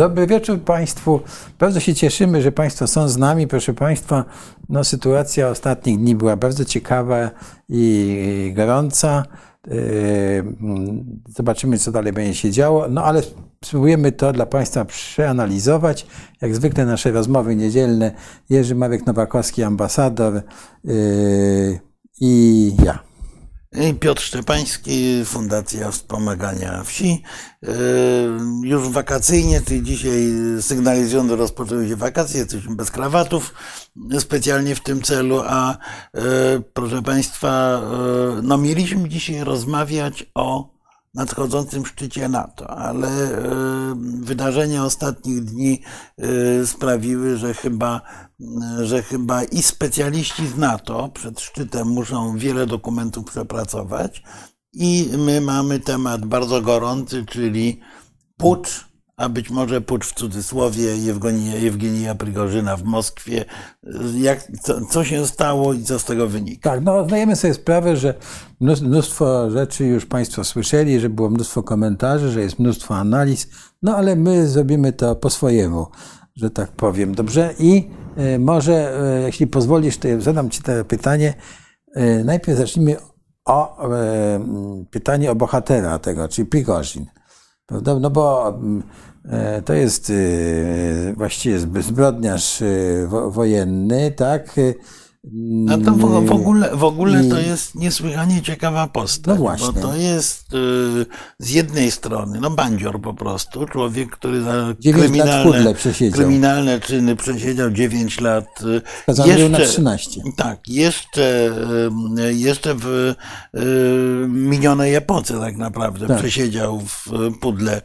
Dobry wieczór Państwu. Bardzo się cieszymy, że Państwo są z nami. Proszę Państwa, no, sytuacja ostatnich dni była bardzo ciekawa i gorąca. Yy, Zobaczymy, co dalej będzie się działo, no ale spróbujemy to dla Państwa przeanalizować. Jak zwykle nasze rozmowy niedzielne. Jerzy Marek Nowakowski, ambasador yy, i ja. Piotr Szczepański, Fundacja Wspomagania Wsi. Yy, Już wakacyjnie, czyli dzisiaj sygnalizują, rozpoczęły się wakacje, jesteśmy bez krawatów specjalnie w tym celu, a yy, proszę Państwa, yy, no mieliśmy dzisiaj rozmawiać o nadchodzącym szczycie NATO, ale wydarzenia ostatnich dni sprawiły, że chyba, że chyba i specjaliści z NATO przed szczytem muszą wiele dokumentów przepracować i my mamy temat bardzo gorący, czyli pucz, a być może pucz w cudzysłowie Jewgenia, Jewgenija Prigorzyna w Moskwie. Jak, co, co się stało i co z tego wynika? Tak, no zdajemy sobie sprawę, że mnóstwo rzeczy już Państwo słyszeli, że było mnóstwo komentarzy, że jest mnóstwo analiz, no ale my zrobimy to po swojemu, że tak powiem. Dobrze? I y, może, y, jeśli pozwolisz, to zadam Ci to pytanie. Y, Najpierw zacznijmy o pytanie o bohatera tego, czyli Prigorzin. Prawda? No bo to jest właściwie zbrodniarz wojenny, tak? No to w, w ogóle, w ogóle to jest niesłychanie ciekawa postać. No właśnie. Bo to jest y, z jednej strony, no bandzior po prostu, człowiek, który za kryminalne, kryminalne czyny przesiedział 9 lat. Skazany jeszcze, na 13. Tak, jeszcze, y, jeszcze w y, minionej epoce tak naprawdę tak. przesiedział w pudle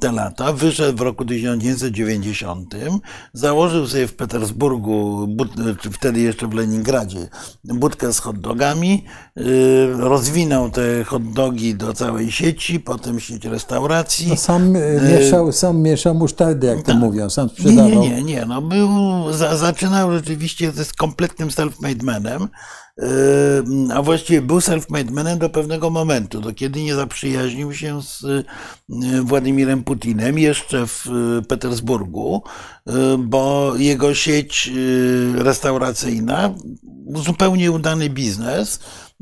te lata. Wyszedł w roku 1990, założył sobie w Petersburgu, czy wtedy jeszcze w Leningradzie, budkę z hotdogami, rozwinął te hotdogi do całej sieci, potem sieć restauracji. No sam mieszał, sam mieszał musztardę, jak to tak. mówią, sam sprzedawał. Nie, nie, nie, no był, za, zaczynał rzeczywiście z kompletnym self-made manem, a właściwie był self-made manem do pewnego momentu, do kiedy nie zaprzyjaźnił się z Władimirem Putinem jeszcze w Petersburgu, bo jego sieć restauracyjna, zupełnie udany biznes,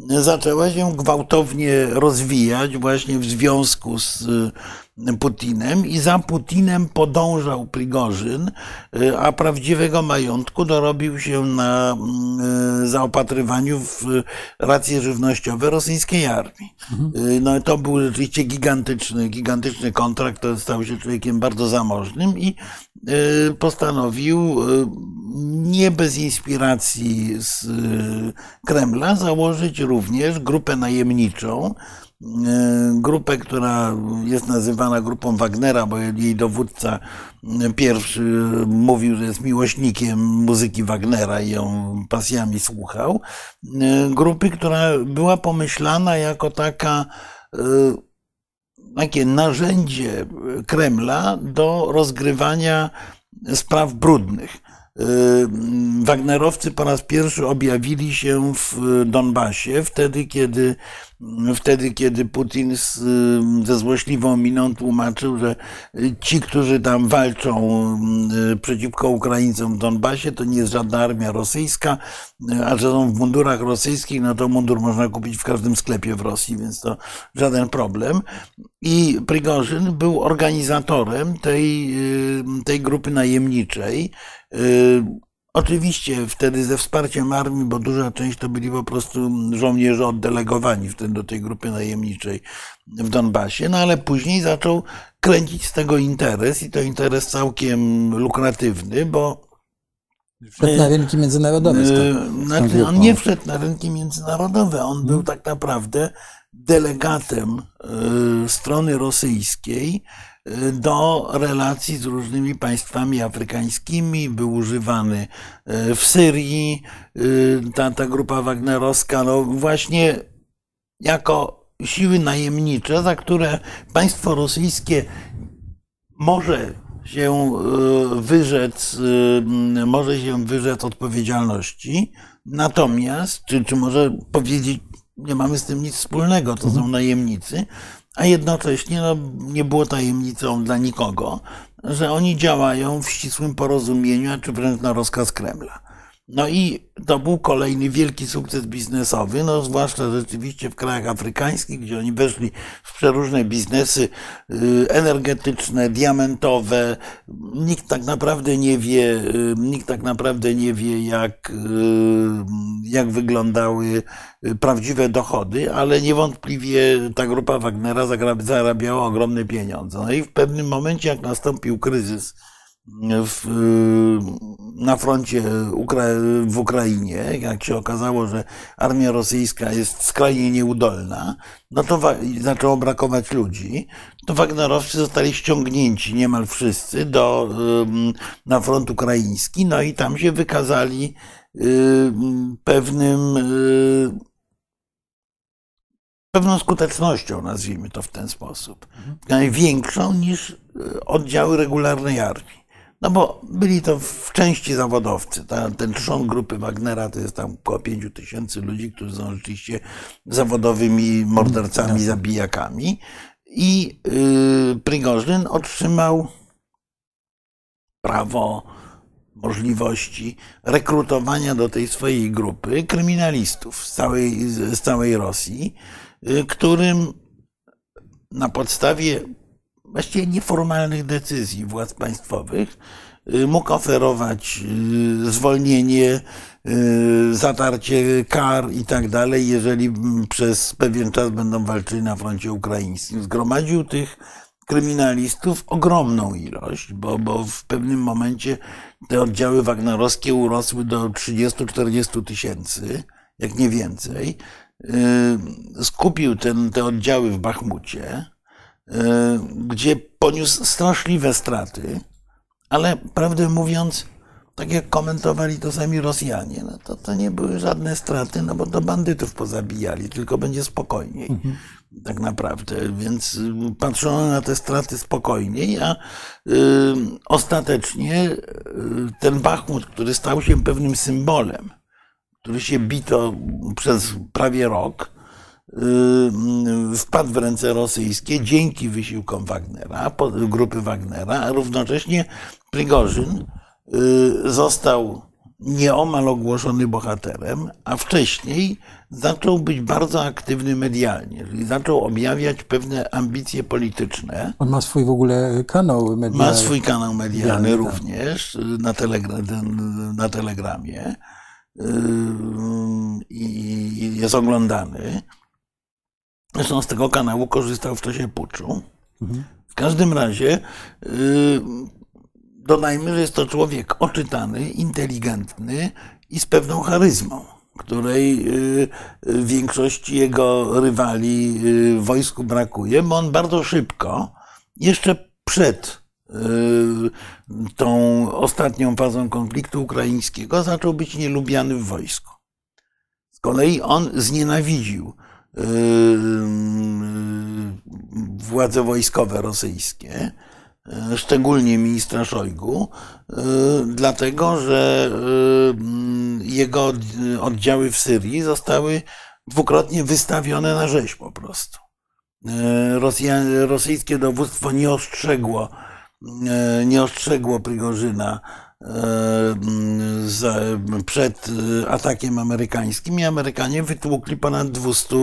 zaczęła się gwałtownie rozwijać właśnie w związku z Putinem i za Putinem podążał Prigorzyn, a prawdziwego majątku dorobił się na zaopatrywaniu w racje żywnościowe rosyjskiej armii. Mhm. No to był rzeczywiście gigantyczny, gigantyczny kontrakt, to stał się człowiekiem bardzo zamożnym i postanowił nie bez inspiracji z Kremla założyć również grupę najemniczą, grupę, która jest nazywana grupą Wagnera, bo jej dowódca pierwszy mówił, że jest miłośnikiem muzyki Wagnera i ją pasjami słuchał. E, grupy, która była pomyślana jako taka e, takie narzędzie Kremla do rozgrywania spraw brudnych. Wagnerowcy po raz pierwszy objawili się w Donbasie, wtedy kiedy wtedy, kiedy Putin z, ze złośliwą miną tłumaczył, że ci, którzy tam walczą y, przeciwko Ukraińcom w Donbasie, to nie jest żadna armia rosyjska, a że są w mundurach rosyjskich, no to mundur można kupić w każdym sklepie w Rosji, więc to żaden problem. I Prigorzyn był organizatorem tej, y, tej grupy najemniczej. Oczywiście wtedy ze wsparciem armii, bo duża część to byli po prostu żołnierze oddelegowani wtedy do tej grupy najemniczej w Donbasie, no ale później zaczął kręcić z tego interes i to interes całkiem lukratywny, bo Wszedł na rynki międzynarodowe. Yy, znaczy, on nie wszedł na rynki międzynarodowe, on był tak naprawdę delegatem yy, strony rosyjskiej do relacji z różnymi państwami afrykańskimi. Był używany e, w Syrii, e, ta, ta grupa wagnerowska, no właśnie jako siły najemnicze, za które państwo rosyjskie może się e, wyrzec, może się wyrzec odpowiedzialności, natomiast, czy, czy może powiedzieć nie mamy z tym nic wspólnego, to są najemnicy, a jednocześnie no, nie było tajemnicą dla nikogo, że oni działają w ścisłym porozumieniu, czy wręcz na rozkaz Kremla. No i to był kolejny wielki sukces biznesowy, no zwłaszcza rzeczywiście w krajach afrykańskich, gdzie oni weszli w przeróżne biznesy y, energetyczne, diamentowe. Nikt tak naprawdę nie wie, y, nikt tak naprawdę nie wie, jak, y, jak wyglądały prawdziwe dochody, ale niewątpliwie ta grupa Wagnera zarabiała ogromne pieniądze. No i w pewnym momencie, jak nastąpił kryzys, w, na froncie w Ukrainie, jak się okazało, że armia rosyjska jest skrajnie nieudolna, no to zaczęło brakować ludzi, to Wagnerowcy zostali ściągnięci niemal wszyscy do, na front ukraiński, no i tam się wykazali pewnym pewną skutecznością, nazwijmy to w ten sposób. Większą niż oddziały regularnej armii. No bo byli to w części zawodowcy. Ta, ten trzon grupy Wagnera to jest tam około 5 tysięcy ludzi, którzy są rzeczywiście zawodowymi mordercami, zabijakami. I yy, Prigorzyn otrzymał prawo, możliwości rekrutowania do tej swojej grupy kryminalistów z całej, z całej Rosji, yy, którym na podstawie właściwie nieformalnych decyzji władz państwowych y, mógł oferować y, zwolnienie, y, zatarcie kar i tak dalej, jeżeli przez pewien czas będą walczyli na froncie ukraińskim. Zgromadził tych kryminalistów ogromną ilość, bo, bo w pewnym momencie te oddziały wagnerowskie urosły do 30-40 tysięcy, jak nie więcej. Skupił ten, te oddziały w Bachmucie gdzie poniósł straszliwe straty, ale prawdę mówiąc, tak jak komentowali to sami Rosjanie, no to, to nie były żadne straty, no bo to bandytów pozabijali, tylko będzie spokojniej. Mhm. Tak naprawdę, więc y, patrzono na te straty spokojniej, a y, ostatecznie y, ten Bachmut, który stał się pewnym symbolem, który się bito przez prawie rok, wpadł w ręce rosyjskie dzięki wysiłkom Wagnera, grupy Wagnera, a równocześnie Prigorzyn y, został nieomal ogłoszony bohaterem, a wcześniej zaczął być bardzo aktywny medialnie, czyli zaczął objawiać pewne ambicje polityczne. On ma swój w ogóle kanał medialny. Ma swój kanał medialny tak. również na, telegra na Telegramie y, i jest oglądany. Zresztą z tego kanału korzystał w czasie puczu. W każdym razie yy, dodajmy, że jest to człowiek oczytany, inteligentny i z pewną charyzmą, której yy, większości jego rywali yy, w wojsku brakuje, bo on bardzo szybko, jeszcze przed yy, tą ostatnią fazą konfliktu ukraińskiego, zaczął być nielubiany w wojsku. Z kolei on znienawidził władze wojskowe rosyjskie, yy, szczególnie ministra Szojgu, dlatego że jego oddziały w Syrii zostały dwukrotnie wystawione na rzeź po prostu. Rosja, rosyjskie dowództwo nie ostrzegło, nie ostrzegło Prigorzyna przed atakiem amerykańskim i Amerykanie wytłukli ponad 200,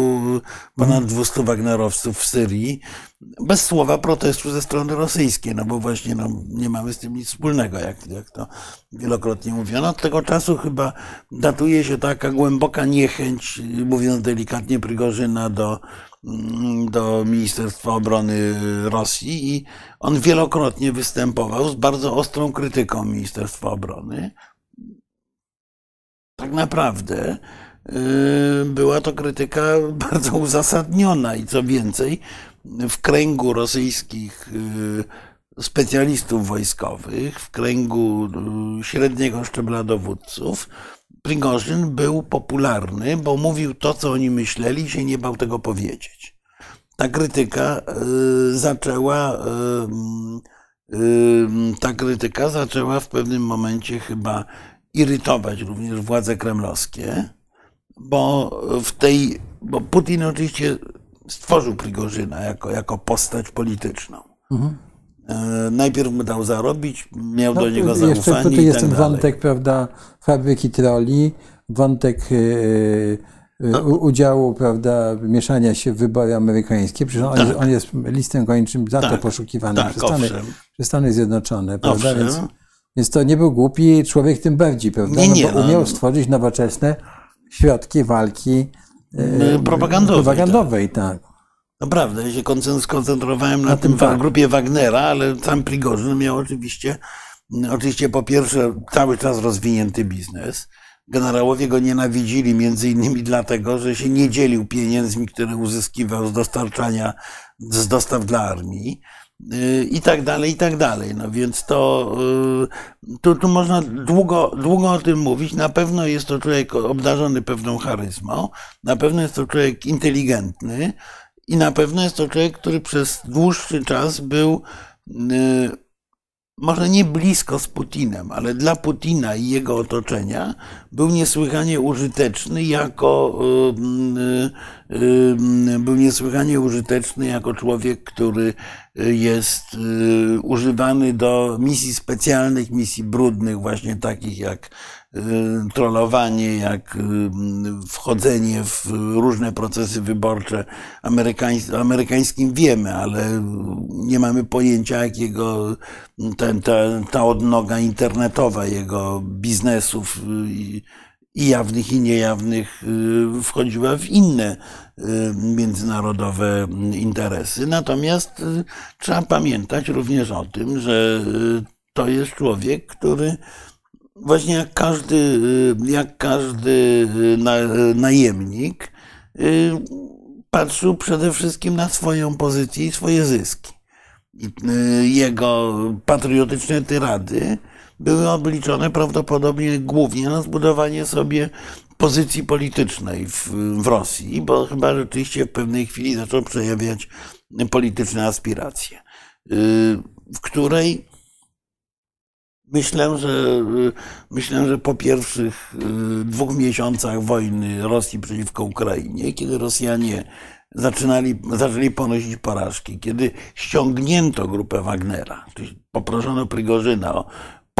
ponad 200 Wagnerowców w Syrii bez słowa protestu ze strony rosyjskiej, no bo właśnie no, nie mamy z tym nic wspólnego, jak, jak to wielokrotnie mówiono. Od tego czasu chyba datuje się taka głęboka niechęć, mówiąc delikatnie, Prigorzyna do Mm, do Ministerstwa Obrony Rosji i on wielokrotnie występował z bardzo ostrą krytyką Ministerstwa Obrony. Tak naprawdę y, była to krytyka bardzo uzasadniona i co więcej, w kręgu rosyjskich y, specjalistów wojskowych, w kręgu y, średniego szczebla dowódców, Prigorzyn był popularny, bo mówił to, co oni myśleli i się nie bał tego powiedzieć. Ta krytyka y, zaczęła, ta krytyka zaczęła w pewnym momencie chyba irytować również władze kremlowskie, bo w tej, bo Putin oczywiście stworzył Prigorzyna jako, jako postać polityczną. E, Najpierw mu dał zarobić, miał do niego No, jeszcze zaufanie tutaj jest tak ten wątek, prawda, fabryki troli, wątek e, No. udziału, prawda, mieszania się w wybory amerykańskie. Przecież on, jest, on jest listem gończym za to Tak, poszukiwany tak, przez, Stany, przez Stany Zjednoczone, prawda? Owszem. Więc, więc to nie był głupi człowiek tym bardziej, prawda? Nie, no, nie, bo no. umiał stworzyć nowoczesne środki walki Propagandowej, propagandowej tak. Naprawdę, ja się koncen- skoncentrowałem na, Na tym tym tak. grupie Wagnera, ale sam Prigorzyn miał oczywiście, oczywiście po pierwsze cały czas rozwinięty biznes. Generałowie go nienawidzili między innymi dlatego, że się nie dzielił pieniędzmi, które uzyskiwał z dostarczania, z dostaw dla armii i tak dalej, i tak dalej. No więc to yy, tu, można długo, długo o tym mówić. Na pewno jest to człowiek obdarzony pewną charyzmą, na pewno jest to człowiek inteligentny i na pewno jest to człowiek, który przez dłuższy czas był yy, może nie blisko z Putinem, ale dla Putina i jego otoczenia był niesłychanie użyteczny jako y, y, y, był niesłychanie użyteczny jako człowiek, który jest y, używany do misji specjalnych, misji brudnych, właśnie takich jak y, trollowanie, jak y, wchodzenie w różne procesy wyborcze. Amerykańs- amerykańskim wiemy, ale nie mamy pojęcia, jakiego ten, ta, ta odnoga internetowa jego biznesów i jawnych, i niejawnych y, wchodziła w inne y, międzynarodowe interesy. Natomiast y, trzeba pamiętać również o tym, że to jest człowiek, który właśnie jak każdy, jak każdy na, najemnik patrzył przede wszystkim na swoją pozycję i swoje zyski. Jego patriotyczne tyrady były obliczone prawdopodobnie głównie na zbudowanie sobie pozycji politycznej w, w Rosji, bo chyba rzeczywiście w pewnej chwili zaczął przejawiać polityczne aspiracje, y, w której myślę, że myślę, że po pierwszych y, dwóch miesiącach wojny Rosji przeciwko Ukrainie, kiedy Rosjanie zaczynali, zaczęli ponosić porażki, kiedy ściągnięto grupę Wagnera, czyli poproszono Prigorzyna o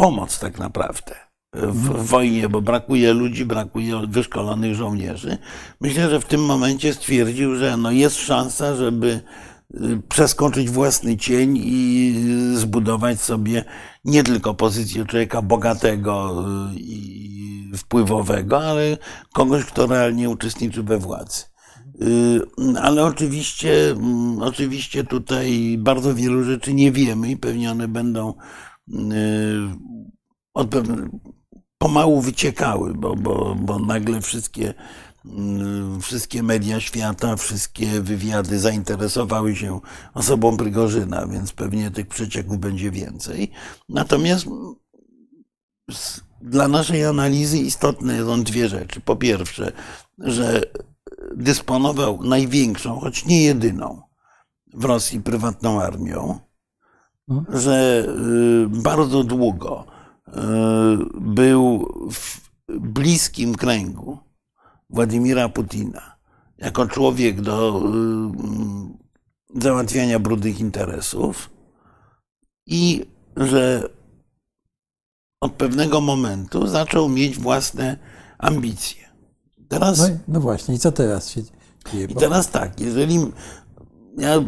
pomoc tak naprawdę w, wojnie, bo brakuje ludzi, brakuje wyszkolonych żołnierzy. Myślę, że w tym momencie stwierdził, że no jest szansa, żeby y, przeskoczyć własny cień i y, zbudować sobie nie tylko pozycję człowieka bogatego y, i wpływowego, ale kogoś, kto realnie uczestniczy we władzy. Ale oczywiście, mm, oczywiście tutaj bardzo wielu rzeczy nie wiemy i pewnie one będą od pewne- pomału wyciekały, bo, bo, bo nagle wszystkie, mm, wszystkie media świata, wszystkie wywiady zainteresowały się osobą Prigorzyna, więc pewnie tych przecieków będzie więcej. Natomiast s- dla naszej analizy istotne są dwie rzeczy. Po pierwsze, że dysponował największą, choć nie jedyną w Rosji prywatną armią, Mhm. że y, bardzo długo y, był w bliskim kręgu Władimira Putina jako człowiek do y, załatwiania brudnych interesów i że od pewnego momentu zaczął mieć własne ambicje. Teraz No, no właśnie, i co teraz się dzieje? i teraz tak, jeżeli ja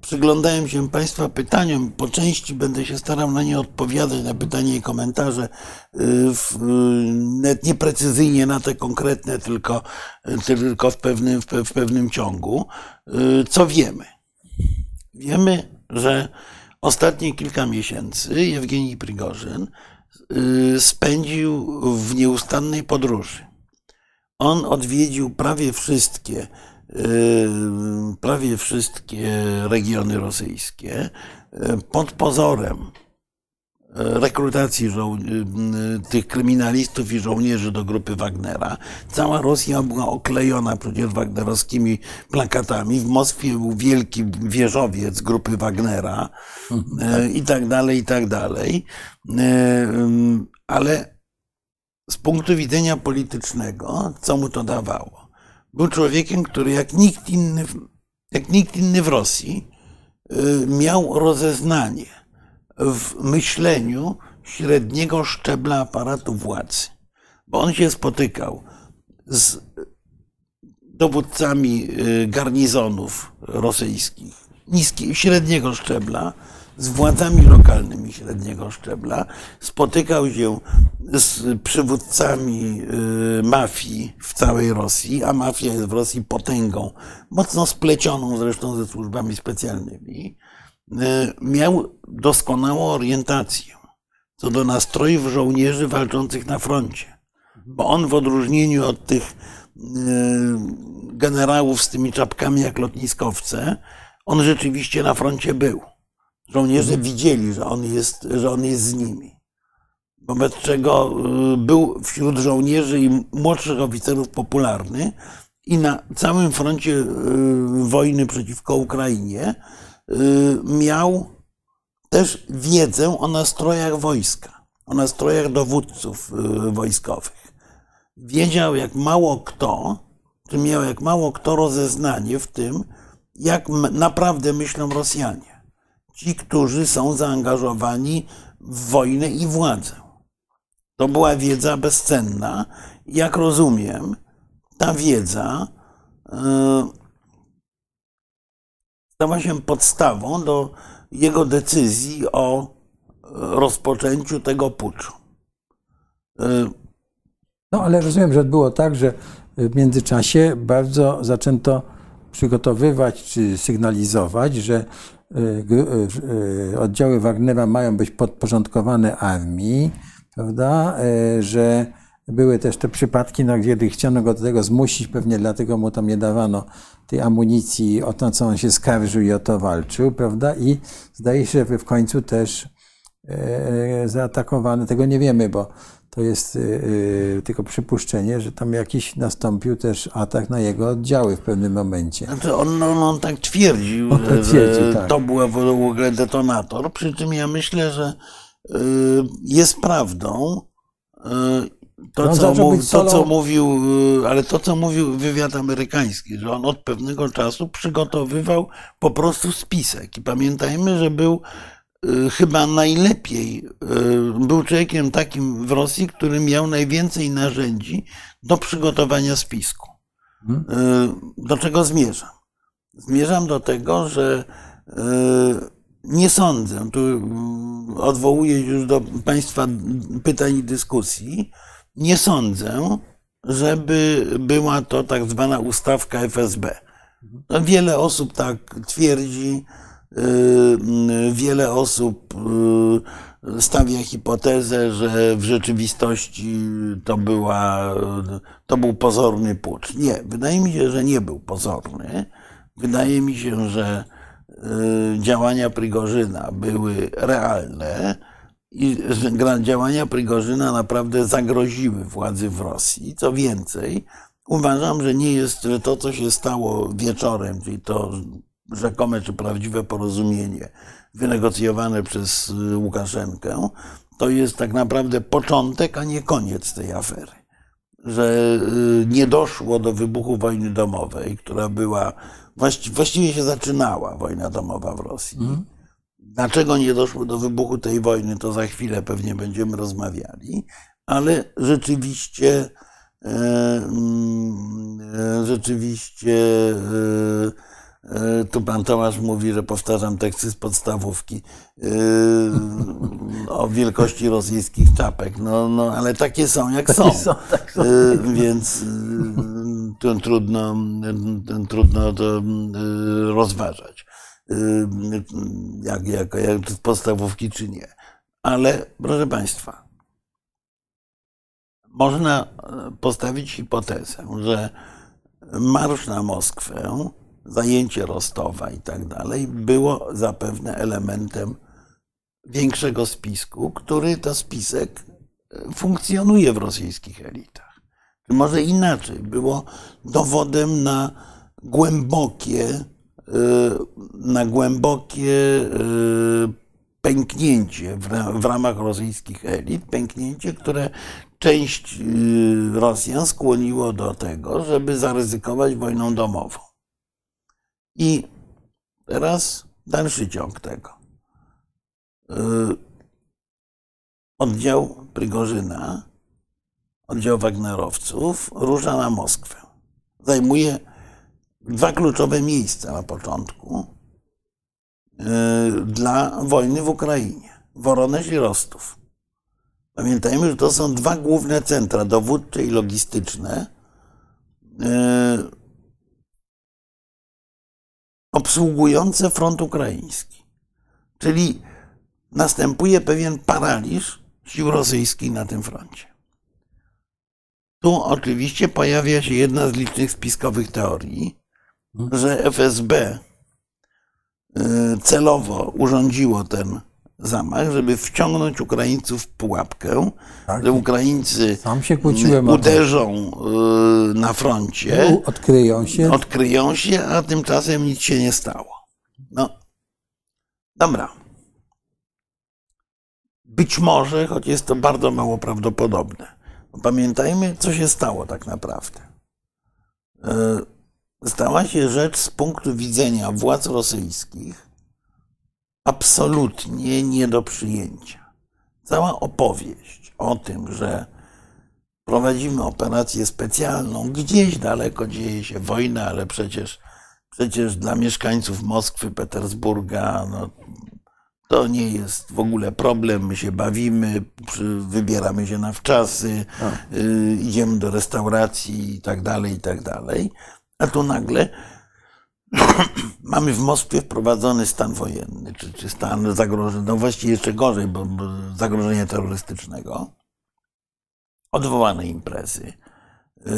przyglądałem się Państwa pytaniom, po części będę się starał na nie odpowiadać, na pytania i komentarze, y, y, nawet nie precyzyjnie na te konkretne, tylko, tylko w, pewnym, w, pe- w pewnym ciągu. Y, Co wiemy? Wiemy, że ostatnie kilka miesięcy Jewgenij Prigorzyn spędził w nieustannej podróży. On odwiedził prawie wszystkie, prawie wszystkie regiony rosyjskie y, pod pozorem y, rekrutacji y, tych kryminalistów i żołnierzy do grupy Wagnera. Cała Rosja była oklejona przecież wagnerowskimi plakatami. W Moskwie był wielki wieżowiec grupy Wagnera y, i tak dalej, i tak dalej. Ale z punktu widzenia politycznego, co mu to dawało? Był człowiekiem, który jak nikt inny, jak nikt inny w Rosji y, miał rozeznanie w myśleniu średniego szczebla aparatu władzy. Bo on się spotykał z dowódcami y, garnizonów rosyjskich, niskiej, średniego szczebla, z władzami lokalnymi średniego szczebla, spotykał się z przywódcami y, mafii w całej Rosji, a mafia jest w Rosji potęgą, mocno splecioną zresztą ze służbami specjalnymi, y, miał doskonałą orientację co do nastrojów żołnierzy walczących na froncie. Bo on w odróżnieniu od tych y, generałów z tymi czapkami jak lotniskowce, on rzeczywiście na froncie był. Żołnierze widzieli, że on jest, że on jest z nimi. Wobec czego y, był wśród żołnierzy i młodszych oficerów popularny i na całym froncie y, wojny przeciwko Ukrainie y, miał też wiedzę o nastrojach wojska, o nastrojach dowódców wojskowych. Wiedział jak mało kto, czy miał jak mało kto rozeznanie w tym, jak naprawdę myślą Rosjanie ci, którzy są zaangażowani w wojnę i władzę. To była wiedza bezcenna. Jak rozumiem, ta wiedza e, stała się podstawą do jego decyzji o rozpoczęciu tego puczu. E, no, ale rozumiem, że było tak, że w międzyczasie bardzo zaczęto przygotowywać czy sygnalizować, że oddziały Wagnera mają być podporządkowane armii, prawda, że były też te przypadki, no, kiedy chciano go do tego zmusić, pewnie dlatego mu tam nie dawano tej amunicji, o to, co on się skarżył i o to walczył, prawda, i zdaje się, że w końcu też zaatakowany, tego nie wiemy, bo to jest yy, tylko przypuszczenie, że tam jakiś nastąpił też atak na jego oddziały w pewnym momencie. Znaczy on, on, on tak twierdził, on tak twierdzi, że tak. to był w ogóle detonator, przy czym ja myślę, że yy, jest prawdą yy, to, no, co mów, to, co mówił, ale to, co mówił wywiad amerykański, że on od pewnego czasu przygotowywał po prostu spisek. I pamiętajmy, że był Y, chyba najlepiej y, był człowiekiem takim w Rosji, który miał najwięcej narzędzi do przygotowania spisku. Mhm. Y, do czego zmierzam? Zmierzam do tego, że nie sądzę, tu odwołuję już do Państwa pytań i dyskusji, nie sądzę, żeby była to tak zwana ustawka FSB. Mhm. Wiele osób tak twierdzi, Y, wiele osób y, stawia hipotezę, że w rzeczywistości to, była, to był pozorny pucz. Nie, wydaje mi się, że nie był pozorny. Wydaje mi się, że y, działania Prigorzyna były realne i działania Prigorzyna naprawdę zagroziły władzy w Rosji. Co więcej, uważam, że nie jest, że to, co się stało wieczorem, czyli to rzekome czy prawdziwe porozumienie wynegocjowane przez y, Łukaszenkę, to jest tak naprawdę początek, a nie koniec tej afery. Że y, nie doszło do wybuchu wojny domowej, która była, właściwie się zaczynała wojna domowa w Rosji. Mm. Dlaczego nie doszło do wybuchu tej wojny, to za chwilę pewnie będziemy rozmawiali, ale rzeczywiście, e, mm, e, rzeczywiście E, tu pan Tomasz mówi, że powtarzam teksty z podstawówki e, o wielkości rosyjskich czapek. No, no ale takie są jak są. są, tak są. E, więc to trudno, trudno to rozważać. Jak, jak, jak podstawówki czy nie. Ale proszę Państwa, można postawić hipotezę, że marsz na Moskwę zajęcie Rostowa i tak dalej, było zapewne elementem większego spisku, który to spisek e, funkcjonuje w rosyjskich elitach. Może inaczej, było dowodem na głębokie, e, na głębokie e, pęknięcie w ramach rosyjskich elit, pęknięcie, które część Rosjan skłoniło do tego, żeby zaryzykować wojną domową. I teraz dalszy ciąg tego. Y, oddział Prigorzyna, oddział Wagnerowców rusza na Moskwę. Zajmuje dwa kluczowe miejsca na początku y, dla wojny w Ukrainie. Woroneż i Rostów. Pamiętajmy, że to są dwa główne centra dowódcze i logistyczne y, obsługujące front ukraiński. Czyli następuje pewien paraliż sił rosyjskich na tym froncie. Tu oczywiście pojawia się jedna z licznych spiskowych teorii, że FSB y, celowo urządziło ten zamach, żeby wciągnąć Ukraińców w pułapkę, Tak. że Ukraińcy uderzą y, na froncie, Odkryją się. odkryją się, a tymczasem nic się nie stało. No, dobra. Być może, choć jest to bardzo mało prawdopodobne. Pamiętajmy, co się stało tak naprawdę. Y, Stała się rzecz z punktu widzenia władz rosyjskich absolutnie nie do przyjęcia. Cała opowieść o tym, że prowadzimy operację specjalną, gdzieś daleko dzieje się wojna, ale przecież, przecież dla mieszkańców Moskwy, Petersburga, no, to nie jest w ogóle problem, my się bawimy, wybieramy się na wczasy, y, idziemy do restauracji i tak dalej, i tak dalej. A tu nagle mamy w Moskwie wprowadzony stan wojenny, czy, czy stan zagrożenia, no właściwie jeszcze gorzej, bo, bo zagrożenia terrorystycznego, odwołane imprezy, y,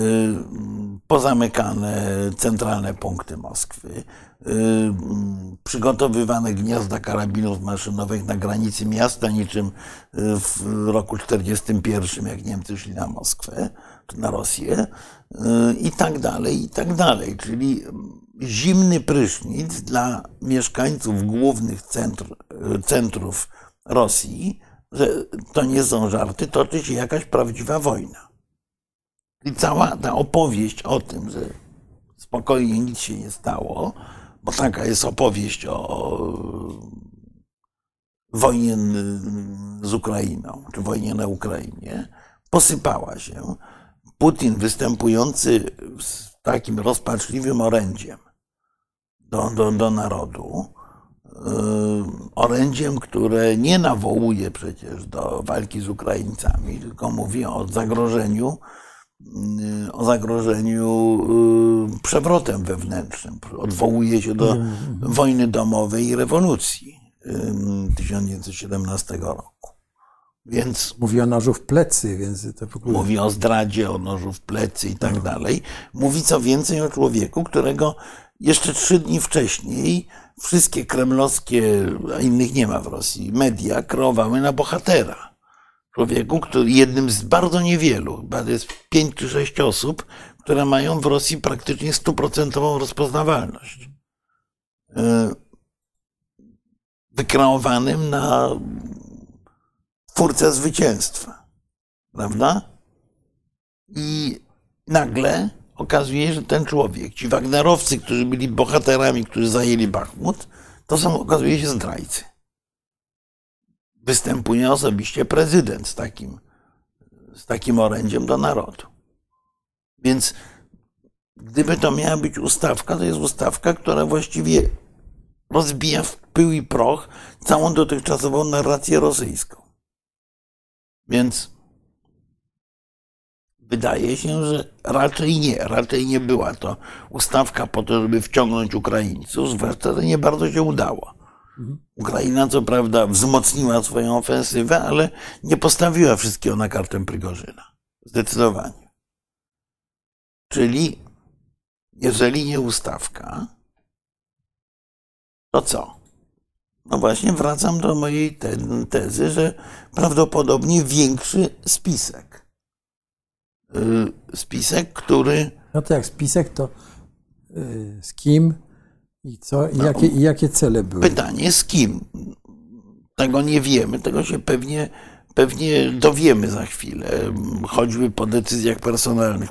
pozamykane centralne punkty Moskwy, y, przygotowywane gniazda karabinów maszynowych na granicy miasta, niczym y, w roku 1941, jak Niemcy szli na Moskwę, czy na Rosję, i tak dalej, i tak dalej. Czyli zimny prysznic dla mieszkańców głównych centr, centrów Rosji, że to nie są żarty, toczy się jakaś prawdziwa wojna. I cała ta opowieść o tym, że spokojnie nic się nie stało, bo taka jest opowieść o wojnie z Ukrainą, czy wojnie na Ukrainie, posypała się. Putin występujący z takim rozpaczliwym orędziem do, do, do narodu, yy, orędziem, które nie nawołuje przecież do walki z Ukraińcami, tylko mówi o zagrożeniu, yy, o zagrożeniu yy, przewrotem wewnętrznym. Odwołuje się do wojny domowej i rewolucji yy, 1917 roku. Więc Mówi o nożu w plecy, więc to w ogóle... Mówi o zdradzie, o nożu w plecy i tak dalej. Mówi co więcej o człowieku, którego jeszcze trzy dni wcześniej wszystkie kremlowskie, a innych nie ma w Rosji, media kreowały na bohatera. Człowieku, który jednym z bardzo niewielu, chyba jest pięć czy sześć osób, które mają w Rosji praktycznie stuprocentową rozpoznawalność. Yy, Wykreowanym na twórcę zwycięstwa. Prawda? I nagle okazuje się, że ten człowiek, ci Wagnerowcy, którzy byli bohaterami, którzy zajęli Bachmut, to są, okazuje się, zdrajcy. Występuje osobiście prezydent z takim, z takim orędziem do narodu. Więc gdyby to miała być ustawka, to jest ustawka, która właściwie rozbija w pył i proch całą dotychczasową narrację rosyjską. Więc wydaje się, że raczej nie, raczej nie była to ustawka po to, żeby wciągnąć Ukraińców, zwłaszcza, że nie bardzo się udało. Ukraina co prawda wzmocniła swoją ofensywę, ale nie postawiła wszystkiego na kartę Prigorzyna. Zdecydowanie. Czyli jeżeli nie ustawka, to co? No właśnie wracam do mojej te- tezy, że prawdopodobnie większy spisek. Y, Spisek, który No to jak spisek, to y, z kim i co, i No. jakie, i jakie cele były? pytanie z kim? Tego nie wiemy, tego się pewnie, pewnie dowiemy za chwilę, choćby po decyzjach personalnych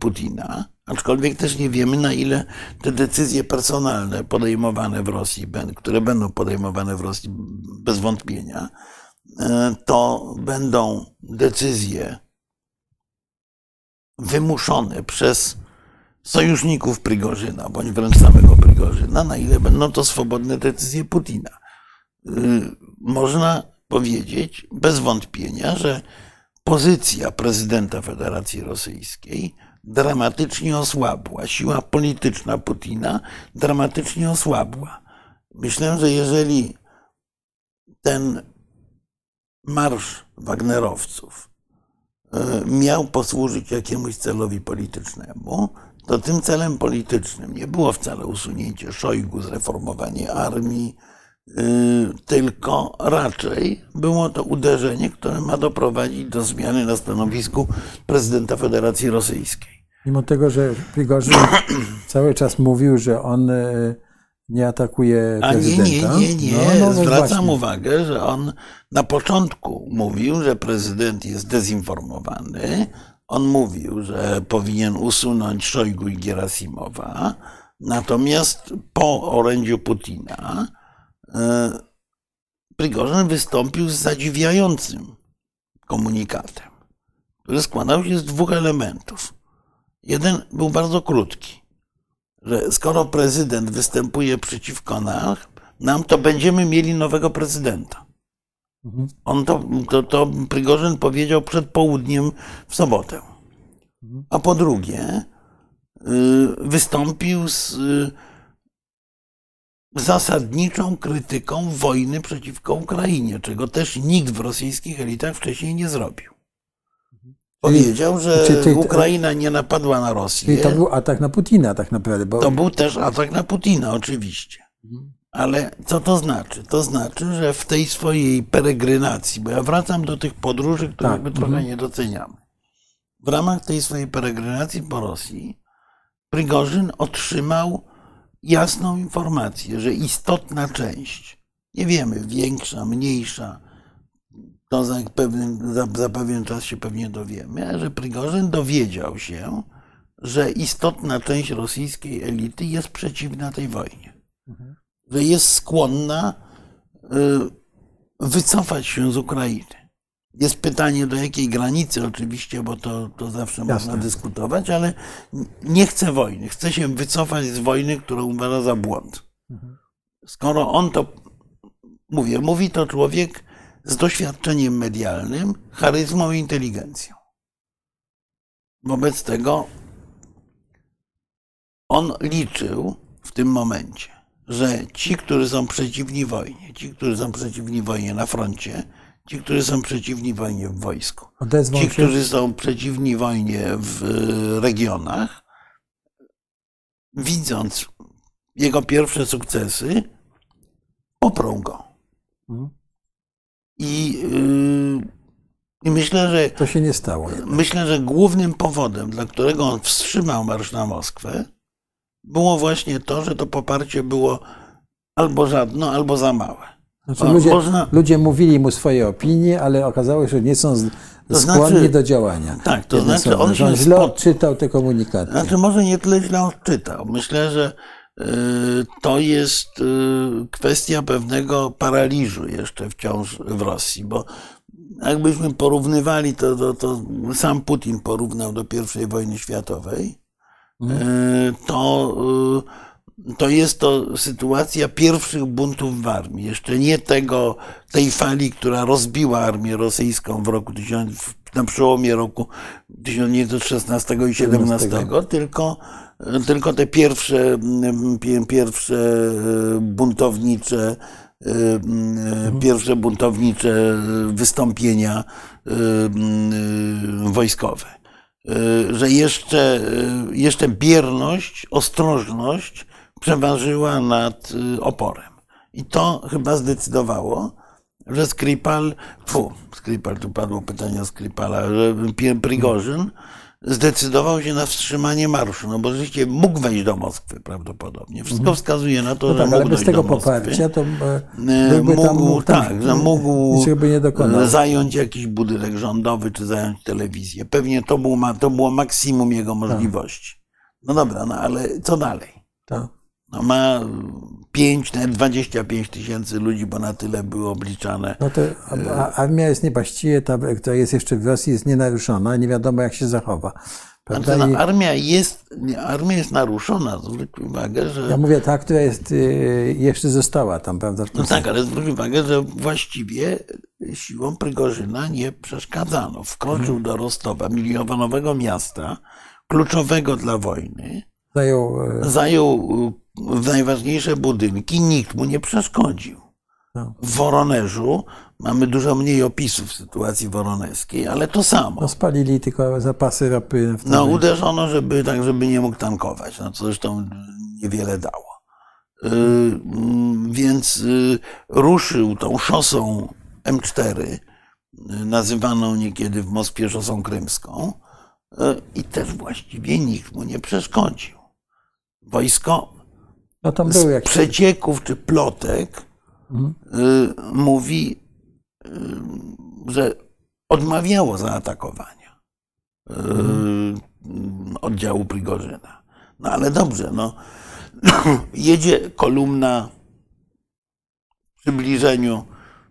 Putina. Aczkolwiek też nie wiemy, na ile te decyzje personalne podejmowane w Rosji, które będą podejmowane w Rosji bez wątpienia, e, to będą decyzje wymuszone przez sojuszników Prigorzyna, bądź wręcz samego Prigorzyna, na ile będą to swobodne decyzje Putina. Y, można powiedzieć bez wątpienia, że pozycja prezydenta Federacji Rosyjskiej dramatycznie osłabła. Siła polityczna Putina dramatycznie osłabła. Myślę, że jeżeli ten marsz Wagnerowców y, miał posłużyć jakiemuś celowi politycznemu, to tym celem politycznym nie było wcale usunięcie Szojgu, zreformowanie armii, yy, tylko raczej było to uderzenie, które ma doprowadzić do zmiany na stanowisku prezydenta Federacji Rosyjskiej. Mimo tego, że Prigorzyn cały czas mówił, że on e, nie atakuje prezydenta. A nie, nie, nie, nie. No, no, Zwracam właśnie. uwagę, że on na początku mówił, że prezydent jest dezinformowany, on mówił, że powinien usunąć Szojgu i Gierasimowa, natomiast po orędziu Putina e, Prigorzyn wystąpił z zadziwiającym komunikatem, który składał się z dwóch elementów. Jeden był bardzo krótki, że skoro prezydent występuje przeciwko nam, nam to będziemy mieli nowego prezydenta. Mhm. On to, to, to Prigorzyn powiedział przed południem w sobotę. Mhm. A po drugie, y, wystąpił z y, zasadniczą krytyką wojny przeciwko Ukrainie, czego też nikt w rosyjskich elitach wcześniej nie zrobił. Mhm. Powiedział, że Ukraina nie napadła na Rosję. Czyli to był atak na Putina tak naprawdę. Bo... To był też atak na Putina, oczywiście. Ale co to znaczy? To znaczy, że w tej swojej peregrynacji, bo ja wracam do tych podróży, które tak. my trochę mhm. nie doceniamy. W ramach tej swojej peregrynacji po Rosji Prigorzyn otrzymał jasną informację, że istotna część, nie wiemy, większa, mniejsza, to za pewien, za, za pewien czas się pewnie dowiemy, że Prigorzyn dowiedział się, że istotna część rosyjskiej elity jest przeciwna tej wojnie. Mhm że jest skłonna y, wycofać się z Ukrainy. Jest pytanie, do jakiej granicy oczywiście, bo to, to zawsze Jasne. można dyskutować, ale nie chce wojny. Chce się wycofać z wojny, którą uważa za błąd. Mhm. Skoro on to, mówię, mówi to człowiek z doświadczeniem medialnym, charyzmą i inteligencją. Wobec tego on liczył w tym momencie że ci, którzy są przeciwni wojnie, ci, którzy są przeciwni wojnie na froncie, ci, którzy są przeciwni wojnie w wojsku, Odezwą ci, się... którzy są przeciwni wojnie w regionach, widząc jego pierwsze sukcesy, poprą go. Mhm. I, yy, myślę, że. To się nie stało. Myślę, że głównym powodem, dla którego on wstrzymał marsz na Moskwę, było właśnie to, że to poparcie było albo żadne, albo za małe. Znaczy, ludzie, można... ludzie mówili mu swoje opinie, ale okazało się, że nie są to skłonni znaczy, do działania. Tak, to znaczy on, on źle spod... odczytał te komunikaty. Znaczy może nie tyle źle odczytał. Myślę, że to jest y, kwestia pewnego paraliżu jeszcze wciąż w Rosji, bo jakbyśmy porównywali to, to, to sam Putin porównał do I wojny światowej, E, to, e, to jest to sytuacja pierwszych buntów w armii. Jeszcze nie tego, tej fali, która rozbiła armię rosyjską w roku na przełomie roku 1916 i 17, tylko, tylko te pierwsze, pierwsze e, buntownicze mhm. pierwsze buntownicze wystąpienia wojskowe. Y, że jeszcze, jeszcze bierność, ostrożność przeważyła nad oporem. I to chyba zdecydowało, że Skripal, fu, Skripal, tu padło pytanie o Skripala, że Prigorzyn zdecydował się na wstrzymanie marszu, no bo rzeczywiście mógł wejść do Moskwy prawdopodobnie. Wszystko wskazuje na to, No że tak, mógł ale bez tego poparcia to e, E, byłby tam, mógł, tam tak, że mógł niczego by nie dokonał. zająć jakiś budynek rządowy, czy zająć telewizję. Pewnie to, był, to było maksimum jego możliwości. No dobra, no ale co dalej? Tak. No ma 5, nawet 25 tysięcy ludzi, bo na tyle były obliczane. No to armia jest niewłaściwie, ta, która jest jeszcze w Rosji, jest nienaruszona, nie wiadomo jak się zachowa. Prawda? Znaczy, no, armia, jest, armia jest naruszona. Zwróć uwagę, że. ja mówię ta, która jest, y, jeszcze została tam, prawda? No tak, ale zwróć uwagę, że właściwie siłom Prygorzyna nie przeszkadzano. Wkroczył do Rostowa, milionowego miasta, kluczowego dla wojny, Zajął, e, zajął y, najważniejsze budynki, nikt mu nie przeszkodził. no, W Woronerzu mamy dużo mniej opisów sytuacji woroneskiej, ale to samo. no spalili tylko zapasy ropy. No, uderzono, żeby tak, żeby nie mógł tankować, no, co zresztą niewiele dało. Y, mm, Więc y, ruszył tą szosą M4, y, nazywaną niekiedy w Moskwie szosą krymską, y, i też właściwie nikt mu nie przeszkodził. Wojsko no tam z przecieków czy plotek Mhm. y, mówi, y, że odmawiało zaatakowania y, oddziału Prigorzyna. No ale dobrze, no. Jedzie kolumna w przybliżeniu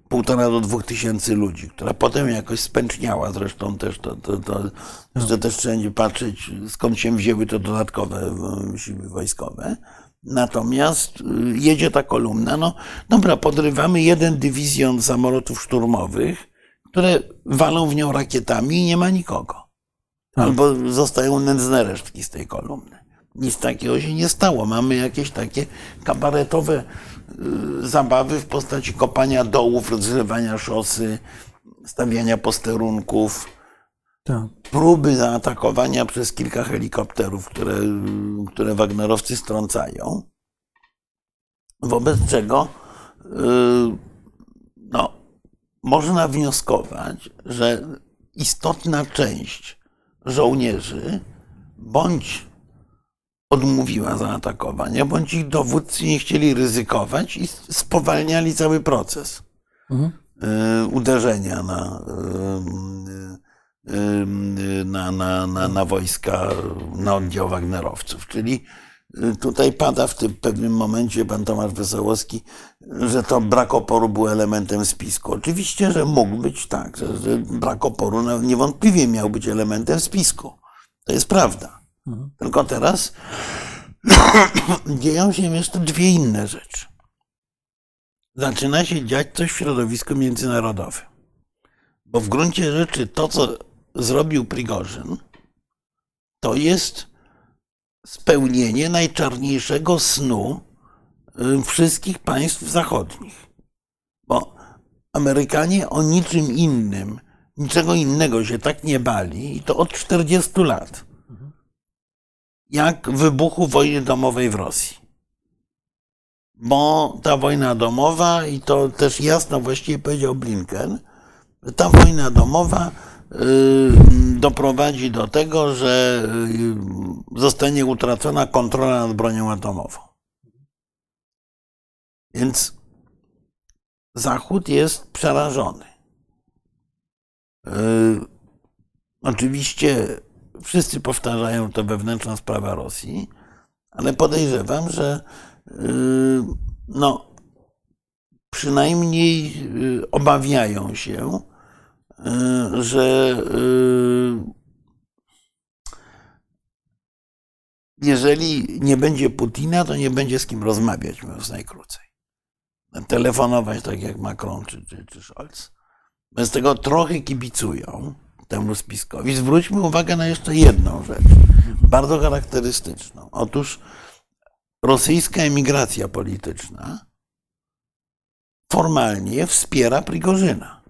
półtora do dwóch tysięcy ludzi, która potem jakoś spęczniała. Zresztą też to, to, to jeszcze też trzeba będzie patrzeć, skąd się wzięły te dodatkowe e, siły wojskowe. Natomiast y, jedzie ta kolumna, no dobra, podrywamy jeden dywizjon samolotów szturmowych, które walą w nią rakietami i nie ma nikogo. Albo zostają nędzne resztki z tej kolumny. Nic takiego się nie stało. Mamy jakieś takie kabaretowe y, zabawy w postaci kopania dołów, rozrywania szosy, stawiania posterunków, Tak. próby zaatakowania przez kilka helikopterów, które, które Wagnerowcy strącają. Wobec czego y, no, można wnioskować, że istotna część żołnierzy bądź odmówiła zaatakowania, bądź ich dowódcy nie chcieli ryzykować i spowalniali cały proces Mhm. y, uderzenia na, y, na, na, na, na wojska, na oddział Wagnerowców. Czyli y, tutaj pada w tym pewnym momencie pan Tomasz Wesołowski, że to brak oporu był elementem spisku. Oczywiście, że mógł być tak, że, że brak oporu no, niewątpliwie miał być elementem spisku. To jest prawda. Mhm. Tylko teraz dzieją się jeszcze dwie inne rzeczy zaczyna się dziać coś w środowisku międzynarodowym. Bo w gruncie rzeczy to, co zrobił Prigorzyn, to jest spełnienie najczarniejszego snu y, wszystkich państw zachodnich. Bo Amerykanie o niczym innym, niczego innego się tak nie bali, i to od 40 lat, jak wybuchu wojny domowej w Rosji. Bo ta wojna domowa, i to też jasno właściwie powiedział Blinken, ta wojna domowa doprowadzi do tego, że y, zostanie utracona kontrola nad bronią atomową. Więc Zachód jest przerażony. Y, Oczywiście wszyscy powtarzają to wewnętrzna sprawa Rosji, ale podejrzewam, że y, no, przynajmniej y, obawiają się, y, że y, jeżeli nie będzie Putina, to nie będzie z kim rozmawiać, mówiąc najkrócej. Telefonować tak jak Macron czy, czy, czy Scholz. Bez tego trochę kibicują temu spiskowi. Zwróćmy uwagę na jeszcze jedną rzecz, bardzo charakterystyczną. Otóż rosyjska emigracja polityczna formalnie wspiera Prigorzyna.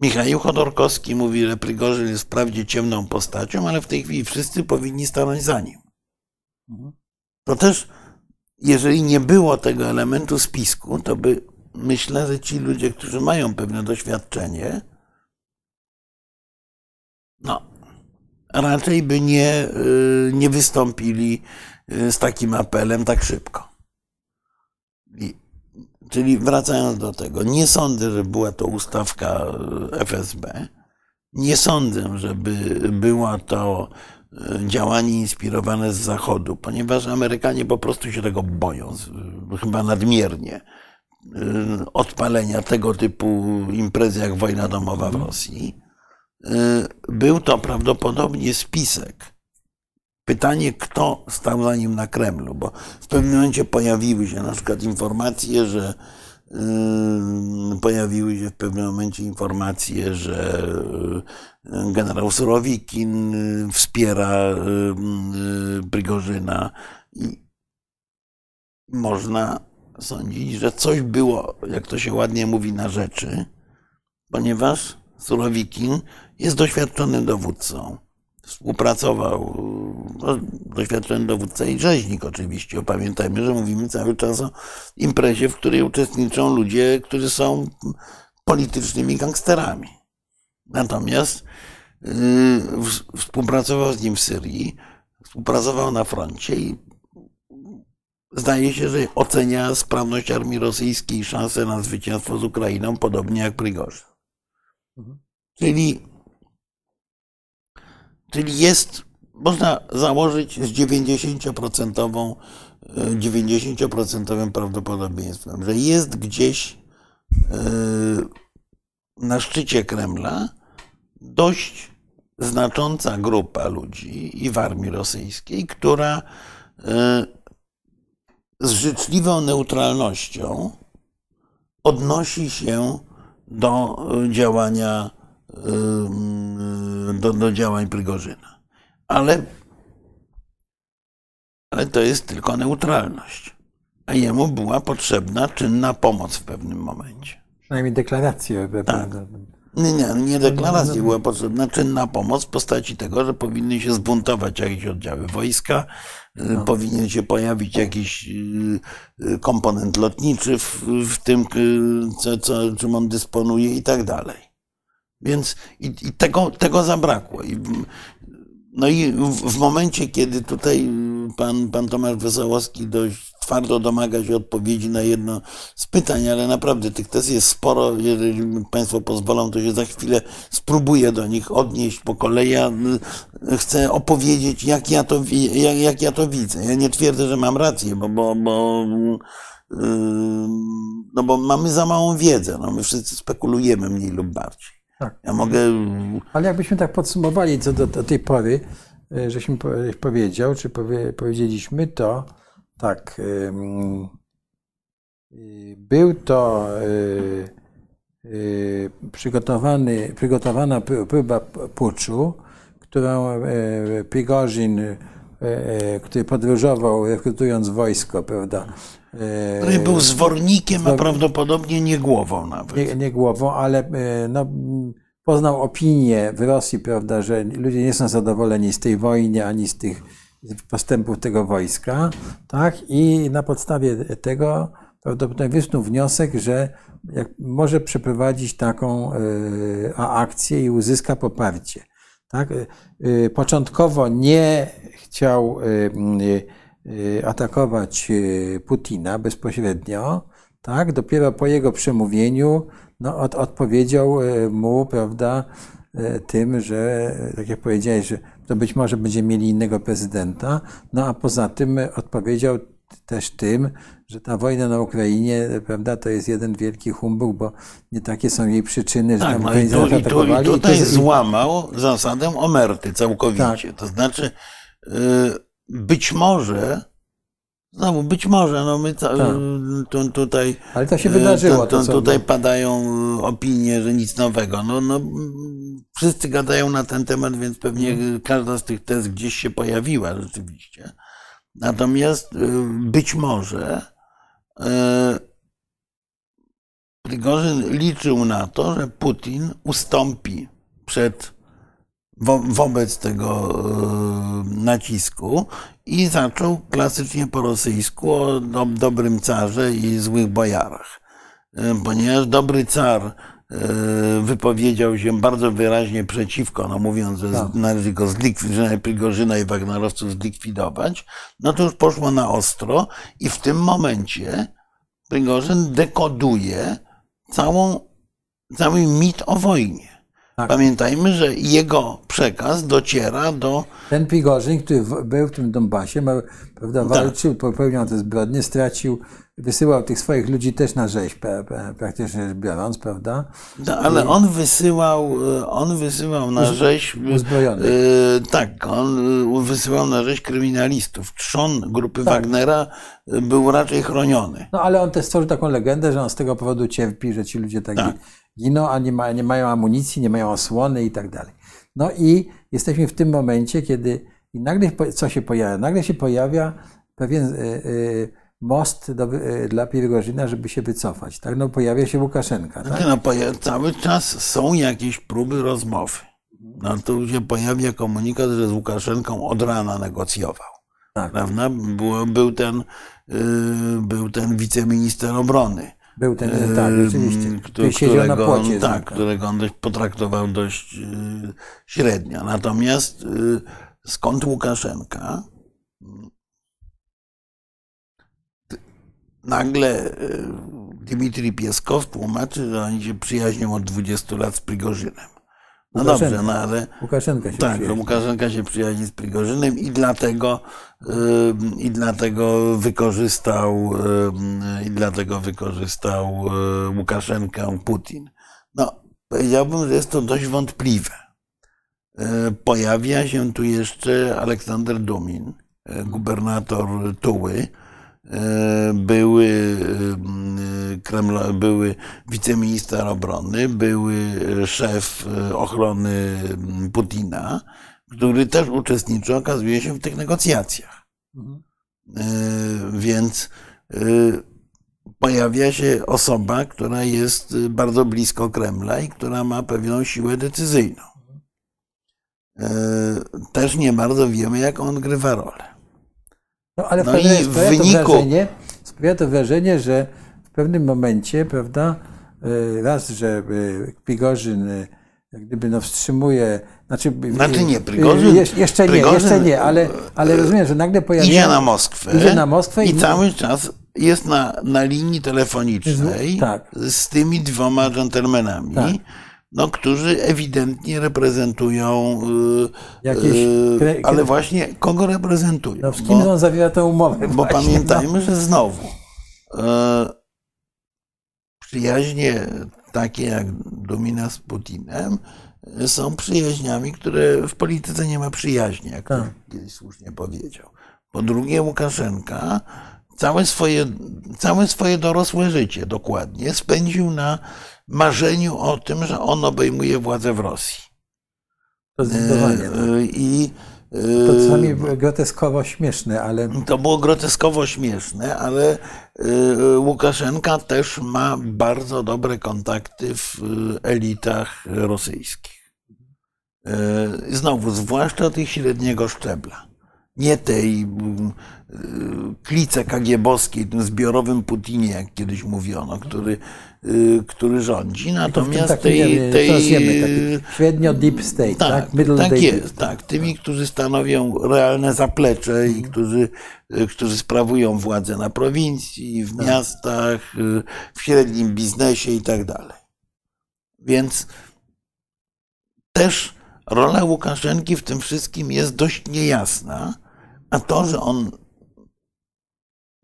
Michał Chodorkowski mówi, że Prigorzyn jest wprawdzie ciemną postacią, ale w tej chwili wszyscy powinni stanąć za nim. To też, jeżeli nie było tego elementu spisku, to by myślę, że ci ludzie, którzy mają pewne doświadczenie, no, raczej by nie, y, nie wystąpili y, z takim apelem tak szybko. I, czyli wracając do tego, nie sądzę, że była to ustawka y, FSB. Nie sądzę, żeby było to działanie inspirowane z Zachodu, ponieważ Amerykanie po prostu się tego boją, chyba nadmiernie, odpalenia tego typu imprezy jak wojna domowa w Rosji. Był to prawdopodobnie spisek. Pytanie, kto stał za nim na Kremlu, bo w pewnym momencie pojawiły się na przykład informacje, że pojawiły się w pewnym momencie informacje, że generał Surowikin wspiera Prigorzyna i można sądzić, że coś było, jak to się ładnie mówi, na rzeczy, ponieważ Surowikin jest doświadczonym dowódcą. Współpracował, no, doświadczony dowódca i rzeźnik oczywiście. Pamiętajmy, że mówimy cały czas o imprezie, w której uczestniczą ludzie, którzy są politycznymi gangsterami. Natomiast yy, współpracował z nim w Syrii, współpracował na froncie i zdaje się, że ocenia sprawność armii rosyjskiej i szanse na zwycięstwo z Ukrainą, podobnie jak Prigorzyn. Mhm. Czyli, czyli jest, można założyć z 90%, 90% prawdopodobieństwem, że jest gdzieś e, na szczycie Kremla dość znacząca grupa ludzi i w armii rosyjskiej, która e, z życzliwą neutralnością odnosi się do działania do, do działań Prigorzyna. Ale, ale to jest tylko neutralność. A jemu była potrzebna czynna pomoc w pewnym momencie. Przynajmniej deklarację. Tak. Nie, nie, nie deklaracja była potrzebna, czynna pomoc w postaci tego, że powinny się zbuntować jakieś oddziały wojska, no. powinien się pojawić jakiś y, komponent lotniczy w, w tym, co, co, czym on dysponuje i tak dalej. Więc i, i tego, tego zabrakło. I, no i w, w, momencie, kiedy tutaj pan, pan Tomasz Wesołowski dość twardo domaga się odpowiedzi na jedno z pytań, ale naprawdę tych tez jest sporo. Jeżeli Państwo pozwolą, to się za chwilę spróbuję do nich odnieść po kolei. Ja chcę opowiedzieć, jak ja to, jak, jak ja to widzę. Ja nie twierdzę, że mam rację, bo, bo, bo no bo mamy za małą wiedzę. No my wszyscy spekulujemy mniej lub bardziej. Tak. Ja mogę. Ale jakbyśmy tak podsumowali co do, do tej pory, e, żeśmy powiedział, czy powie, powiedzieliśmy, to tak. Był to e, e, przygotowany, przygotowana próba puczu, którą Prigorzin, który podróżował rekrutując wojsko, prawda, który był zwornikiem, a prawdopodobnie nie głową nawet. Nie, nie głową, ale no, poznał opinię w Rosji, prawda, że ludzie nie są zadowoleni z tej wojny ani z tych postępów tego wojska, tak? I na podstawie tego prawdopodobnie wysnuł wniosek, że może przeprowadzić taką y, akcję i uzyska poparcie. Tak? Y, początkowo nie chciał atakować Putina bezpośrednio, tak? Dopiero po jego przemówieniu no, od, odpowiedział e, mu, prawda, tym, że, tak jak powiedziałeś, że to być może będziemy mieli innego prezydenta, no a poza tym odpowiedział też tym, że ta wojna na Ukrainie, prawda, to jest jeden wielki humbug, bo nie takie są jej przyczyny, że tak, tam no i, tu, i, tu, i tutaj i to, złamał zasadę omerty całkowicie. Tak. To znaczy, y, być może Znowu, być może, no my tak. tu, tutaj. Ale to się wydarzyło. To, to, tutaj padają opinie, że nic nowego. No, no, wszyscy gadają na ten temat, więc pewnie hmm. każda z tych tez gdzieś się pojawiła rzeczywiście. Natomiast y, być może e, Prigorzyn liczył na to, że Putin ustąpi przed wo, wobec tego e, nacisku i zaczął klasycznie po rosyjsku o do, dobrym carze i złych bojarach. E, ponieważ dobry car wypowiedział się bardzo wyraźnie przeciwko, no mówiąc, że Tak. należy go zlikwidować, Prigorzyna i Wagnerowców zlikwidować, no to już poszło na ostro i w tym momencie Prigorzyn dekoduje całą, cały mit o wojnie. Tak. Pamiętajmy, że jego przekaz dociera do Ten Prigorzyn, który w- był w tym Donbasie, ma, Tak. prawda, walczył, popełniał te zbrodnie, stracił, wysyłał tych swoich ludzi też na rzeź, pra- pra- praktycznie rzecz biorąc, prawda? No, ale on wysyłał, e, on wysyłał na rzeź. uzbrojonych. e, tak, on e, wysyłał na rzeź kryminalistów. Trzon grupy Tak. Wagnera e, był raczej chroniony. No ale on też stworzył taką legendę, że on z tego powodu cierpi, że ci ludzie tak, Tak. Giną, a nie, ma, nie mają amunicji, nie mają osłony i tak dalej. No i jesteśmy w tym momencie, kiedy i nagle co się pojawia? Nagle się pojawia pewien y, y, most do, y, dla Pirgorzyna, żeby się wycofać. Tak? No pojawia się Łukaszenka. Tak? No, cały czas są jakieś próby rozmowy. No tu się pojawia komunikat, że z Łukaszenką od rana negocjował. Tak. Prawda? Było, był, ten, e, był ten wiceminister obrony. Był ten, tak, rzeczywiście, Em, który siedział na płocie. on, tak, którego on dość potraktował dość y, średnio. Natomiast y, skąd Łukaszenka? Nagle y, Dmitrij Pieskow tłumaczy, że oni się przyjaźnią od 20 lat z Prigorzynem. No dobrze, no ale Łukaszenka się tak, przyjaźni. Łukaszenka się przyjaźni z Prigorzynem i dlatego, i dlatego wykorzystał i dlatego wykorzystał y, Łukaszenkę Putin. No, powiedziałbym, że jest to dość wątpliwe. Y, Pojawia się tu jeszcze Aleksander Dumin, y, gubernator Tuły, były, y, Kremla, były wiceminister obrony, były szef y, ochrony Putina, który też uczestniczy, okazuje się, w tych negocjacjach. Mhm. Więc pojawia się osoba, która jest bardzo blisko Kremla i która ma pewną siłę decyzyjną. Y, Też nie bardzo wiemy, jak on odgrywa rolę. No ale No w wyniku- to wrażenie, sprawia to wrażenie, że w pewnym momencie, prawda, y, raz, że y, Prigorzyn y, jak gdyby no wstrzymuje, znaczy, Znaczy nie, Prigorzyn- jeszcze nie, jeszcze nie, ale, ale rozumiem, że nagle pojawia Idzie na Moskwę. Idzie na Moskwę i, i- cały czas jest na, na linii telefonicznej Z- tak. z tymi dwoma dżentelmenami, Tak. No, którzy ewidentnie reprezentują. y, Jakieś y, kre- ale właśnie kogo reprezentują? no, z kim bo, on zawiera tę umowę? bo właśnie, pamiętajmy, że znowu e, przyjaźnie takie jak Dumina z Putinem są przyjaźniami, które w polityce nie ma przyjaźni, jak Tak. kiedyś słusznie powiedział. Po drugie, Łukaszenka całe swoje, całe swoje dorosłe życie dokładnie spędził na marzeniu o tym, że on obejmuje władzę w Rosji. To zdecydowanie. tak. E, I To e, czasami groteskowo śmieszne, ale to było groteskowo śmieszne, ale Łukaszenka też ma bardzo dobre kontakty w elitach rosyjskich. Znowu, zwłaszcza tych średniego szczebla. Nie tej mm, y, klice kagiebowskiej, tym zbiorowym Putinie, jak kiedyś mówiono, który, y, który rządzi. Natomiast tej, tej, wiemy, średnio deep state, tak? tak, tak jest, tak. Tymi, którzy stanowią realne zaplecze i którzy, y, którzy sprawują władzę na prowincji, w miastach, y, w średnim biznesie i tak dalej. Więc też rola Łukaszenki w tym wszystkim jest dość niejasna, a to, że on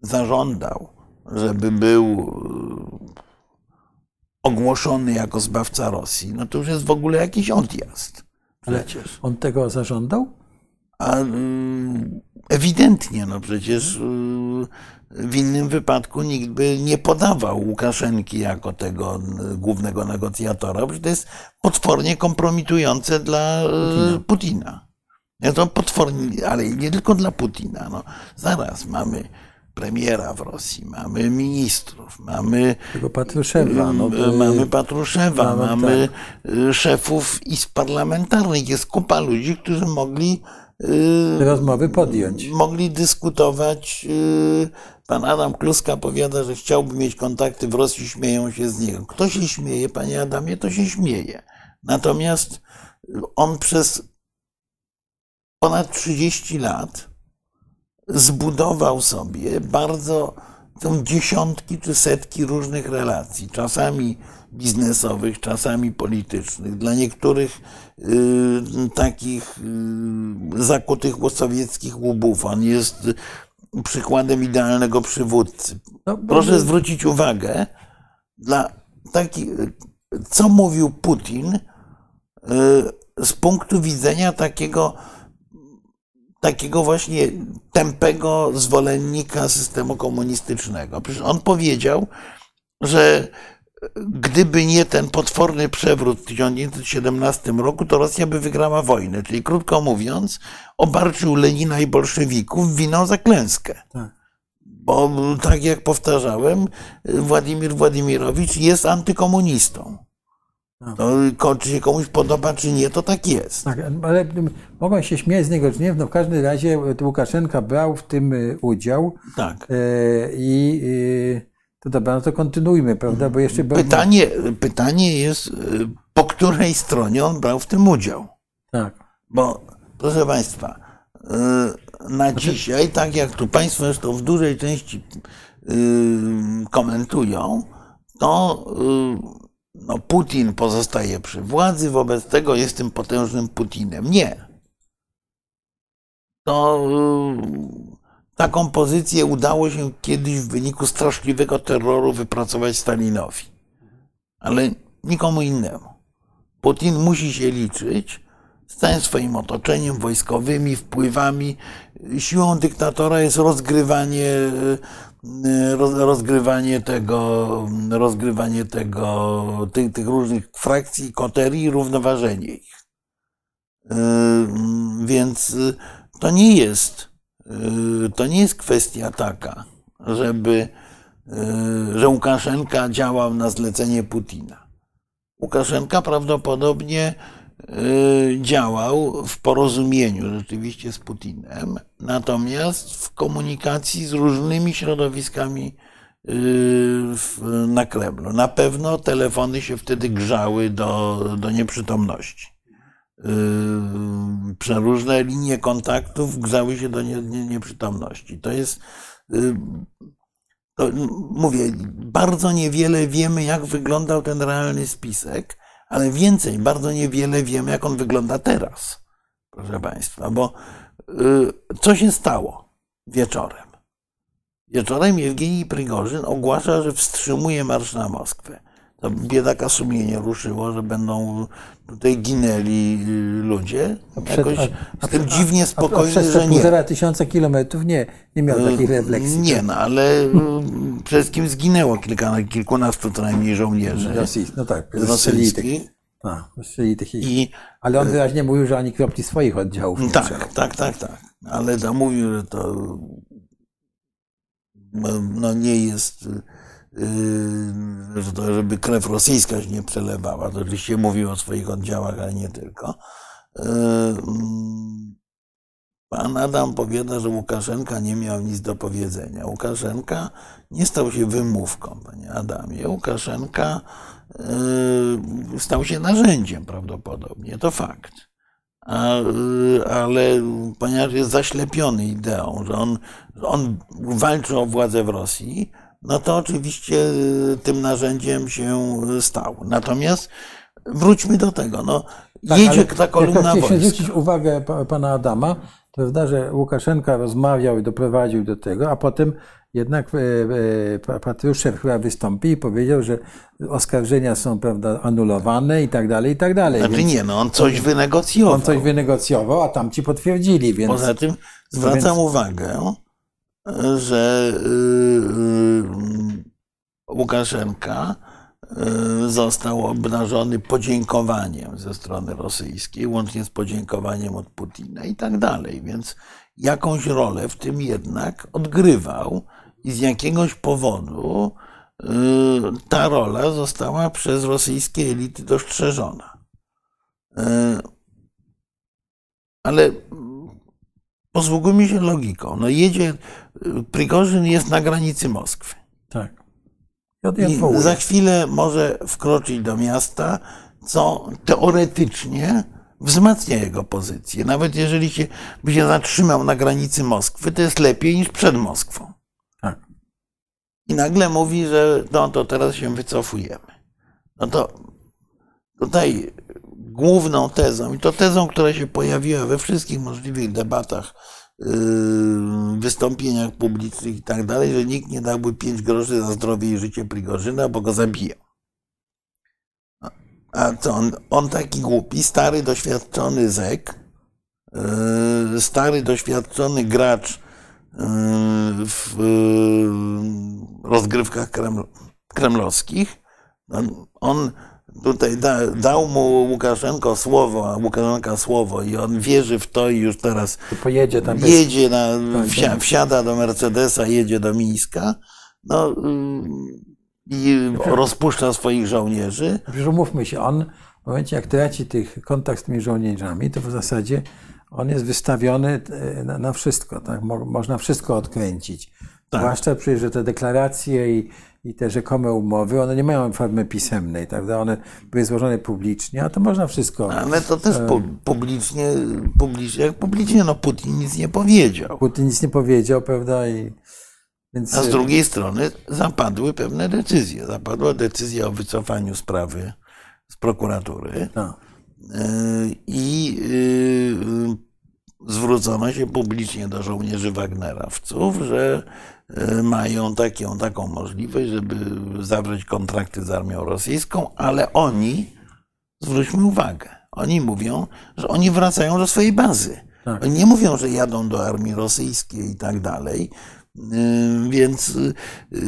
zażądał, żeby był y, ogłoszony jako zbawca Rosji, no to już jest w ogóle jakiś odjazd. Ale Przecież. on tego zażądał? A mm, ewidentnie, no przecież y, w innym wypadku nikt by nie podawał Łukaszenki jako tego y, głównego negocjatora, bo to jest potwornie kompromitujące dla Putina. Putina. Ja to potwornie, ale nie tylko dla Putina. No, zaraz mamy premiera w Rosji, mamy ministrów, mamy Tego Patruszewa. No, Y, mamy Patruszewa, mamy, mamy y, szefów izb parlamentarnych. Jest kupa ludzi, którzy mogli, y, rozmowy podjąć. mogli dyskutować Pan Adam Kluska powiada, że chciałby mieć kontakty w Rosji, śmieją się z niego. Kto się śmieje, panie Adamie, to się śmieje. Natomiast on przez ponad 30 lat zbudował sobie bardzo są dziesiątki czy setki różnych relacji, czasami biznesowych, czasami politycznych. Dla niektórych y, takich y, zakutych sowieckich łubów on jest przykładem idealnego przywódcy. No, Proszę zwrócić uwagę, dla taki, co mówił Putin y, z punktu widzenia takiego takiego właśnie tępego zwolennika systemu komunistycznego. Przecież on powiedział, że gdyby nie ten potworny przewrót w 1917 roku, to Rosja by wygrała wojnę. Czyli krótko mówiąc, obarczył Lenina i bolszewików winą za klęskę. Tak. Bo tak jak powtarzałem, Władimir Władimirowicz jest antykomunistą. No, czy się komuś podoba, czy nie, to tak jest. Tak, ale mogą się śmiać z niego, czy nie. No, w każdym razie Łukaszenka brał w tym y, udział. Tak. E, I to dobra, no to kontynuujmy, prawda? Bo jeszcze pytanie, pytanie jest, po której stronie on brał w tym udział. Tak. Bo, proszę Państwa, na znaczy... dzisiaj, tak jak tu Państwo zresztą w dużej części komentują, to no Putin pozostaje przy władzy, wobec tego jest tym potężnym Putinem. Nie. To y, taką pozycję udało się kiedyś w wyniku straszliwego terroru wypracować Stalinowi. Ale nikomu innemu. Putin musi się liczyć z całym swoim otoczeniem, wojskowymi wpływami. Siłą dyktatora jest rozgrywanie rozgrywanie tego, rozgrywanie tego, tych, tych różnych frakcji, koterii i równoważenie ich. Yy, więc to nie jest, to nie jest kwestia taka, żeby, że Łukaszenka działał na zlecenie Putina. Łukaszenka prawdopodobnie Y, działał w porozumieniu rzeczywiście z Putinem, natomiast w komunikacji z różnymi środowiskami y, na Kremlu. Na pewno telefony się wtedy grzały do, do nieprzytomności. Y, przeróżne linie kontaktów grzały się do nie, nie, nieprzytomności. To jest, mówię, bardzo niewiele wiemy, jak wyglądał ten realny spisek ale więcej, bardzo niewiele wiemy, jak on wygląda teraz, proszę Państwa, bo y, co się stało wieczorem? Wieczorem Jewgenij Prigorzyn ogłasza, że wstrzymuje marsz na Moskwę. To biedaka sumienie ruszyło, że będą tutaj ginęli y, ludzie. Jakoś a, tym dziwnie spokojnie, a, a, a że nie. półtora tysiąca kilometrów nie, nie miał takiej y, refleksji. Nie, no ale przede wszystkim zginęło kilka, kilkunastu co najmniej żołnierzy. Rosyjskich, no tak, rosyjskich. A, tych I, ale on wyraźnie mówił, że ani kropli swoich oddziałów nie Tak, tak, tak, tak. Ale to mówił, że to no, nie jest żeby krew rosyjska się nie przelewała. To oczywiście mówił o swoich oddziałach, ale nie tylko. Yy, pan Adam powiada, że Łukaszenka nie miał nic do powiedzenia. Łukaszenka nie stał się wymówką, panie Adamie. Łukaszenka yy, stał się narzędziem prawdopodobnie, to fakt. A, ale ponieważ jest zaślepiony ideą, że on, on walczy o władzę w Rosji, no to oczywiście y, tym narzędziem się stał. Natomiast wróćmy do tego. No, tak, jedzie ta kolumna wojska. Chciałem zwrócić uwagę pana Adama, prawda, że Łukaszenka rozmawiał i doprowadził do tego, a potem jednak e, e, Patruszew chyba wystąpił i powiedział, że oskarżenia są prawda, anulowane i tak dalej, i tak dalej. Znaczy Więc nie, no on coś wynegocjował. On coś wynegocjował, a tamci potwierdzili. Więc, Poza tym zwracam więc... uwagę, że y, y, Łukaszenka y, został obnażony podziękowaniem ze strony rosyjskiej, łącznie z podziękowaniem od Putina i tak dalej. Więc jakąś rolę w tym jednak odgrywał i z jakiegoś powodu ta rola została przez rosyjskie elity dostrzeżona. Ale posługujmy się logiką. No jedzie, Prigorzyn jest na granicy Moskwy. Tak. I, I za chwilę może wkroczyć do miasta, co teoretycznie wzmacnia jego pozycję. Nawet jeżeli się, by się zatrzymał na granicy Moskwy, to jest lepiej niż przed Moskwą. Tak. I nagle mówi, że no to teraz się wycofujemy. No to tutaj główną tezą, i to tezą, która się pojawiła we wszystkich możliwych debatach, yy, wystąpieniach publicznych i tak dalej, że nikt nie dałby pięć groszy za zdrowie i życie Prigorzyna, bo go zabiją. A co on, on taki głupi, stary, doświadczony zek, yy, stary, doświadczony gracz yy, w rozgrywkach kreml, kremlowskich. On, on tutaj da, dał mu Łukaszenko słowo, a Łukaszenka słowo i on wierzy w to i już teraz pojedzie tam jedzie na, wsia, wsiada do Mercedesa, jedzie do Mińska. No, i rozpuszcza swoich żołnierzy. Przecież umówmy się, on w momencie jak traci tych kontakt z tymi żołnierzami, to w zasadzie on jest wystawiony e, na, na wszystko, tak? Mo, można wszystko odkręcić. Tak. Zwłaszcza przecież, że te deklaracje i, i te rzekome umowy, one nie mają formy pisemnej, prawda? One były złożone publicznie, a to można wszystko. Ale to też pu publicznie, publicznie, jak publicznie, no Putin nic nie powiedział. Putin nic nie powiedział, prawda? I więc... A z drugiej strony zapadły pewne decyzje. Zapadła decyzja o wycofaniu sprawy z prokuratury no. i y, zwrócono się publicznie do żołnierzy Wagnerowców, że y, mają taką, taką możliwość, żeby zawrzeć kontrakty z armią rosyjską, ale oni, zwróćmy uwagę, oni mówią, że oni wracają do swojej bazy. Tak. Oni nie mówią, że jadą do armii rosyjskiej i tak dalej, Yy, więc yy,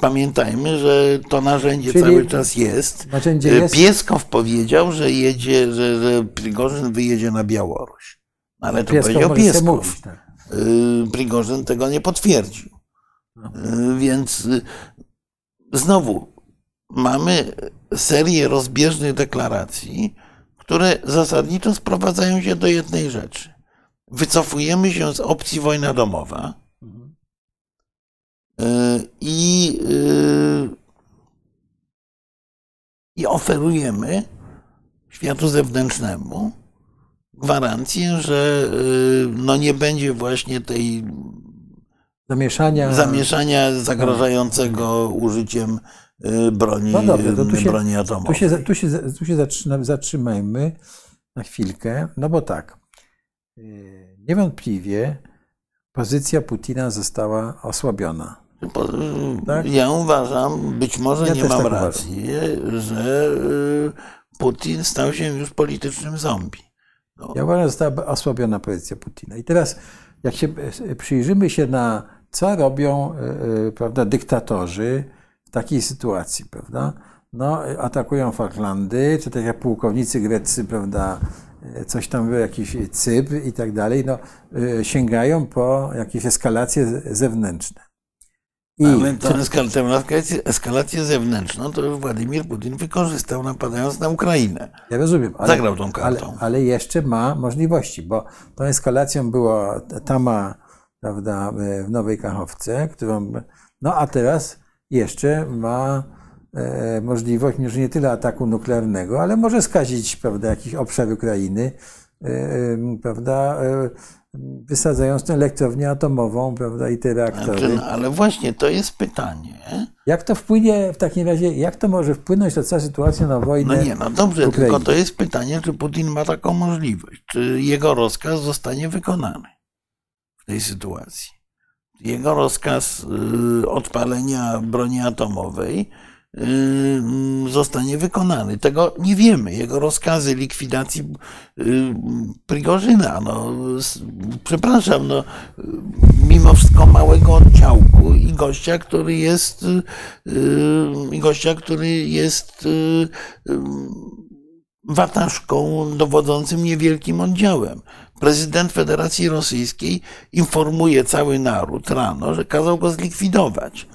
pamiętajmy, że to narzędzie Czyli cały czas jest. Narzędzie jest. Pieskow powiedział, że jedzie, że, że Prigorzyn wyjedzie na Białoruś. Ale to Pieskow powiedział Pieskow. Mówić, tak. Prigorzyn tego nie potwierdził. No. Więc znowu mamy serię rozbieżnych deklaracji, które zasadniczo sprowadzają się do jednej rzeczy. Wycofujemy się z opcji wojna domowa i, y, i oferujemy światu zewnętrznemu gwarancję, że y, no nie będzie właśnie tej zamieszania, zamieszania zagrażającego użyciem y, broni, no dobrze, to tu się, broni atomowej. Tu się, tu się, tu się zatrzymajmy na chwilkę, no bo tak, niewątpliwie pozycja Putina została osłabiona. Tak? Ja uważam, być może ja nie mam tak racji, uważam. że y, Putin stał się już politycznym zombie. No. Ja uważam, że została osłabiona pozycja Putina. I teraz, jak się y, przyjrzymy się na co robią y, prawda, dyktatorzy w takiej sytuacji, prawda? No, atakują Falklandy, czy tak jak pułkownicy greccy, prawda, coś tam, jakiś cyb i tak dalej, no, sięgają po jakieś eskalacje zewnętrzne. I Ale tę eskalację, eskalację zewnętrzną to Władimir Putin wykorzystał napadając na Ukrainę. Ja rozumiem. Ale, Zagrał tą kartą. Ale, ale, jeszcze ma możliwości, bo tą eskalacją była Tama prawda, w Nowej Kachowce, którą, no a teraz jeszcze ma e, możliwość już nie tyle ataku nuklearnego, ale może skazić prawda, jakiś obszar Ukrainy, e, e, prawda, e, wysadzając tę elektrownię atomową, prawda, i te reaktory. Znaczy, no, ale właśnie to jest pytanie. Jak to wpłynie w takim razie, jak to może wpłynąć na całą sytuację na wojnę? No nie, no dobrze, tylko to jest pytanie, czy Putin ma taką możliwość, czy jego rozkaz zostanie wykonany w tej sytuacji. Jego rozkaz y, odpalenia broni atomowej zostanie wykonany. Tego nie wiemy. Jego rozkazy likwidacji y, Prigorzyna, no, przepraszam, no, mimo wszystko małego oddziałku i gościa, który jest y, i gościa, który jest wataszką dowodzącym niewielkim oddziałem. Prezydent Federacji Rosyjskiej informuje cały naród rano, że kazał go zlikwidować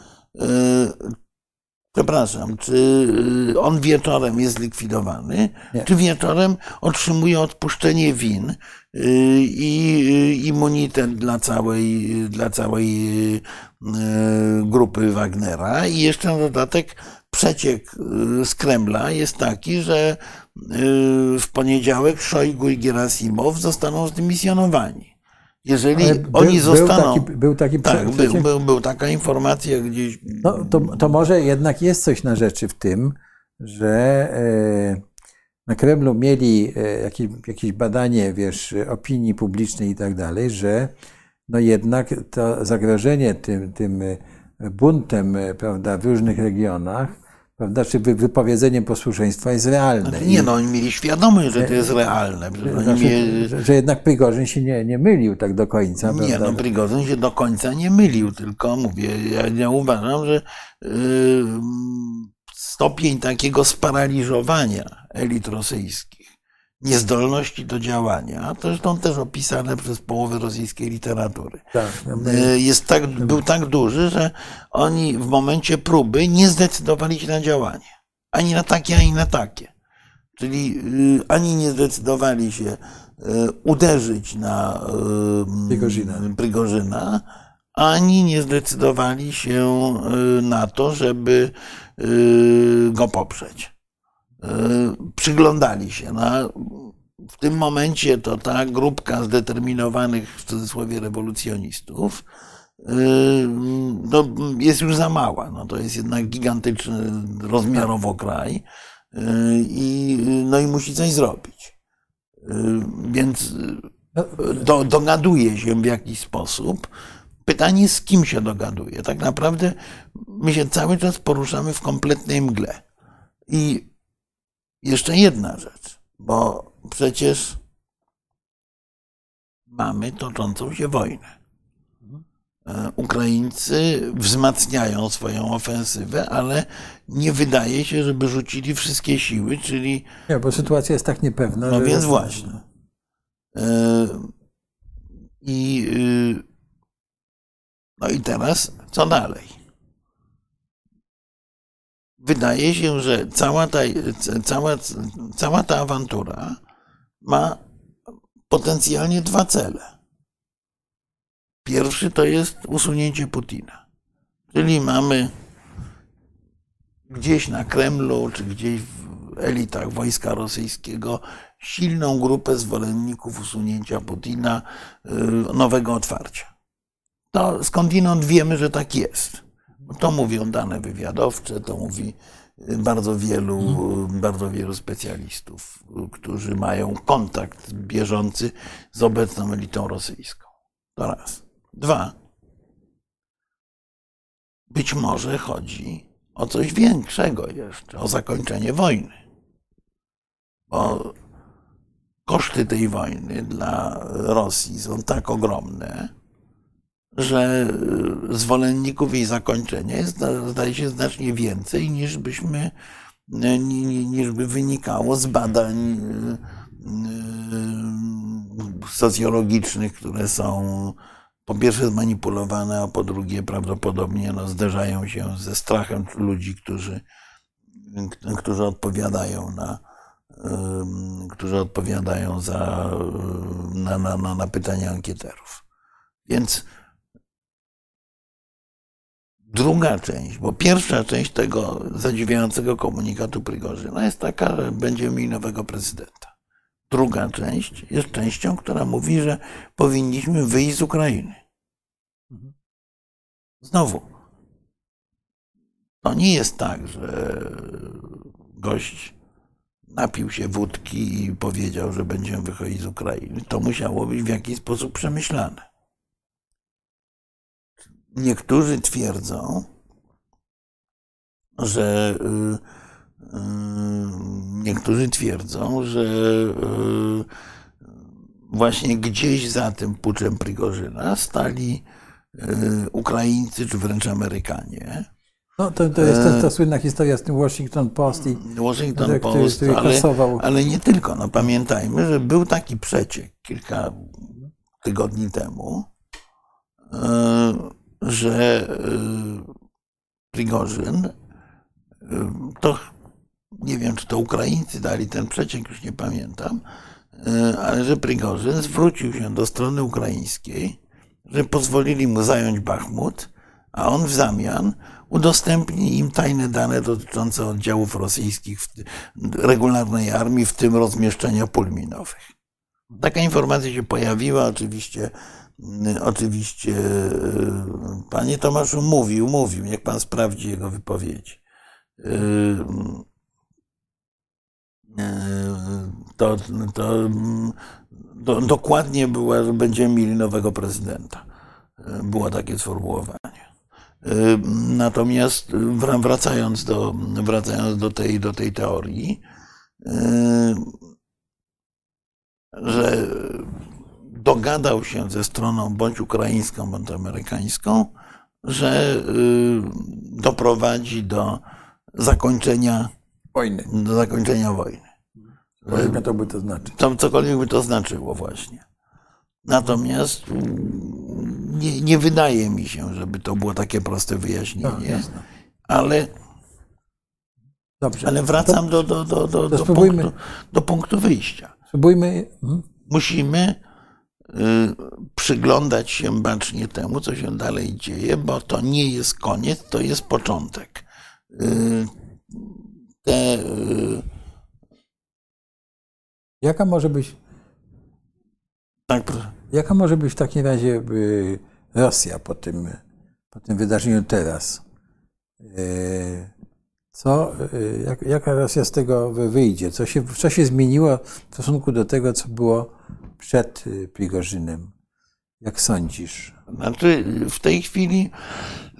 Przepraszam, czy y, on wieczorem jest zlikwidowany, Nie. czy wieczorem otrzymuje odpuszczenie win y, i y, immunitet dla całej, dla całej grupy Wagnera i jeszcze na dodatek przeciek z Kremla jest taki, że w poniedziałek Szojgu i Gerasimow zostaną zdymisjonowani. Jeżeli Ale oni był, zostaną... Był taki, był taki tak, był, był, był taka informacja gdzieś... No, to, to może jednak jest coś na rzeczy w tym, że e, na Kremlu mieli e, jakieś, jakieś badanie, wiesz, opinii publicznej i tak dalej, że no jednak to zagrożenie tym, tym e, buntem, prawda, w różnych regionach, prawda, czy wy- wypowiedzeniem posłuszeństwa jest realne. Znaczy, nie, no oni mieli świadomość, że to jest realne. Przecież Oni Znaczy, mieli, że, jednak Prigorzyn się nie, nie mylił tak do końca, nie, prawda? no Prigozyn się do końca nie mylił, tylko mówię, ja, ja uważam, że yy, stopień takiego sparaliżowania elit rosyjskich, niezdolności do działania, to zresztą też opisane przez połowę rosyjskiej literatury, tak, yy, jest tak, był tak duży, że oni w momencie próby nie zdecydowali się na działanie. Ani na takie, ani na takie. Czyli y, ani nie zdecydowali się y, uderzyć na y, Prigorzyna. Prigorzyna, ani nie zdecydowali się na to, żeby y, go poprzeć. Y, Przyglądali się. Na, w tym momencie to ta grupka zdeterminowanych w cudzysłowie rewolucjonistów y, no, jest już za mała. No, to jest jednak gigantyczny rozmiarowo kraj y, i, no, i musi coś zrobić. Więc no, do, dogaduje się w jakiś sposób. Pytanie, z kim się dogaduje. Tak naprawdę my się cały czas poruszamy w kompletnej mgle. I jeszcze jedna rzecz, bo przecież mamy toczącą się wojnę. E, Ukraińcy wzmacniają swoją ofensywę, ale nie wydaje się, żeby rzucili wszystkie siły, czyli nie, bo sytuacja jest tak niepewna, no że... więc właśnie. E, I, y, no i teraz co dalej? Wydaje się, że cała ta, cała, cała ta awantura ma potencjalnie dwa cele. Pierwszy to jest usunięcie Putina. Czyli mamy gdzieś na Kremlu, czy gdzieś w elitach wojska rosyjskiego silną grupę zwolenników usunięcia Putina, y, nowego otwarcia. To skądinąd wiemy, że tak jest. To mówią dane wywiadowcze, to mówi y, bardzo wielu, bardzo wielu specjalistów, y, którzy mają kontakt bieżący z obecną elitą rosyjską. To raz. Dwa. Być może chodzi o coś większego jeszcze, o zakończenie wojny. Bo koszty tej wojny dla Rosji są tak ogromne, że zwolenników jej zakończenia jest, zdaje się, znacznie więcej niż byśmy, ni- niż by wynikało z badań yy, socjologicznych, które są po pierwsze zmanipulowane, a po drugie prawdopodobnie no, zderzają się ze strachem ludzi, którzy, którzy odpowiadają na, którzy odpowiadają za, na, na, na pytania ankieterów. Więc druga część, bo pierwsza część tego zadziwiającego komunikatu Prigorzyna jest taka, że będziemy mieli nowego prezydenta. Druga część jest częścią, która mówi, że powinniśmy wyjść z Ukrainy. Znowu, to nie jest tak, że gość napił się wódki i powiedział, że będziemy wychodzić z Ukrainy. To musiało być w jakiś sposób przemyślane. Niektórzy twierdzą, że y, y, niektórzy twierdzą, że y, właśnie gdzieś za tym puczem Prigorzyna stali Ukraińcy czy wręcz Amerykanie. No, to, to jest ta, ta słynna historia z tym Washington Post i Washington który- Post, który ale, kasował. ale nie tylko. No, pamiętajmy, że był taki przeciek kilka tygodni temu, y, że y, Prigorzyn To nie wiem, czy to Ukraińcy dali ten przeciek, już nie pamiętam, y, ale że Prigorzyn zwrócił się do strony ukraińskiej, że pozwolili mu zająć Bachmut, a on w zamian udostępni im tajne dane dotyczące oddziałów rosyjskich w regularnej armii, w tym rozmieszczenia pól minowych. Taka informacja się pojawiła, oczywiście, oczywiście panie Tomaszu mówił, mówił, niech pan sprawdzi jego wypowiedzi. To, to, to dokładnie była, że będziemy mieli nowego prezydenta. Było takie sformułowanie. Natomiast wracając do, wracając do, tej, do tej teorii, że dogadał się ze stroną bądź ukraińską, bądź amerykańską, że doprowadzi do zakończenia Wojny. Do zakończenia wojny. Cokolwiek to by to znaczyć. To, cokolwiek by to znaczyło właśnie. Natomiast nie, nie wydaje mi się, żeby to było takie proste wyjaśnienie. No, ale, Dobrze. ale wracam do, do, do, do, do, spróbujmy. punktu, do punktu wyjścia. Spróbujmy. hmm? Musimy y, przyglądać się bacznie temu, co się dalej dzieje, bo to nie jest koniec, to jest początek. Y, te, y, Jaka może być, tak, proszę. jaka może być w takim razie y, Rosja po tym, po tym wydarzeniu teraz? Y, Co, y, jak, jaka Rosja z tego wy- wyjdzie? Co się, co się zmieniło w stosunku do tego, co było przed y, Prigorzynem? Jak sądzisz? Znaczy, w tej chwili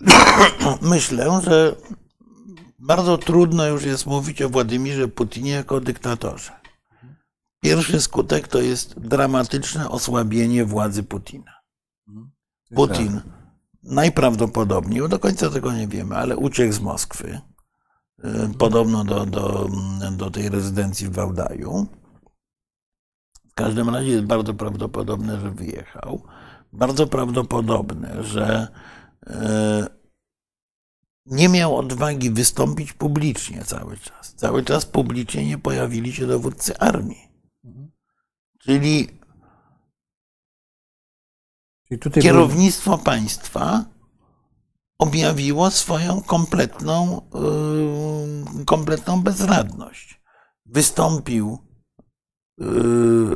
myślę, że bardzo trudno już jest mówić o Władimirze Putinie jako dyktatorze. Pierwszy skutek to jest dramatyczne osłabienie władzy Putina. Putin najprawdopodobniej, do końca tego nie wiemy, ale uciekł z Moskwy, y, podobno do, do, do tej rezydencji w Wałdaju. W każdym razie jest bardzo prawdopodobne, że wyjechał. Bardzo prawdopodobne, że e, nie miał odwagi wystąpić publicznie cały czas. Cały czas publicznie nie pojawili się dowódcy armii. Czyli Czyli tutaj kierownictwo państwa objawiło swoją kompletną, yy, kompletną bezradność. Wystąpił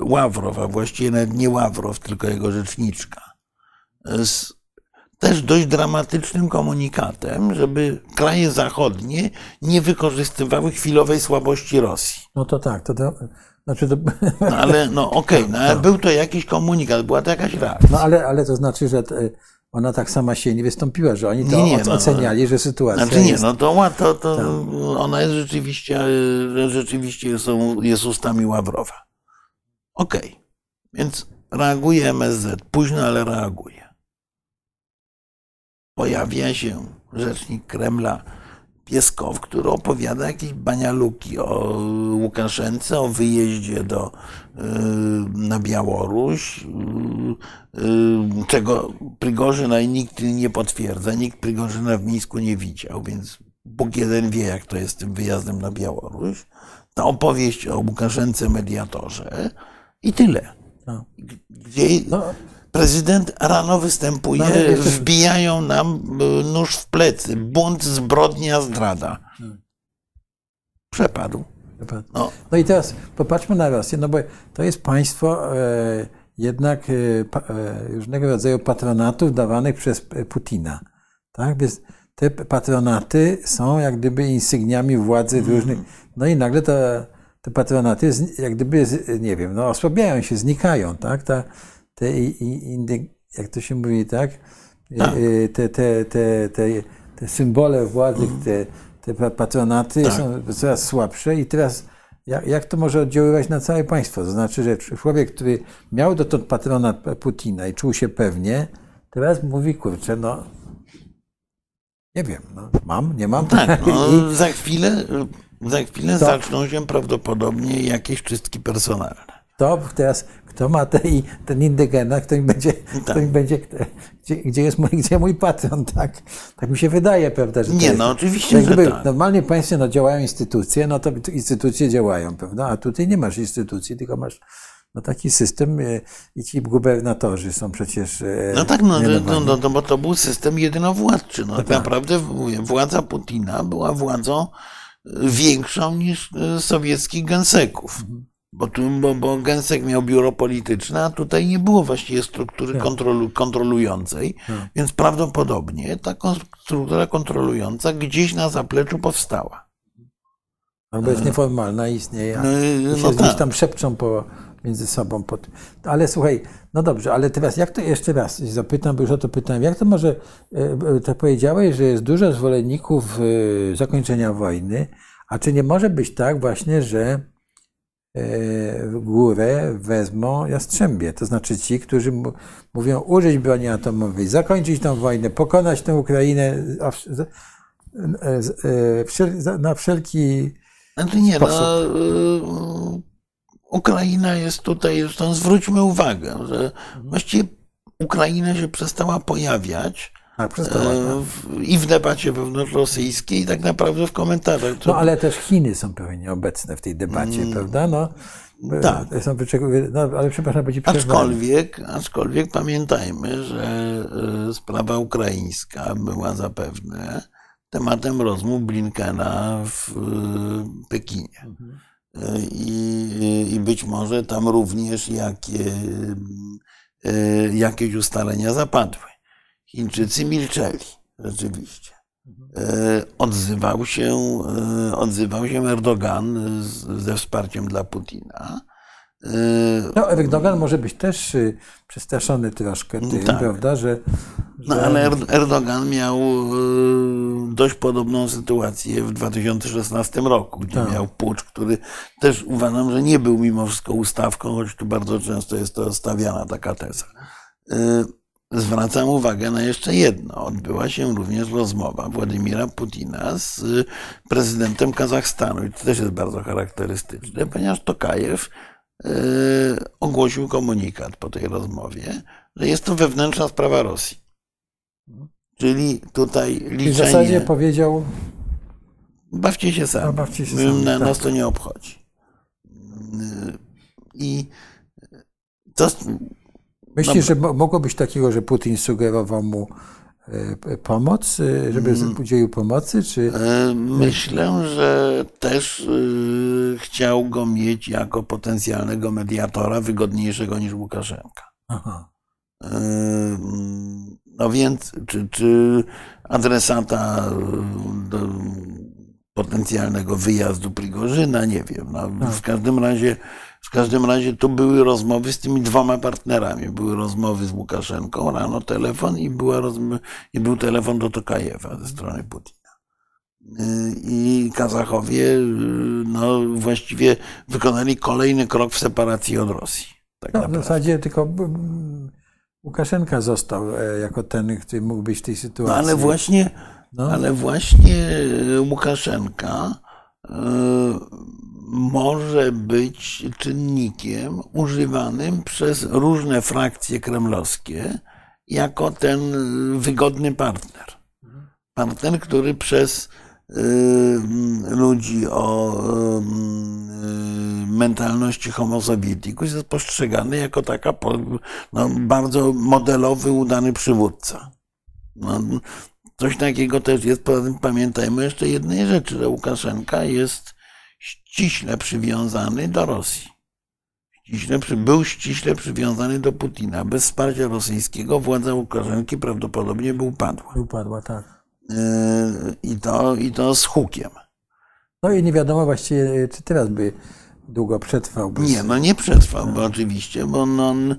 Ławrow, a właściwie nawet nie Ławrow, tylko jego rzeczniczka, z też dość dramatycznym komunikatem, żeby kraje zachodnie nie wykorzystywały chwilowej słabości Rosji. No to tak, to, to znaczy to, No ale no okej, no, ale był to jakiś komunikat, była to jakaś reakcja. no ale, ale to znaczy, że t- ona tak sama się nie wystąpiła, że oni to Nie, nie, no, oceniali, że sytuacja Znaczy nie, jest... no to, to, to ona jest rzeczywiście, e, rzeczywiście są, jest ustami Ławrowa. Okej, więc reaguje MSZ, późno, ale reaguje. Pojawia się rzecznik Kremla Pieskow, który opowiada jakieś banialuki o Łukaszence, o wyjeździe do, y, na Białoruś, y, y, czego Prigorzyna nikt nie potwierdza. Nikt Prigorzyna w Mińsku nie widział, więc Bóg jeden wie, jak to jest z tym wyjazdem na Białoruś. Ta opowieść o Łukaszence mediatorze i tyle. No. Gdzie No, prezydent rano występuje, No, wbijają nam y, nóż w plecy. Bunt, zbrodnia, zdrada. Przepadł. No, No i teraz popatrzmy na Rosję, no bo to jest państwo e, jednak e, e, różnego rodzaju patronatów dawanych przez Putina. Tak? Więc te patronaty są jak gdyby insygniami władzy w różnych. No i nagle te, te patronaty jak gdyby, nie wiem, no osłabiają się, znikają, tak? Ta, te, i- i- indy, jak to się mówi, tak? E, Tak. e, Te, te, te, te, te symbole władzy, te, te pa- patronaty Tak. są coraz słabsze i teraz jak, jak to może oddziaływać na całe państwo? To znaczy, że człowiek, który miał dotąd patronat Putina i czuł się pewnie, teraz mówi, kurczę, no nie wiem, no, mam, nie mam. tak, I, no, za chwilę, za chwilę To- zaczną się prawdopodobnie jakieś czystki personalne. kto teraz, kto ma ten, ten indygena, kto mi będzie, Tak. kto mi będzie gdzie, gdzie jest mój, gdzie mój patron, tak? Tak mi się wydaje, prawda? Że to Nie, jest, no oczywiście, jak że tak. Normalnie w państwie no, działają instytucje, no to instytucje działają, prawda? A tutaj nie masz instytucji, tylko masz no, taki system e, i ci gubernatorzy są przecież. e, No tak, no, no, no, no bo to był system jedynowładczy. No, tak tak. naprawdę władza Putina była władzą większą niż y, sowieckich genseków. Bo, tu, bo, bo gensek miał biuro polityczne, a tutaj nie było właściwie struktury Tak. kontrolu, kontrolującej, więc prawdopodobnie ta struktura kontrolująca gdzieś na zapleczu powstała. Albo jest nieformalna, istnieje. No, y, się no gdzieś tak. tam szepczą po, między sobą. Pod... Ale słuchaj, no dobrze, ale teraz jak to jeszcze raz zapytam, bo już o to pytałem, jak to może, e, e, to powiedziałeś, że jest dużo zwolenników e, zakończenia wojny, a czy nie może być tak właśnie, że w górę wezmą jastrzębie, to znaczy ci, którzy mówią użyć broni atomowej, zakończyć tę wojnę, pokonać tę Ukrainę na wszelki nie, sposób. no, Ukraina jest tutaj, zresztą zwróćmy uwagę, że właściwie Ukraina się przestała pojawiać Tak, przestała. e, tak. i w debacie wewnątrzrosyjskiej, i tak naprawdę w komentarzach. No ale też Chiny są pewnie obecne w tej debacie, prawda? No, tak. e, Są wyczeku- no, ale przepraszam, będzie. Aczkolwiek, aczkolwiek pamiętajmy, że e, sprawa ukraińska była zapewne tematem rozmów Blinkena w e, Pekinie. E, I, I być może tam również jakie, e, jakieś ustalenia zapadły. Chińczycy milczeli, rzeczywiście. E, Odzywał się, e, odzywał się Erdogan ze wsparciem dla Putina. E, No, Erdogan może być też y, przestraszony troszkę tym, Tak. prawda, że, No że ale Er- Erdogan miał e, dość podobną sytuację w 2016 roku, gdzie Tak. miał pucz, który też uważam, że nie był mimo wszystko ustawką, choć tu bardzo często jest to stawiana taka teza. E, Zwracam uwagę na jeszcze jedno. Odbyła się również rozmowa Władimira Putina z prezydentem Kazachstanu i to też jest bardzo charakterystyczne, ponieważ Tokajew ogłosił komunikat po tej rozmowie, że jest to wewnętrzna sprawa Rosji. Czyli tutaj i w liczenie. zasadzie powiedział, Bawcie się sami. No, bawcie się sami, na, tak. Nas to nie obchodzi. Yy, I to, myślisz, że mo- mogło być takiego, że Putin sugerował mu pomoc, e, żeby Mm. udzielił pomocy, czy e, myślę, że też yy, chciał go mieć jako potencjalnego mediatora, wygodniejszego niż Łukaszenka. Aha. No więc, czy, czy adresata do potencjalnego wyjazdu Prigorzyna, nie wiem. No, w każdym razie, w każdym razie tu były rozmowy z tymi dwoma partnerami. Były rozmowy z Łukaszenką, rano telefon i, była rozm- i był telefon do Tokajewa ze strony Putina. Yy, I Kazachowie yy, no, właściwie wykonali kolejny krok w separacji od Rosji. Tak No, w zasadzie tylko mm, Łukaszenka został e, jako ten, który mógł być w tej sytuacji. No ale właśnie, No. ale właśnie Łukaszenka może być czynnikiem używanym przez różne frakcje kremlowskie jako ten wygodny partner. Partner, który przez y, ludzi o y, mentalności homo sovieticus jest postrzegany jako taka no, bardzo modelowy, udany przywódca. No, coś takiego też jest. Pamiętajmy jeszcze jednej rzeczy, że Łukaszenka jest ściśle przywiązany do Rosji. Ściśle, był ściśle przywiązany do Putina. Bez wsparcia rosyjskiego władza Łukaszenki prawdopodobnie by upadła. Upadła, tak. Yy, I to, I to z hukiem. No i nie wiadomo właściwie, czy teraz by długo przetrwał. Bez... Nie, no nie przetrwał, bo oczywiście, bo on, on,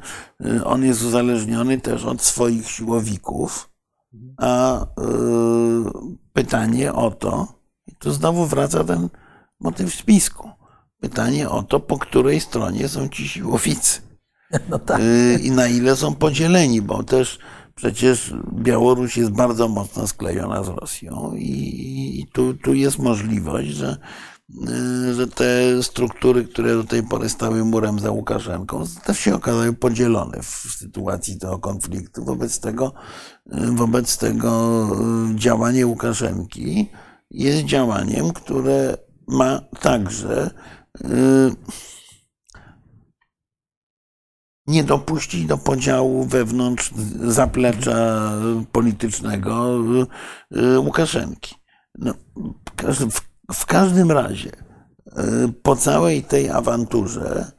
y, on jest uzależniony też od swoich siłowików. A y, pytanie o to, i tu znowu wraca ten motyw spisku. Pytanie o to, po której stronie są ci siłowicy. No tak. Y, I na ile są podzieleni, bo też przecież Białoruś jest bardzo mocno sklejona z Rosją i, tu, tu jest możliwość, że y, że te struktury, które do tej pory stały murem za Łukaszenką, też się okazały podzielone w sytuacji tego konfliktu. Wobec tego, y, wobec tego działanie Łukaszenki jest działaniem, które ma także nie dopuścić do podziału wewnątrz zaplecza politycznego Łukaszenki. No, w każdym razie, po całej tej awanturze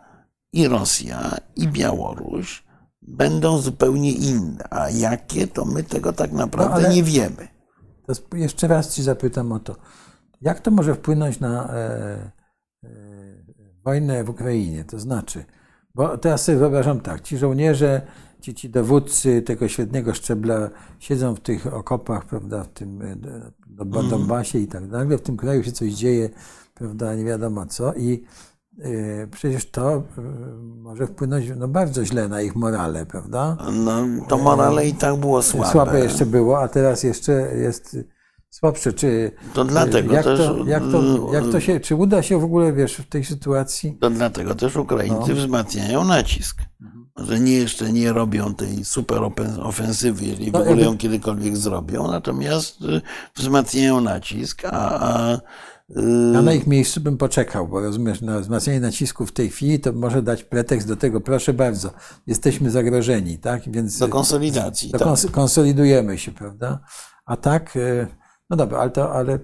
i Rosja, i Białoruś będą zupełnie inne. A jakie, to my tego tak naprawdę no, nie wiemy. jeszcze raz Ci zapytam o to. Jak to może wpłynąć na e, e, wojnę w Ukrainie? To znaczy, bo teraz sobie wyobrażam tak, ci żołnierze, ci, ci dowódcy tego świetnego szczebla siedzą w tych okopach, prawda, w tym e, mhm. Donbasie i tak dalej, w tym kraju się coś dzieje, prawda, nie wiadomo co i y, przecież to y, może wpłynąć no, bardzo źle na ich morale, prawda? No, to morale i tak było słabe. Słabe jeszcze było, a teraz jeszcze jest Czy, to dlatego jak też. To, jak, to, jak to się, czy uda się w ogóle, wiesz, w tej sytuacji? To dlatego też Ukraińcy no. wzmacniają nacisk. Że nie jeszcze nie robią tej super ofensywy, jeżeli w no, ogóle ją kiedykolwiek zrobią, natomiast y, wzmacniają nacisk, a, a y, ja na ich miejscu bym poczekał, bo rozumiesz, na wzmacnianie nacisku w tej chwili to może dać pretekst do tego, proszę bardzo, jesteśmy zagrożeni, tak? Więc do konsolidacji. Do tak. konsolidujemy się, prawda? A tak, no dobra, ale to, ale...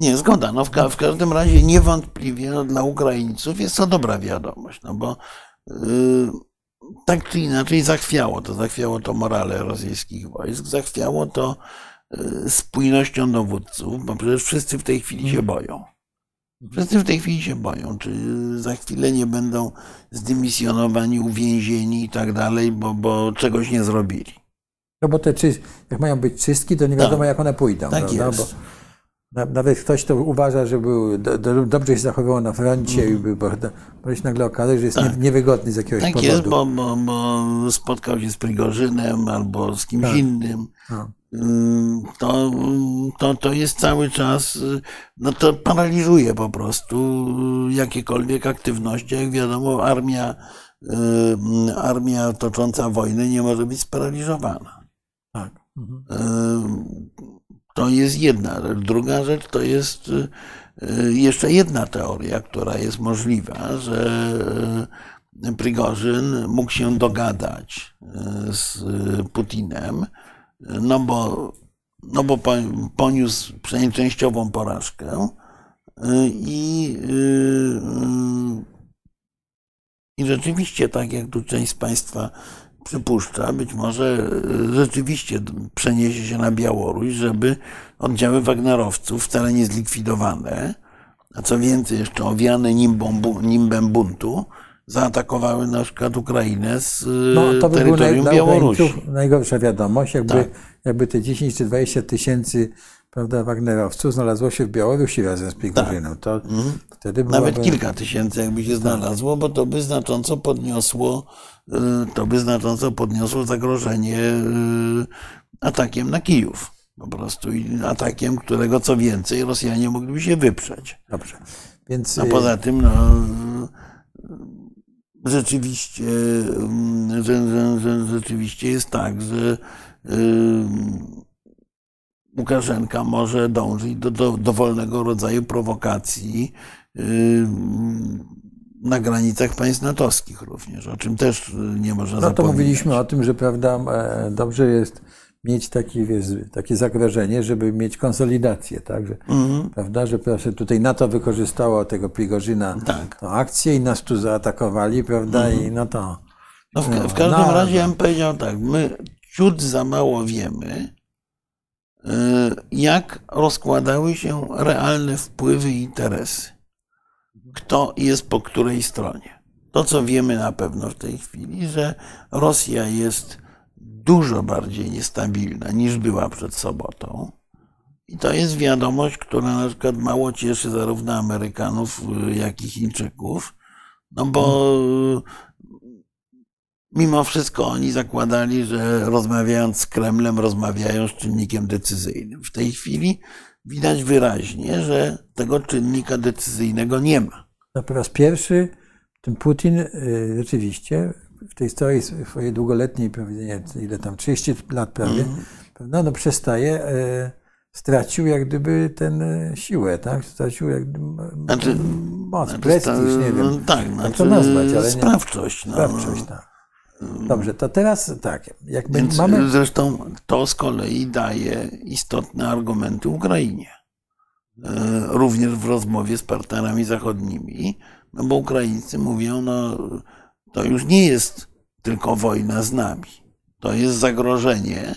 Nie, zgoda. No w, ka w każdym razie niewątpliwie no, dla Ukraińców jest to dobra wiadomość, no bo yy, tak czy inaczej zachwiało to, zachwiało to morale rosyjskich wojsk, zachwiało to yy, spójnością dowódców, bo przecież wszyscy w tej chwili się boją. Wszyscy w tej chwili się boją, czy za chwilę nie będą zdymisjonowani, uwięzieni i tak dalej, bo, bo czegoś nie zrobili. No bo te jak mają być czystki, to nie wiadomo, tak. jak one pójdą. Tak prawda? jest. Bo nawet ktoś, kto uważa, że był, do, do, dobrze się zachowywał na froncie mm. i był, bo, bo się nagle okazać, że jest tak. niewygodny z jakiegoś tak powodu. Tak jest, bo, bo, bo, spotkał się z Prigorzynem albo z kimś tak. innym. Mm, to, to, to jest cały czas, no to paraliżuje po prostu jakiekolwiek aktywności. Jak wiadomo, armia, y, armia tocząca wojnę nie może być sparaliżowana. Tak. Mhm. To jest jedna rzecz. Druga rzecz to jest e, jeszcze jedna teoria, która jest możliwa, że e, Prigorzyn mógł się dogadać e, z Putinem, no bo, no bo poniósł przynajmniej częściową porażkę i, i rzeczywiście, tak jak tu część z Państwa przypuszcza, być może e, rzeczywiście przeniesie się na Białoruś, żeby oddziały Wagnerowców, wcale nie zlikwidowane, a co więcej, jeszcze owiane nimbem buntu, zaatakowały na przykład Ukrainę z no, to by terytorium naj, Białorusi. Najgorsza wiadomość, jakby, tak. jakby te 10 czy 20 tysięcy prawda, Wagnerowców znalazło się w Białorusi razem z Prigorzyną. Tak. To mhm. wtedy byłaby... Nawet kilka tysięcy jakby się znalazło, bo to by znacząco podniosło Y, to by znacząco podniosło zagrożenie y, atakiem na Kijów. Po prostu atakiem, którego co więcej Rosjanie mogliby się wyprzeć. Dobrze. Więc... A poza tym, no, rzeczywiście, że, rzeczywiście jest tak, że y, Łukaszenka może dążyć do, do dowolnego rodzaju prowokacji na granicach państw natowskich również, o czym też y, nie można no, zapominać. No to mówiliśmy o tym, że prawda, e, dobrze jest mieć takie, wiesz, takie zagrożenie, żeby mieć konsolidację, tak? Że, mm -hmm. Prawda, że proszę, tutaj NATO wykorzystało tego Prigorzyna tak. tą akcję i nas tu zaatakowali, prawda, mm -hmm. i no to... No w, no, w każdym no, razie ja bym powiedział tak, my ciut za mało wiemy, jak rozkładały się realne wpływy i interesy kto jest po której stronie. To, co wiemy na pewno w tej chwili, że Rosja jest dużo bardziej niestabilna niż była przed sobotą. I to jest wiadomość, która na przykład mało cieszy zarówno Amerykanów, jak i Chińczyków, no bo mimo wszystko oni zakładali, że rozmawiając z Kremlem, rozmawiają z czynnikiem decyzyjnym. W tej chwili widać wyraźnie, że tego czynnika decyzyjnego nie ma. No po raz pierwszy ten Putin y, rzeczywiście w tej swojej, swojej długoletniej, powiedzenie, ile tam, 30 lat prawie, no, no przestaje, y, stracił jak gdyby ten y, siłę, tak? Stracił jak gdyby Znaczy, moc, Znaczy, prestiż, nie wiem. Tak, jak znaczy, to nazwać, ale nie, sprawczość. No, sprawczość, tak. Dobrze, to teraz tak, jakby Więc mamy... zresztą to z kolei daje istotne argumenty Ukrainie. E, Również w rozmowie z partnerami zachodnimi, no bo Ukraińcy mówią, no to już nie jest tylko wojna z nami. To jest zagrożenie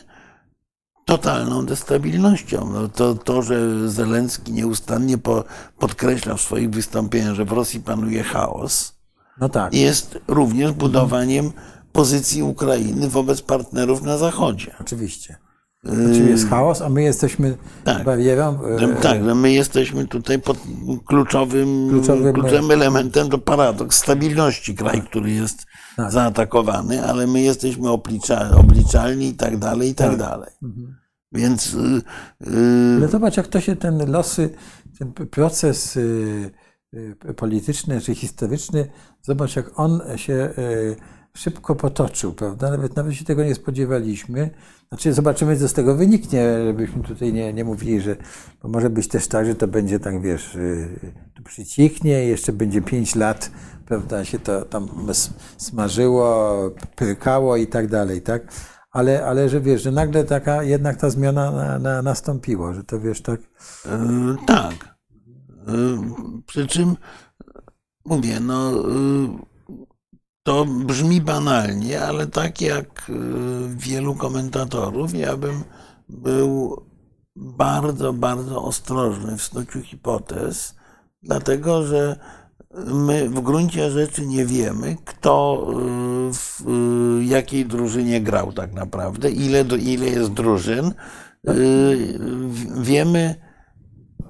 totalną destabilnością. No to, to, że Zelenski nieustannie po, podkreśla w swoich wystąpieniach, że w Rosji panuje chaos, No tak, jest również budowaniem pozycji Ukrainy wobec partnerów na Zachodzie. oczywiście. Znaczy jest chaos, a my jesteśmy Tak. Że, e, tak, że my jesteśmy tutaj pod kluczowym, Kluczowym- kluczowym elementem, to paradoks stabilności kraju, który jest Tak. zaatakowany, ale my jesteśmy oblicza, obliczalni i tak dalej, i tak, Tak. dalej. Mhm. Więc y, Ale zobacz, jak to się ten losy, ten proces y, y, polityczny czy historyczny, zobacz, jak on się szybko potoczył, prawda? Nawet, nawet się tego nie spodziewaliśmy. Znaczy, zobaczymy, co z tego wyniknie, żebyśmy tutaj nie, nie mówili, że bo może być też tak, że to będzie tak, wiesz, y, tu przycichnie, jeszcze będzie pięć lat, prawda, się to tam smażyło, pyrkało i tak dalej, tak? Ale, ale że wiesz, że nagle taka jednak ta zmiana na, na, nastąpiła, że to wiesz, tak. y, tak. Y, Przy czym mówię, no y, to brzmi banalnie, ale tak jak y, wielu komentatorów, ja bym był bardzo, bardzo ostrożny w snuciu hipotez, dlatego że my w gruncie rzeczy nie wiemy, kto y, w y, jakiej drużynie grał tak naprawdę, ile, ile jest drużyn. Wiemy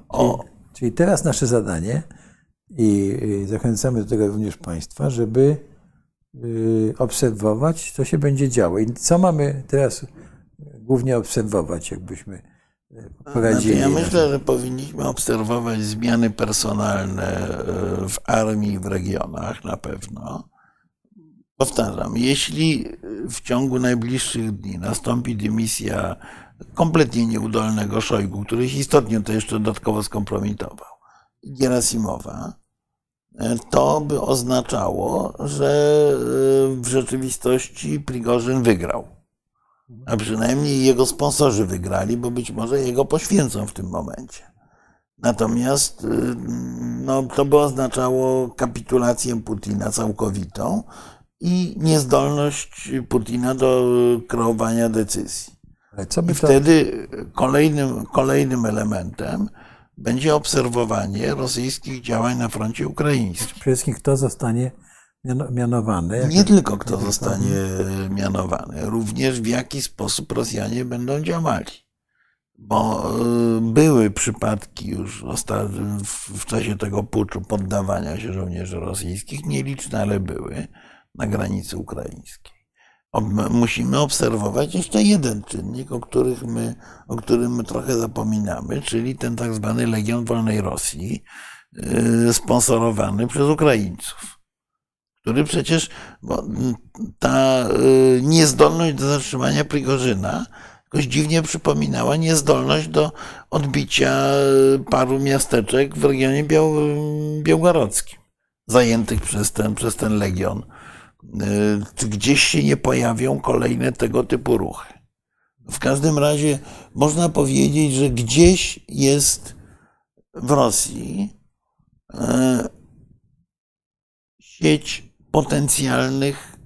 o. Czyli teraz nasze zadanie i zachęcamy do tego również Państwa, żeby obserwować, co się będzie działo. I co mamy teraz głównie obserwować, jakbyśmy y, Znaczy, poradzili. ja myślę, że powinniśmy obserwować zmiany personalne e, w armii w regionach na pewno. Powtarzam, jeśli w ciągu najbliższych dni nastąpi dymisja kompletnie nieudolnego Szojgu, który istotnie to jeszcze dodatkowo skompromitował, e, to by oznaczało, że e, w rzeczywistości Prigorzyn wygrał. A przynajmniej jego sponsorzy wygrali, bo być może jego poświęcą w tym momencie. Natomiast y, no, to by oznaczało kapitulację Putina całkowitą i niezdolność Putina do kreowania decyzji. I wtedy kolejnym, kolejnym elementem będzie obserwowanie rosyjskich działań na froncie ukraińskim. przede wszystkim kto zostanie miano- mianowany? Nie tylko kto zostanie mianowany, również w jaki sposób Rosjanie będą działali. Bo y, były przypadki już w czasie tego puczu poddawania się żołnierzy rosyjskich, nieliczne, ale były na granicy ukraińskiej. Musimy obserwować jeszcze jeden czynnik, o, których my, o którym my trochę zapominamy, czyli ten tak zwany Legion Wolnej Rosji, y, sponsorowany przez Ukraińców który przecież, bo ta y, niezdolność do zatrzymania Prigorzyna jakoś dziwnie przypominała niezdolność do odbicia y, paru miasteczek w regionie biał, białgorodzkim, zajętych przez ten, przez ten legion. Y, gdzieś się nie pojawią kolejne tego typu ruchy? W każdym razie można powiedzieć, że gdzieś jest w Rosji y, sieć potencjalnych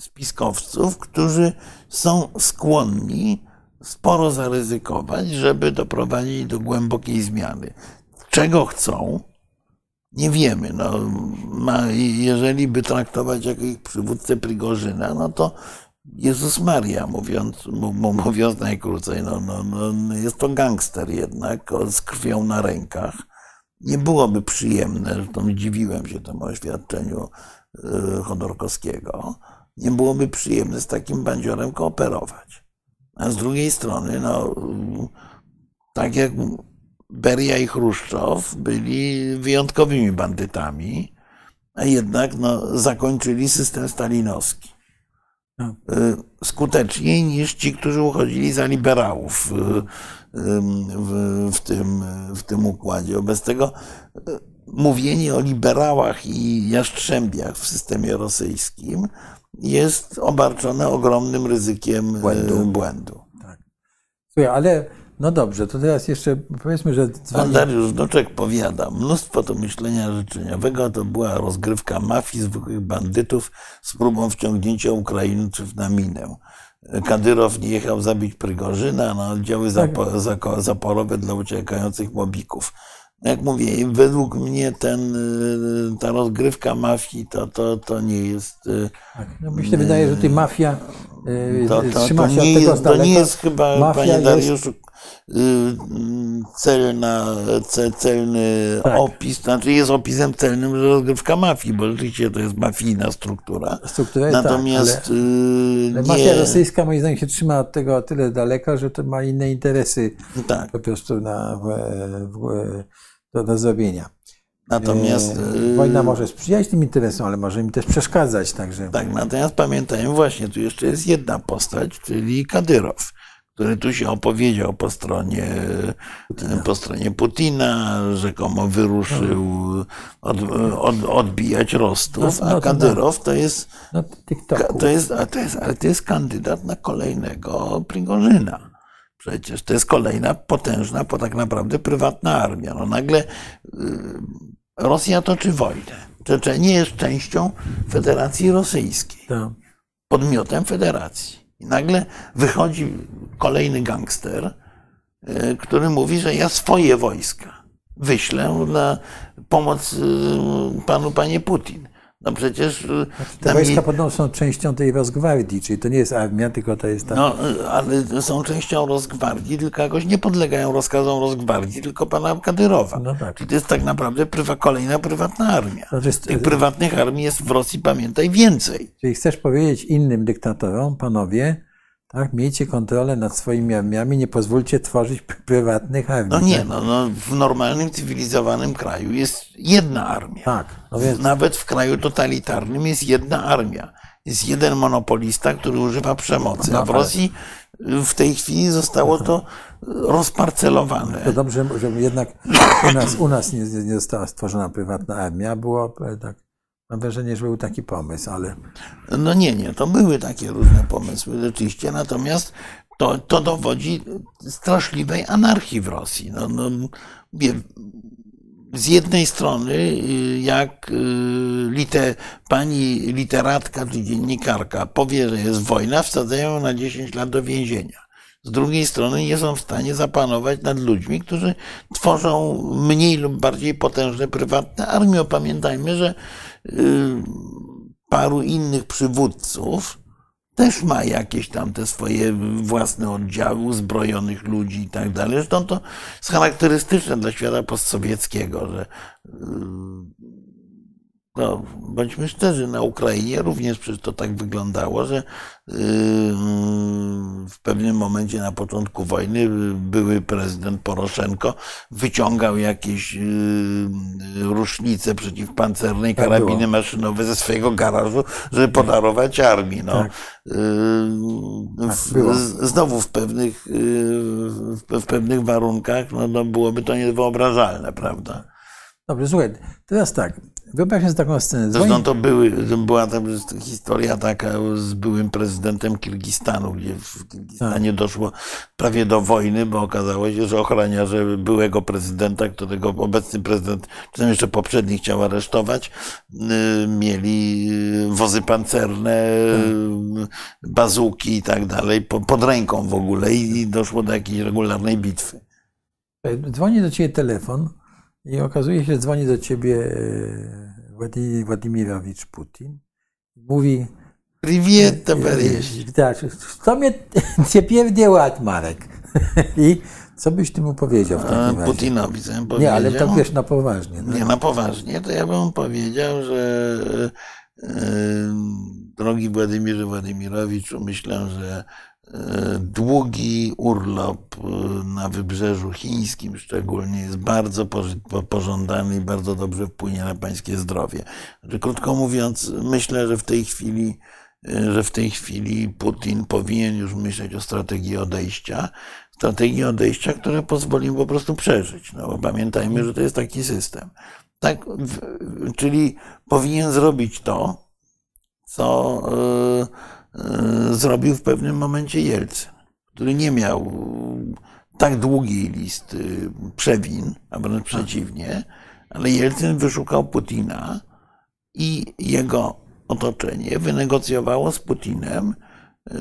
spiskowców, którzy są skłonni sporo zaryzykować, żeby doprowadzić do głębokiej zmiany. Czego chcą? Nie wiemy. No, jeżeli by traktować jako ich przywódcę Prigorzyna, no to Jezus Maria, mówiąc, mówiąc najkrócej, no, no, no, jest to gangster jednak z krwią na rękach nie byłoby przyjemne, zresztą dziwiłem się temu oświadczeniu y, Chodorkowskiego, nie byłoby przyjemne z takim bandziorem kooperować. A z drugiej strony, no, tak jak Beria i Chruszczow byli wyjątkowymi bandytami, a jednak no, zakończyli system stalinowski. No. Skuteczniej niż ci, którzy uchodzili za liberałów w, w, tym, w tym układzie. Bez tego mówienie o liberałach i jastrzębiach w systemie rosyjskim jest obarczone ogromnym ryzykiem Błędu. błędu. Tak. Słuchaj, ale no dobrze, to teraz jeszcze powiedzmy, że Pan dzwoni... Dariusz Doczek powiada, mnóstwo to myślenia życzeniowego to była rozgrywka mafii, zwykłych bandytów z próbą wciągnięcia Ukraińców na minę. Kadyrow nie jechał zabić Prygorzyna na oddziały zapo, zako, zaporowe dla uciekających mobików. Jak mówię, według mnie ten, y, ta rozgrywka mafii to, to, to nie jest. y, Tak, no mi się wydaje, że tutaj mafia To, to, to, się nie jest, to nie jest chyba, Mafia panie Dariuszu, y, celna, ce- celny Tak. opis, znaczy jest opisem celnym rozgrywka mafii, bo rzeczywiście to jest mafijna struktura. Struktura jest Natomiast tak, ale, y, ale nie, mafia rosyjska moim zdaniem się trzyma od tego o tyle daleka, że to ma inne interesy tak, po prostu na, w, w, do, do zrobienia. Natomiast E, y, Wojna może sprzyjać tym interesom, ale może im też przeszkadzać, także Tak, natomiast pamiętajmy właśnie, tu jeszcze jest jedna postać, czyli Kadyrow, który tu się opowiedział po stronie Putina, po stronie Putina rzekomo wyruszył od, od, odbijać Rostów, No, no a to Kadyrow to jest, no to jest, a to jest, ale to jest kandydat na kolejnego Prigorzyna. Przecież to jest kolejna potężna, bo tak naprawdę prywatna armia. No nagle y, Rosja toczy wojnę. Czeczenia jest częścią Federacji Rosyjskiej To, podmiotem federacji. I nagle wychodzi kolejny gangster, e, który mówi, że ja swoje wojska wyślę na pomoc e, panu, panie Putin. No przecież e, te wojska podobno są częścią tej Rosgwardii, czyli to nie jest armia, tylko to jest ta... no, ale są częścią Rosgwardii, tylko jakoś nie podlegają rozkazom Rosgwardii, tylko pana Kadyrowa. No tak. Czyli to jest tak naprawdę prywa, kolejna prywatna armia. To jest- Tych prywatnych armii jest w Rosji, pamiętaj, więcej. Czyli chcesz powiedzieć innym dyktatorom, panowie, tak, miejcie kontrolę nad swoimi armiami, nie pozwólcie tworzyć prywatnych armii. No nie, tak? no, no, w normalnym, cywilizowanym kraju jest jedna armia. Tak, no więc Nawet w kraju totalitarnym jest jedna armia. Jest jeden monopolista, który używa przemocy. A w No, ale- Rosji y, w tej chwili zostało to rozparcelowane. to dobrze, żeby jednak u nas, u nas nie, nie została stworzona prywatna armia, było e, tak, mam wrażenie, że był taki pomysł, ale No nie, nie, to były takie różne pomysły rzeczywiście, natomiast to, to dowodzi straszliwej anarchii w Rosji. No, no, z jednej strony, y, jak y, lite, pani literatka czy dziennikarka powie, że jest wojna, wsadzają ją na 10 lat do więzienia. Z drugiej strony nie są w stanie zapanować nad ludźmi, którzy tworzą mniej lub bardziej potężne prywatne armie. Pamiętajmy, że paru innych przywódców też ma jakieś tam te swoje własne oddziały uzbrojonych ludzi i tak dalej. Zresztą to jest charakterystyczne dla świata postsowieckiego, że yy, no, bądźmy szczerzy, na Ukrainie również przecież to tak wyglądało, że yy, w pewnym momencie na początku wojny były prezydent Poroszenko wyciągał jakieś yy, rusznice przeciwpancernej, Tak karabiny było. maszynowe ze swojego garażu, żeby podarować armii. No. Tak. Yy, z- znowu w pewnych, w pewnych warunkach no, no byłoby to niewyobrażalne, prawda? dobrze, słuchaj, teraz tak, wyobraź sobie taką scenę, dzwoni, Zresztą to były, była tam historia taka z byłym prezydentem Kirgistanu, gdzie w Kirgistanie doszło prawie do wojny, bo okazało się, że ochraniarze byłego prezydenta, którego obecny prezydent, czy tam jeszcze poprzedni chciał aresztować, y, mieli y, wozy pancerne, y, bazuki i tak dalej, po- pod ręką w ogóle i i doszło do jakiejś regularnej bitwy. dzwoni do ciebie telefon i okazuje się, że dzwoni do ciebie e, Władi- Władimirowicz Putin. Mówi, Привет, товарищ. tak, to mnie cię nie ład, Marek. I co byś ty mu powiedział w A takim razie? Putinowi co bym powiedział? Nie, ale to wiesz na poważnie. No. Nie, na poważnie, to ja bym powiedział, że e, e, drogi Władimirze Władimirowiczu, myślę, że e, długi urlop e, na wybrzeżu chińskim szczególnie jest bardzo pożądany i bardzo dobrze wpłynie na pańskie zdrowie. Znaczy, krótko mówiąc, myślę, że w tej chwili e, że w tej chwili Putin powinien już myśleć o strategii odejścia, strategii odejścia, która pozwoli mu po prostu przeżyć. No bo pamiętajmy, że to jest taki system. Tak, czyli powinien zrobić to, co y, y, zrobił w pewnym momencie Jelcyn, który nie miał tak długiej listy przewin, a wręcz przeciwnie, ale Jelcyn wyszukał Putina i jego otoczenie wynegocjowało z Putinem y,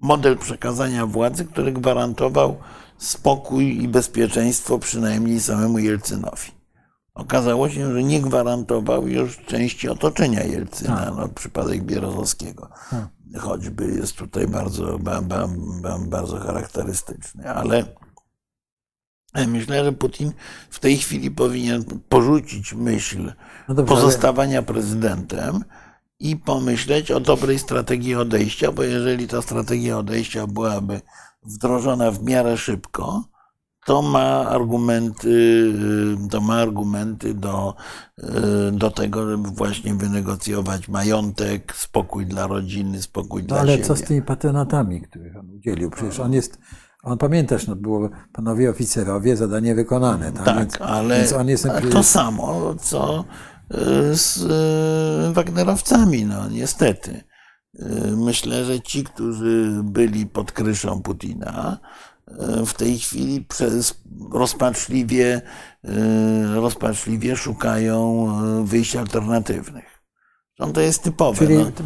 model przekazania władzy, który gwarantował spokój i bezpieczeństwo przynajmniej samemu Jelcynowi. Okazało się, że nie gwarantował już części otoczenia Jelcyna, no, przypadek Bierozowskiego choćby jest tutaj bardzo, ba, ba, ba, bardzo charakterystyczny, ale myślę, że Putin w tej chwili powinien porzucić myśl No dobrze, ale- pozostawania prezydentem i pomyśleć o dobrej strategii odejścia, bo jeżeli ta strategia odejścia byłaby wdrożona w miarę szybko, to ma argumenty, y, to ma argumenty do, y, do tego, żeby właśnie wynegocjować majątek, spokój dla rodziny, spokój No dla ale siebie. co z tymi patronatami, których on udzielił? Przecież on jest, on pamiętasz, no było panowie oficerowie, zadanie wykonane, tak? Tak, więc, ale więc on jest to samo, co y, z Wagnerowcami, no niestety. Myślę, że ci, którzy byli pod kryszą Putina, w tej chwili przez rozpaczliwie, y, rozpaczliwie szukają y, wyjść alternatywnych. No, to jest typowe. Czyli no. to-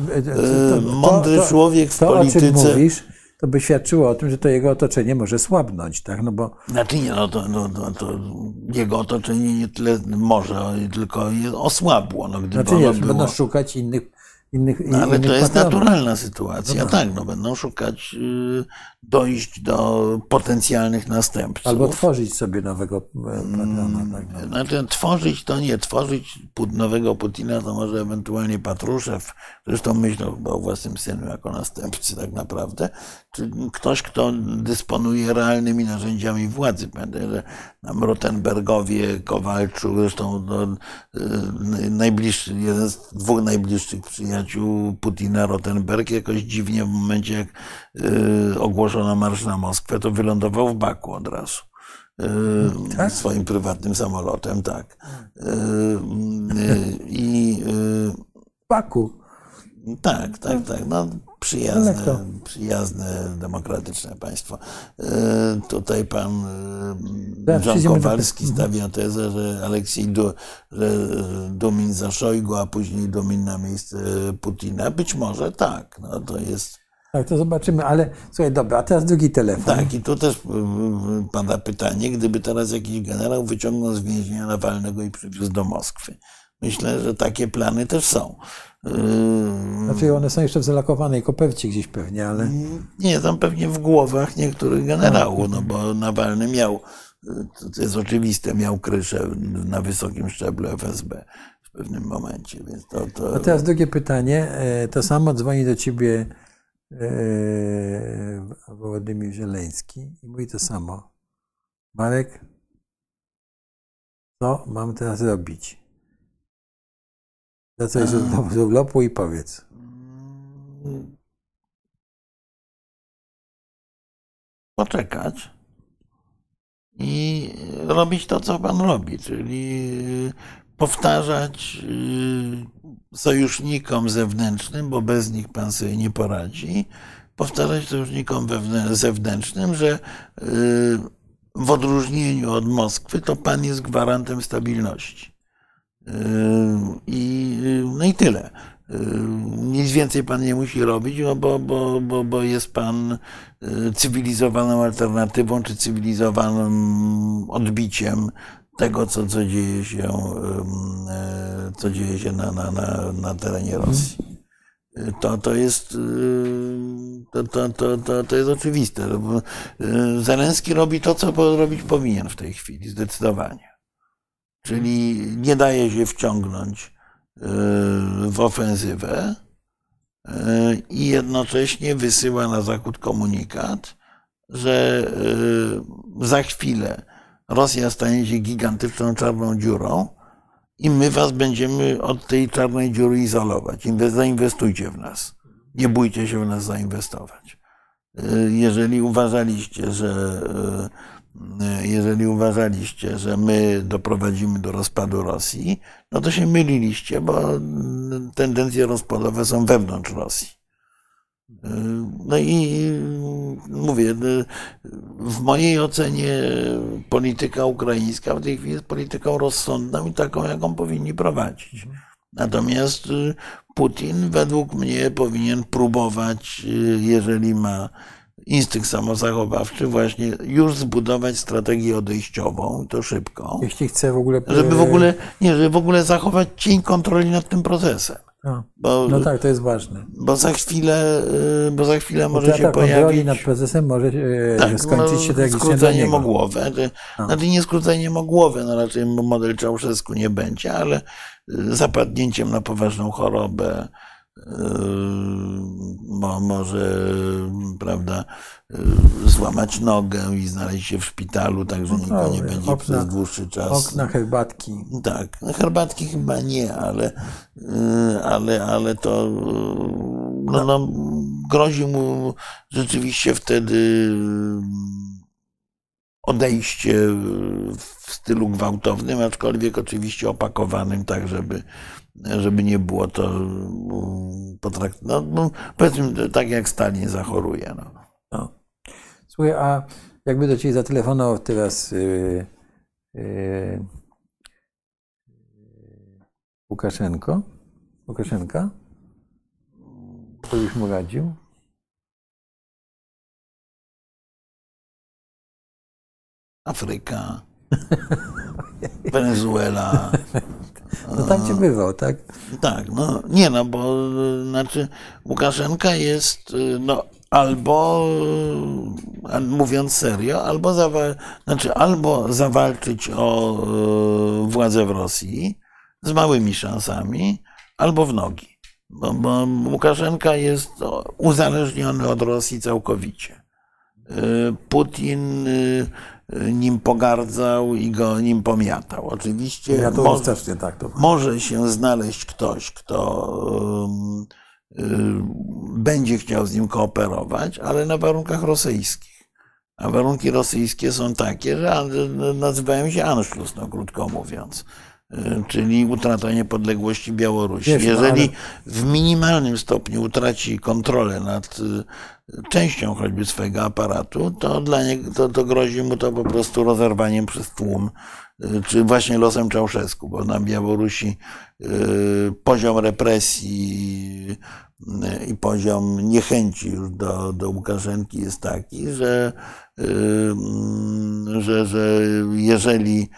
to- Mądry to- człowiek w to, o czym polityce. mówisz, to by świadczyło o tym, że to jego otoczenie może słabnąć, tak? No bo Znaczy nie, no to, no, to, to jego otoczenie nie tyle może, tylko osłabło. No, gdyby znaczy nie, było... będą szukać innych, innych, No, ale innych to jest patronów. naturalna sytuacja. No tak. tak, no będą szukać, y, dojść do potencjalnych następców. Albo tworzyć sobie nowego e, patrona, tak? No. Znaczy, tworzyć to nie, tworzyć nowego Putina to może ewentualnie Patruszew, zresztą myślał chyba o własnym synu jako następcy tak naprawdę, czy ktoś, kto dysponuje realnymi narzędziami władzy. Pamiętaj, że nam Rotenbergowie, Kowalczuk, zresztą no, y, najbliższy, jeden z dwóch najbliższych przyjaciół Putina, Rotenberg, jakoś dziwnie w momencie, jak y, ogłoszono marsz na Moskwę, to wylądował w Baku od razu. Y, Tak? Swoim prywatnym samolotem, tak. Y, I Baku. tak, tak, tak. No, przyjazne, przyjazne, demokratyczne państwo. Y, Tutaj pan y, Tak, do Kowalski stawia tezę, że Aleksiej Du, że Dumin za Szojgu, a później Dumin na miejsce Putina. Być może tak. No, to jest Tak, to zobaczymy, ale słuchaj, dobra, a teraz drugi telefon. tak. I tu też pada pytanie, gdyby teraz jakiś generał wyciągnął z więzienia Nawalnego i przywiózł do Moskwy. Myślę, że takie plany też są. Y, Znaczy one są jeszcze w zalakowanej kopercie gdzieś pewnie, ale Nie, tam pewnie w głowach niektórych generałów, no bo Nawalny miał, to jest oczywiste, miał kryszę na wysokim szczeblu FSB w pewnym momencie, więc to, to A teraz drugie pytanie. E, To samo dzwoni do ciebie e, Wołodymir Żeleński i mówi to samo. Marek, co mam teraz robić? Wracaj z urlopu- i powiedz. poczekać i robić to, co pan robi, czyli powtarzać y, sojusznikom zewnętrznym, bo bez nich pan sobie nie poradzi, powtarzać sojusznikom zewnętrznym, że y, w odróżnieniu od Moskwy to pan jest gwarantem stabilności. Yy, I, no i tyle. Yy, Nic więcej pan nie musi robić, no bo, bo, bo, bo jest pan yy, cywilizowaną alternatywą, czy cywilizowanym odbiciem tego, co, co dzieje się, co dzieje się na, na, na, na terenie Rosji. Yy, To, to, jest, yy, to, to, to, to, to jest oczywiste. yy, Zelenski robi to, co robić powinien w tej chwili, zdecydowanie. Czyli nie daje się wciągnąć w ofensywę i jednocześnie wysyła na Zachód komunikat, że za chwilę Rosja stanie się gigantyczną czarną dziurą i my was będziemy od tej czarnej dziury izolować. Zainwestujcie w nas. Nie bójcie się w nas zainwestować. Jeżeli uważaliście, że jeżeli uważaliście, że my doprowadzimy do rozpadu Rosji, no to się myliliście, bo tendencje rozpadowe są wewnątrz Rosji. No i mówię, w mojej ocenie polityka ukraińska w tej chwili jest polityką rozsądną i taką, jaką powinni prowadzić. Natomiast Putin według mnie powinien próbować, jeżeli ma instynkt samozachowawczy, właśnie już zbudować strategię odejściową, to szybko. Jeśli chce w ogóle. Żeby w ogóle, nie, żeby w ogóle zachować cień kontroli nad tym procesem. No, bo, no tak, to jest ważne. Bo za chwilę, y, bo za chwilę może Utrata się pojawić... kontroli nad procesem może y, tak, skończyć się no, tak skróceniem o głowę. Znaczy nie skróceniem o głowę, no raczej model Czałszewsku nie będzie, ale zapadnięciem na poważną chorobę, Yy, może, prawda, yy, złamać nogę i znaleźć się w szpitalu, tak że nikt nie będzie okna, przez dłuższy czas. Okna herbatki. Tak, herbatki chyba nie, ale, yy, ale, ale to no, no, grozi mu rzeczywiście wtedy odejście w stylu gwałtownym, aczkolwiek oczywiście opakowanym tak, żeby żeby nie było to potraktowane, no, no, powiedzmy tak jak Stalin zachoruje. No. no. Słuchaj, a jakby do Ciebie zatelefonował teraz yy, yy, Łukaszenko, Łukaszenka, to byś mu radził? Afryka, Wenezuela, no tam cię bywał, tak? Tak, no nie no, bo znaczy Łukaszenka jest no albo mówiąc serio, albo, zawa- znaczy, albo zawalczyć o e, władzę w Rosji z małymi szansami, albo w nogi. Bo, bo Łukaszenka jest uzależniony od Rosji całkowicie. Putin nim pogardzał i go nim pomiatał. Oczywiście ja to mo tak, to... może się znaleźć ktoś, kto um, um, będzie chciał z nim kooperować, ale na warunkach rosyjskich. A warunki rosyjskie są takie, że nazywają się Anschluss, no krótko mówiąc. Y, czyli utrata niepodległości Białorusi. Wiesz, no, Jeżeli ale... w minimalnym stopniu utraci kontrolę nad y, częścią choćby swojego aparatu, to, dla niego, to, to grozi mu to po prostu rozerwaniem przez tłum, y, czy właśnie losem Czałszewsku, bo na Białorusi poziom represji i poziom niechęci już do, do Łukaszenki jest taki, że, że, że jeżeli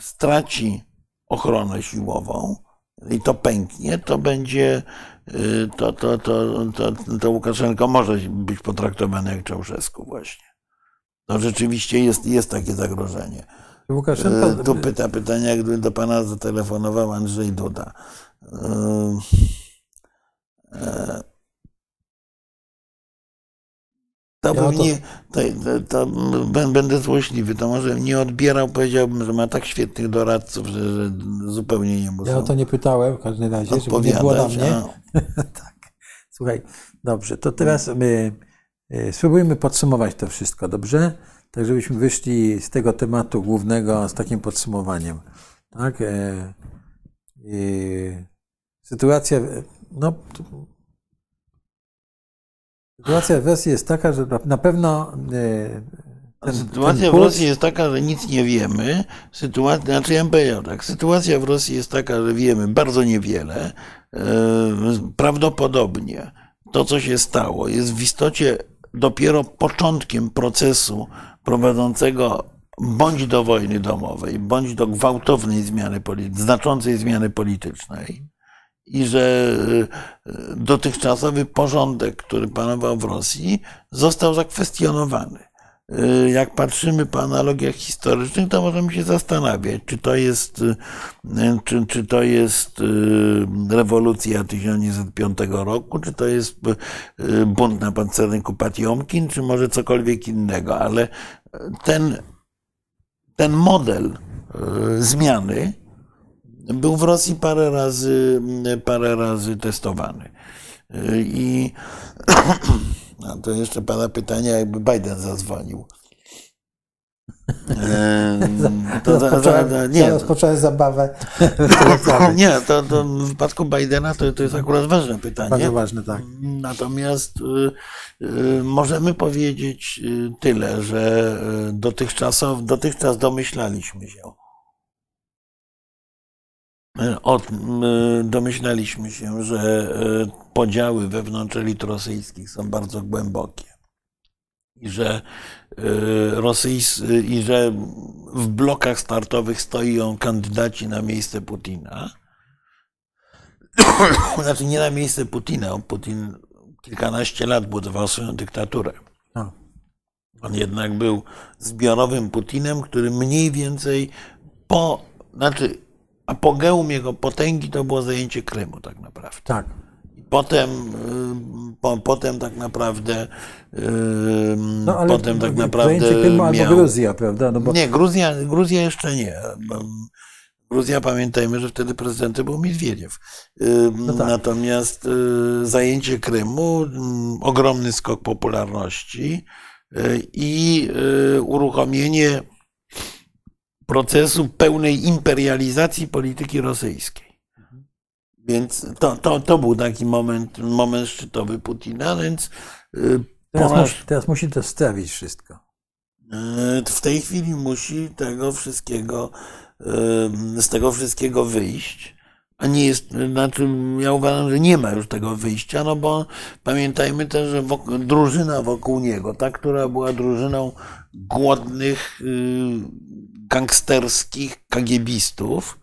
straci ochronę siłową i to pęknie, to będzie, y, to, to, to, to, to Łukaszenko może być potraktowany jak Czałszewsku właśnie. No rzeczywiście jest, jest takie zagrożenie. Łukaszenko... Y, tu pyta pytania, gdyby do pana zatelefonował Andrzej Duda. Yy, to ja bym to... nie, to, to, to, będę złośliwy, to może nie odbierał, powiedziałbym, że ma tak świetnych doradców, że, że zupełnie nie muszę. Ja o to nie pytałem w każdym razie, żeby nie było na mnie. tak. Słuchaj, dobrze, to teraz my e, spróbujmy podsumować to wszystko, dobrze? Tak, żebyśmy wyszli z tego tematu głównego z takim podsumowaniem. Tak? E, e, sytuacja, no Sytuacja w Rosji jest taka, że na pewno. E, ten, sytuacja ten w Rosji jest taka, że nic nie wiemy. Sytuacja, znaczy ja bym tak, sytuacja w Rosji jest taka, że wiemy bardzo niewiele. E, prawdopodobnie to, co się stało, jest w istocie dopiero początkiem procesu prowadzącego bądź do wojny domowej, bądź do gwałtownej zmiany, znaczącej zmiany politycznej i że e, dotychczasowy porządek, który panował w Rosji, został zakwestionowany. y, jak patrzymy po analogiach historycznych, to możemy się zastanawiać, czy to jest, y, czy, czy to jest rewolucja 1905 roku, czy to jest bunt na pancerniku Patiomkin, czy może cokolwiek innego, ale ten, ten model zmiany był w Rosji parę razy, parę razy testowany. I a to jeszcze pana pytania, jakby Biden zadzwonił. To za, za, za, nie, rozpocząłem zabawę. nie to, to w wypadku Bidena to, to jest akurat ważne pytanie. Bardzo ważne, tak. Natomiast y, y, możemy powiedzieć y, tyle, że y, dotychczasow, dotychczas domyślaliśmy się. Od, y, domyślaliśmy się, że y, podziały wewnątrz elit rosyjskich są bardzo głębokie i że, y, rosyjs, y, i że w blokach startowych stoją kandydaci na miejsce Putina. Znaczy nie na miejsce Putina. Putin kilkanaście lat budował swoją dyktaturę. On jednak był zbiorowym Putinem, który mniej więcej po, znaczy apogeum jego potęgi to było zajęcie Krymu tak naprawdę. Tak. Potem, y, po, potem tak naprawdę, y, No ale potem tak naprawdę zajęcie Krymu albo miał... Gruzja, prawda? No bo Nie, Gruzja, Gruzja jeszcze nie. Gruzja, pamiętajmy, że wtedy prezydentem był Miedwiediew. Y, tak. Natomiast zajęcie Krymu, ogromny skok popularności i uruchomienie procesu pełnej imperializacji polityki rosyjskiej. Więc to, to, to był taki moment, moment szczytowy Putina, więc y, teraz, po raz, mu- teraz musi to stawić wszystko. y, w tej chwili musi tego wszystkiego, y, z tego wszystkiego wyjść. A nie jest, znaczy ja uważam, że nie ma już tego wyjścia, no bo pamiętajmy też, że wokół, drużyna wokół niego, ta, która była drużyną głodnych, gangsterskich kagiebistów,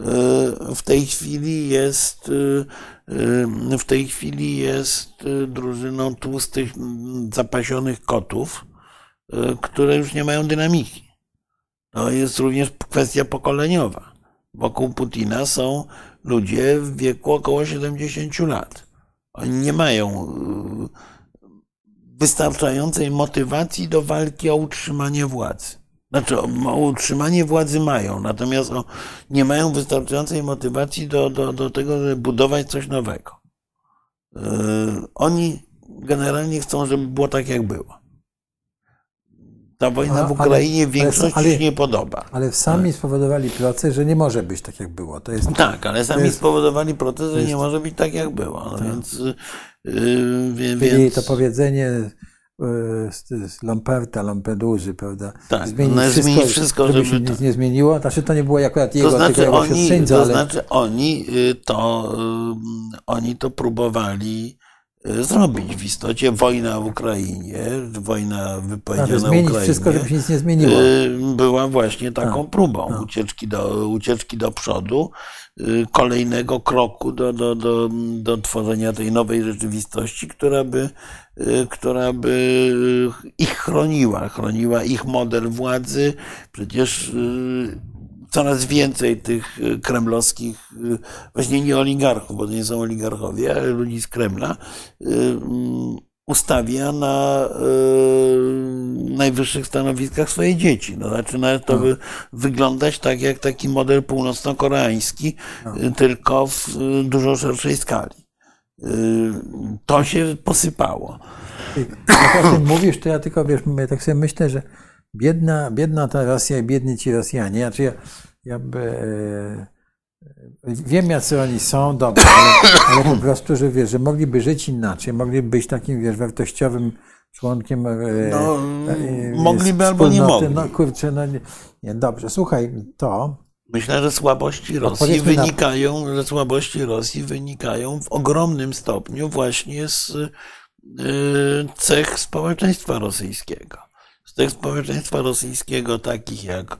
y, w tej chwili jest y, y, w tej chwili jest drużyną tłustych, zapasionych kotów, które już nie mają dynamiki. To jest również kwestia pokoleniowa. Wokół Putina są ludzie w wieku około 70 lat. Oni nie mają wystarczającej motywacji do walki o utrzymanie władzy. Znaczy, o utrzymanie władzy mają, natomiast o, nie mają wystarczającej motywacji do, do, do tego, żeby budować coś nowego. Yy, Oni generalnie chcą, żeby było tak, jak było. Ta wojna Ale- w Ukrainie ale- większości ale- się nie podoba. Ale sami spowodowali proces, że nie może być tak, jak było. To jest Tak, ale sami jest- spowodowali proces, że jest- nie może być tak, jak było. No więc, yy, więc to powiedzenie z, z Lamperta, Lampeduzy, prawda? Tak, no, zmienić wszystko, żeby, żeby się nic nie zmieniło. Znaczy to nie było akurat jego, To tylko znaczy, jego oni, siostrzeńca, to ale znaczy oni y, to, y, oni to próbowali y, zrobić w istocie. Wojna w Ukrainie, wojna wypowiedziana na zmienić Ukrainie, wszystko, żeby się nic nie zmieniło. y, była właśnie taką Tak, próbą tak. ucieczki do, ucieczki do przodu, y, kolejnego kroku do, do, do, do tworzenia tej nowej rzeczywistości, która by, y, która by ich chroniła, chroniła ich model władzy. Przecież y, coraz więcej tych y, kremlowskich, y, właśnie nie oligarchów, bo to nie są oligarchowie, ale ludzi z Kremla, y, mm, ustawia na y, najwyższych stanowiskach swoje dzieci. No, zaczyna to wy, wyglądać tak jak taki model północno-koreański, y, tylko w y, dużo szerszej skali. Y, To się posypało. Jak o tym mówisz, to ja tylko, wiesz, ja tak sobie myślę, że biedna, biedna ta Rosja i biedni ci Rosjanie. Znaczy ja, ja by, e, wiem, jacy oni są, dobrze, ale, ale po prostu, że wiesz, że mogliby żyć inaczej, mogliby być takim, wiesz, wartościowym członkiem e, No, e, mogliby albo nie mogli. No kurczę, no nie, nie, dobrze, słuchaj, to Myślę, że słabości Rosji Odpowiedzmy na- wynikają, że słabości Rosji wynikają w ogromnym stopniu właśnie z y, cech społeczeństwa rosyjskiego. Z cech społeczeństwa rosyjskiego takich jak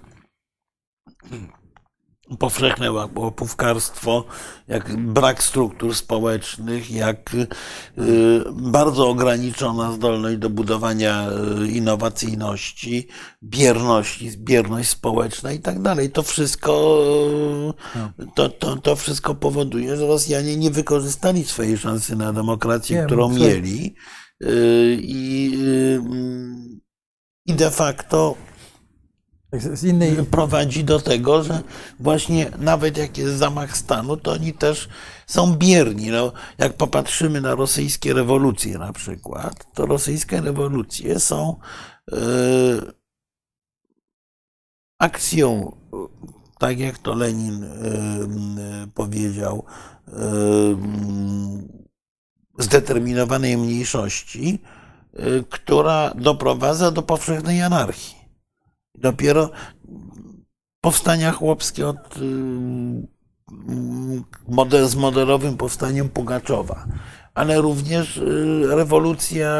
powszechne łapówkarstwo, jak brak struktur społecznych, jak y, bardzo ograniczona zdolność do budowania y, innowacyjności, bierności, bierność społeczna i tak dalej. To wszystko, y, to, to, to wszystko powoduje, że Rosjanie nie wykorzystali swojej szansy na demokrację, Nie, którą słuchaj. mieli i, i de facto Z innej, prowadzi do tego, że właśnie nawet jak jest zamach stanu, to oni też są bierni. No, jak popatrzymy na rosyjskie rewolucje na przykład, to rosyjskie rewolucje są e, akcją, tak jak to Lenin m, powiedział, m, zdeterminowanej mniejszości, która doprowadza do powszechnej anarchii. Dopiero powstania chłopskie od, y, model, z modelowym powstaniem Pugaczowa, ale również y, rewolucja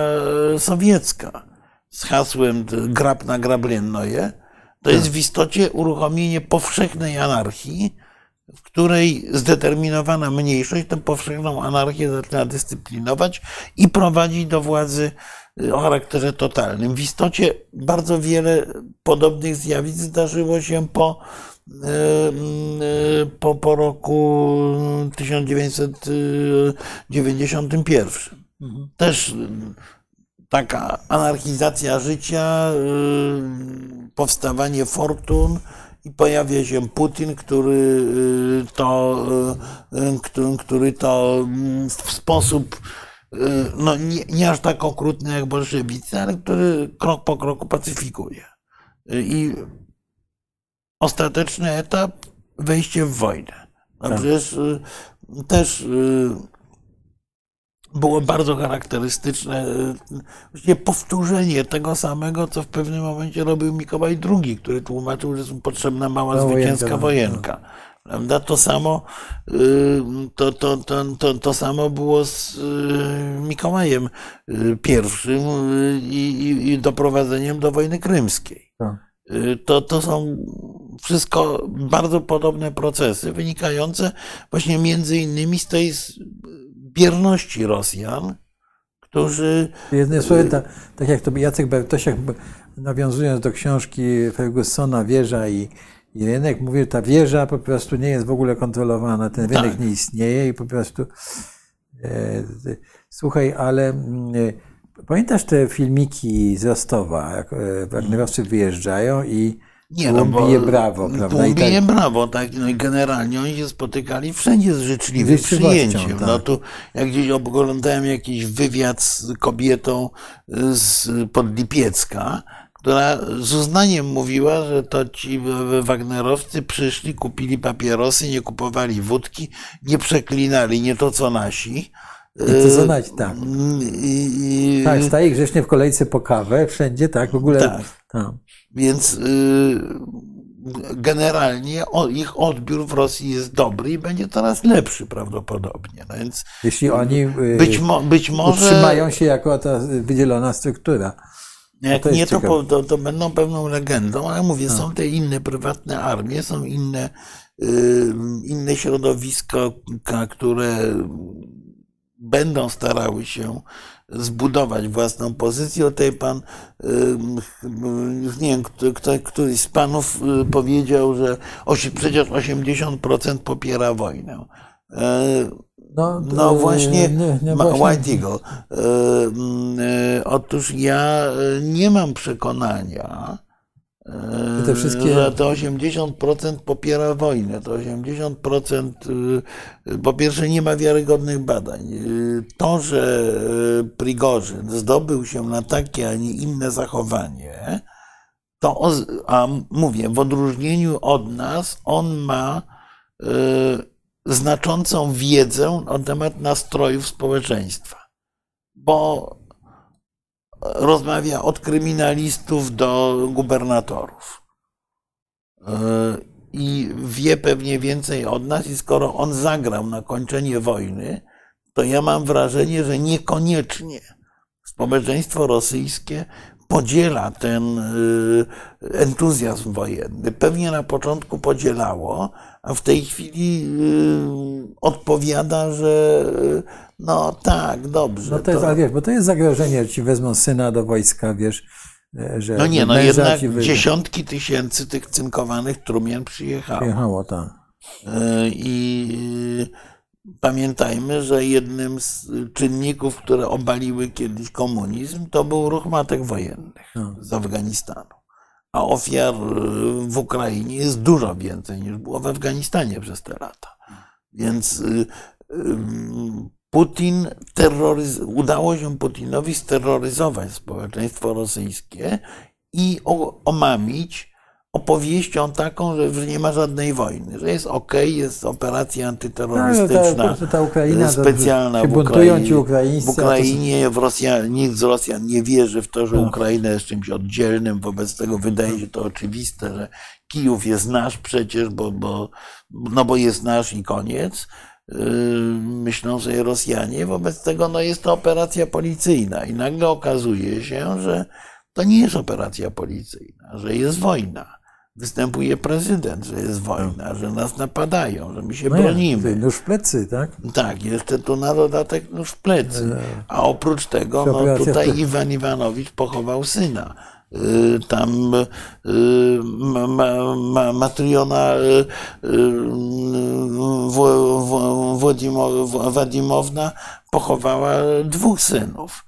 sowiecka z hasłem grab na grablennoje, to jest w istocie uruchomienie powszechnej anarchii, w której zdeterminowana mniejszość tę powszechną anarchię zaczyna dyscyplinować i prowadzi do władzy o charakterze totalnym. W istocie bardzo wiele podobnych zjawisk zdarzyło się po, y, po, po roku 1991. Też y, taka anarchizacja życia, y, powstawanie fortun i pojawia się Putin, który y, to, który, to mm, w sposób no, nie, nie aż tak okrutny jak bolszewicy, ale który krok po kroku pacyfikuje. Y, I ostateczny etap wejście w wojnę. No Tak. przecież y, też y, było bardzo charakterystyczne y, właściwie powtórzenie tego samego, co w pewnym momencie robił Mikołaj II, który tłumaczył, że jest potrzebna mała No, zwycięska wojenka, wojenka. Prawda? To samo, y, to, to, to, to, to samo było z y, Mikołajem y, I i, i, doprowadzeniem do wojny krymskiej. tak. To, to są wszystko bardzo podobne procesy, wynikające właśnie między innymi z tej bierności Rosjan, którzy Jednym słowem, tak, tak jak to Jacek Bartosiak, nawiązując do książki Fergusona Wieża i, i rynek, mówi, że ta wieża po prostu nie jest w ogóle kontrolowana, ten rynek Tak. nie istnieje i po prostu. E, e, słuchaj, ale mm, e, pamiętasz te filmiki z Rostowa, jak e, Wagnerowcy wyjeżdżają i nie tłum bije brawo, prawda? I Tłum bije tak, brawo, tak. No i generalnie oni się spotykali wszędzie z życzliwym przyjęciem. tak. No tu jak gdzieś oglądałem jakiś wywiad z kobietą z Podlipiecka, która z uznaniem mówiła, że to ci Wagnerowcy przyszli, kupili papierosy, nie kupowali wódki, nie przeklinali, nie to co nasi. I to zonać, tak. I, i, tak, staje grzecznie w kolejce po kawę, wszędzie, tak, w ogóle. Tak. tak. Więc y, generalnie ich odbiór w Rosji jest dobry i będzie coraz lepszy prawdopodobnie. No więc Jeśli oni być, mo, być może utrzymają się jako ta wydzielona struktura. Jak to jest nie, to, po- to, to będą pewną legendą, ale mówię, są te inne prywatne armie, są inne, y, inne środowiska, które będą starały się zbudować własną pozycję. O tej pan, y, już nie wiem, kto, któryś z panów y, powiedział, że osi- przecież 80% popiera wojnę. E, No, no e, właśnie, nie, nie, właśnie- White Eagle. E, mm, e, Otóż ja e, nie mam przekonania, e, Te wszystkie- że to 80% popiera wojnę. To 80% e, po pierwsze nie ma wiarygodnych badań. E, To, że e, Prigorzyn zdobył się na takie, a nie inne zachowanie, to, a mówię, w odróżnieniu od nas, on ma e, znaczącą wiedzę na temat nastrojów społeczeństwa, bo rozmawia od kryminalistów do gubernatorów. E, I wie pewnie więcej od nas, i skoro on zagrał na kończenie wojny, to ja mam wrażenie, że niekoniecznie społeczeństwo rosyjskie podziela ten y, entuzjazm wojenny. Pewnie na początku podzielało, a w tej chwili y, odpowiada, że y, no tak, dobrze. No to jest, ale wiesz, bo to jest zagrożenie, że ci wezmą syna do wojska, wiesz, e, że no nie, no jednak dziesiątki tysięcy tych cynkowanych trumien przyjechało. Przyjechało, tak. Y, I y, pamiętajmy, że jednym z czynników, które obaliły kiedyś komunizm, to był ruch matek wojennych No. z Afganistanu. A ofiar y, w Ukrainie jest dużo więcej niż było w Afganistanie przez te lata. Więc y, y, Putin terroryz- udało się Putinowi steroryzować społeczeństwo rosyjskie i omamić opowieścią taką, że że nie ma żadnej wojny, że jest ok, jest operacja No, antyterrorystyczna, ta, ta, ta Ukraina, specjalna w. Ukraińscy. W Ukrainie w Rosja, nikt z Rosjan nie wierzy w to, że Tak. Ukraina jest czymś oddzielnym, wobec tego wydaje się to oczywiste, że Kijów jest nasz przecież, bo, bo, no bo jest nasz i koniec. Yy, Myślą sobie Rosjanie, wobec tego no jest to operacja policyjna i nagle okazuje się, że to nie jest operacja policyjna, że jest wojna. Występuje prezydent, że jest wojna, że nas napadają, że my się No bronimy. Nóż w plecy, tak? Tak, jeszcze tu na dodatek nóż w plecy. A oprócz tego, no, tutaj? Iwan Iwanowicz pochował syna. Y, Tam y, ma, ma, ma, Matriona y, Wadimowna pochowała dwóch synów.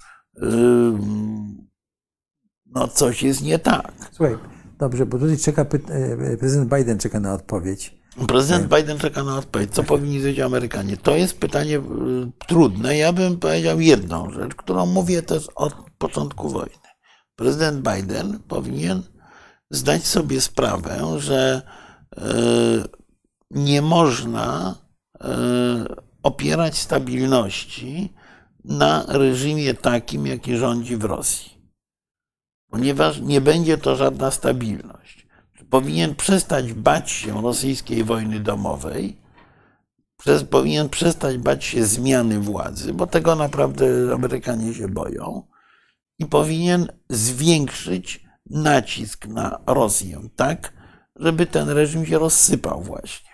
No coś jest nie tak. Słuchaj, dobrze, bo tutaj czeka, pyt- e, prezydent Biden czeka na odpowiedź. Prezydent Biden czeka na odpowiedź. Co powinni zrobić Amerykanie? To jest pytanie y, trudne. Ja bym powiedział jedną rzecz, którą mówię też od początku wojny. Prezydent Biden powinien zdać sobie sprawę, że nie można opierać stabilności na reżimie takim, jaki rządzi w Rosji. Ponieważ nie będzie to żadna stabilność powinien przestać bać się rosyjskiej wojny domowej, przez, powinien przestać bać się zmiany władzy, bo tego naprawdę Amerykanie się boją, i powinien zwiększyć nacisk na Rosję tak, żeby ten reżim się rozsypał właśnie.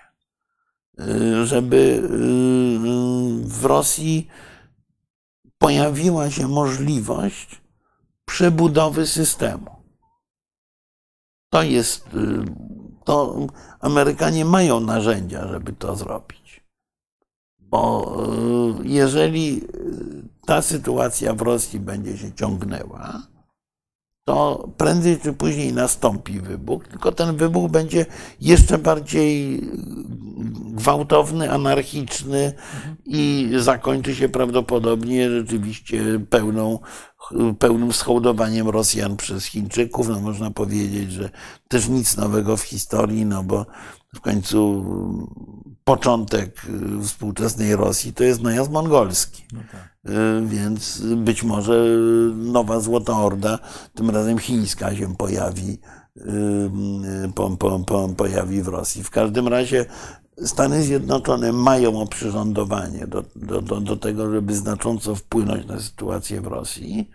Y, Żeby y, w Rosji pojawiła się możliwość przebudowy systemu. To jest, y, to Amerykanie mają narzędzia, żeby to zrobić. Bo y, jeżeli y, ta sytuacja w Rosji będzie się ciągnęła, to prędzej czy później nastąpi wybuch, tylko ten wybuch będzie jeszcze bardziej gwałtowny, anarchiczny i zakończy się prawdopodobnie rzeczywiście pełną, pełnym schołdowaniem Rosjan przez Chińczyków. No można powiedzieć, że też nic nowego w historii, no bo w końcu początek współczesnej Rosji to jest najazd mongolski. Więc być może nowa Złota Orda, tym razem chińska, się pojawi, po, po, po, pojawi w Rosji. W każdym razie Stany Zjednoczone mają oprzyrządowanie do, do, do, do tego, żeby znacząco wpłynąć na sytuację w Rosji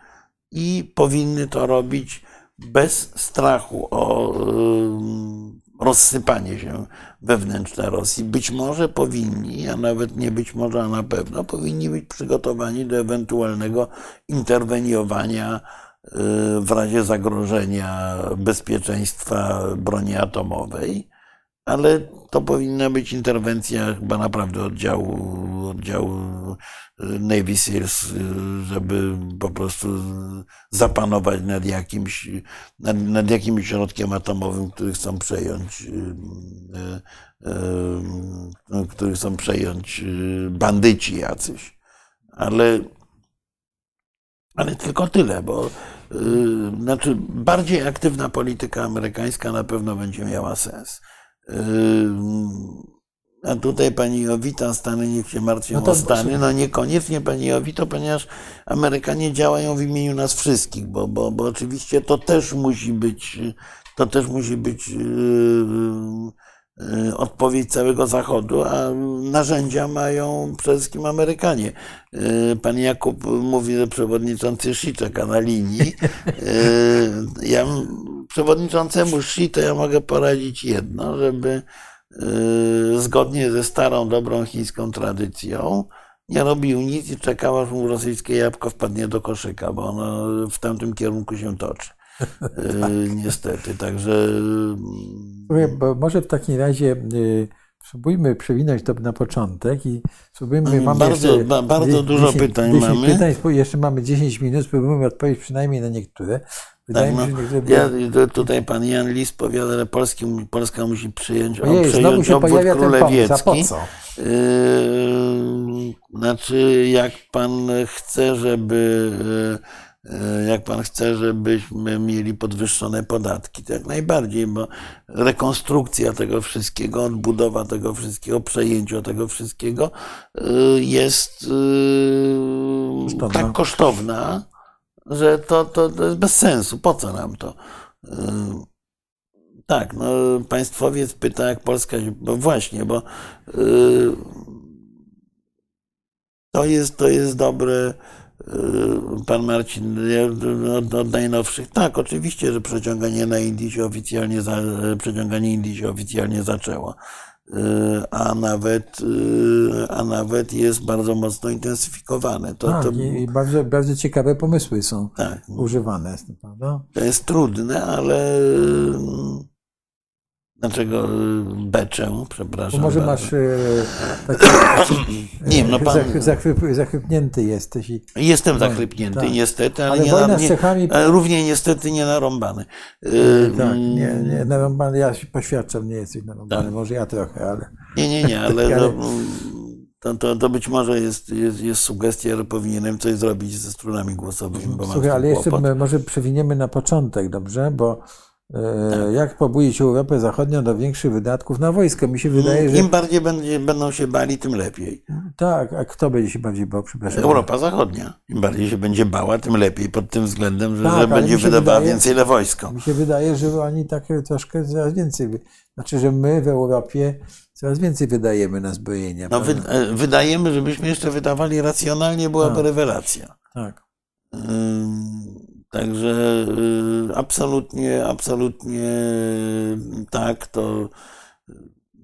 i powinny to robić bez strachu o y, rozsypanie się wewnętrzne Rosji. Być może powinni, a nawet nie być może, a na pewno powinni być przygotowani do ewentualnego interweniowania y, w razie zagrożenia bezpieczeństwa broni atomowej ale to powinna być interwencja chyba naprawdę oddziału, oddziału Navy Seals, żeby po prostu zapanować nad jakimś, nad, nad jakimś środkiem atomowym, który chcą przejąć, który chcą przejąć bandyci jacyś. Ale, ale tylko tyle, bo znaczy bardziej aktywna polityka amerykańska na pewno będzie miała sens. A tutaj pani Jowita, Stany niech się martwią No to- o Stany. No niekoniecznie pani Jowito, ponieważ Amerykanie działają w imieniu nas wszystkich, bo, bo, bo oczywiście to też musi być, to też musi być yy, y, odpowiedź całego Zachodu, a narzędzia mają przede wszystkim Amerykanie. Y, Pan Jakub mówi, że przewodniczący Xi czeka na linii. Y, Ja przewodniczącemu Xi to ja mogę poradzić jedno, żeby zgodnie ze starą, dobrą chińską tradycją nie robił nic i czekał, aż mu rosyjskie jabłko wpadnie do koszyka, bo ono w tamtym kierunku się toczy. Niestety, także Słuchaj, bo może w takim razie y, spróbujmy przewinąć to na początek i spróbujmy, mamy bardzo- jeszcze ba- bardzo 10 dużo pytań 10 mamy. Pytań, jeszcze mamy 10 minut, spróbujmy odpowiedzieć przynajmniej na niektóre. Wydaje Tak, mi no, się, ja, tutaj pan Jan Lis powiada, że Polski, Polska musi przyjąć, Ojej, przejąć się obwód ten pomysł, po królewiecki. co? Yy, Znaczy, jak pan chce, żeby jak pan chce, żebyśmy mieli podwyższone podatki, to jak najbardziej, bo rekonstrukcja tego wszystkiego, odbudowa tego wszystkiego, przejęcie tego wszystkiego yy, jest yy, Kosztowna. tak kosztowna, że to, to, to jest bez sensu. Po co nam to? Tak, no państwowiec pyta, jak Polska. No właśnie, bo to jest, to jest dobre. Yy, Pan Marcin, od, od najnowszych. Tak, oczywiście, że przeciąganie na Indii się oficjalnie, za, przeciąganie Indii się oficjalnie zaczęło. Yy, A nawet, yy, a nawet jest bardzo mocno intensyfikowane. To, Tak, to, i, bardzo, bardzo ciekawe pomysły są tak, używane, prawda? To jest trudne, ale mm, dlaczego y, beczę, Bo przepraszam. może bardzo. masz e, taki, Nie wiem, no pan, zachwy, zachwyp, zachwypnięty jesteś i jestem zachrypnięty tak. niestety, ale, Ale nie, wojna na, z nie Czechami- ale równie niestety nie narąbany. Y, tak, nie, nie, narąbany, ja się poświadczam, nie jesteś narąbany, Tak. może ja trochę, ale Nie, nie, nie, ale Ale- to, to, to, to być może jest, jest, jest sugestia, że powinienem coś zrobić ze strunami głosowymi, bo Słuchaj, ale jeszcze może przewiniemy na początek, dobrze? Bo. Jak pobudzić Europę Zachodnią do większych wydatków na wojsko? Mi się wydaje, że Im bardziej będzie, będą się bali, tym lepiej. tak, a kto będzie się bardziej bał, przepraszam? Europa Zachodnia. Im bardziej się będzie bała, tym lepiej pod tym względem, że, Tak, że będzie wydawała wydaje- więcej na wojsko. Mi się wydaje, że oni tak troszkę coraz więcej, znaczy, że my w Europie coraz więcej wydajemy na zbrojenia. No, wy, e, wydajemy, żebyśmy jeszcze wydawali racjonalnie, byłaby Tak. rewelacja. tak. Ym, Także y, absolutnie, absolutnie tak, to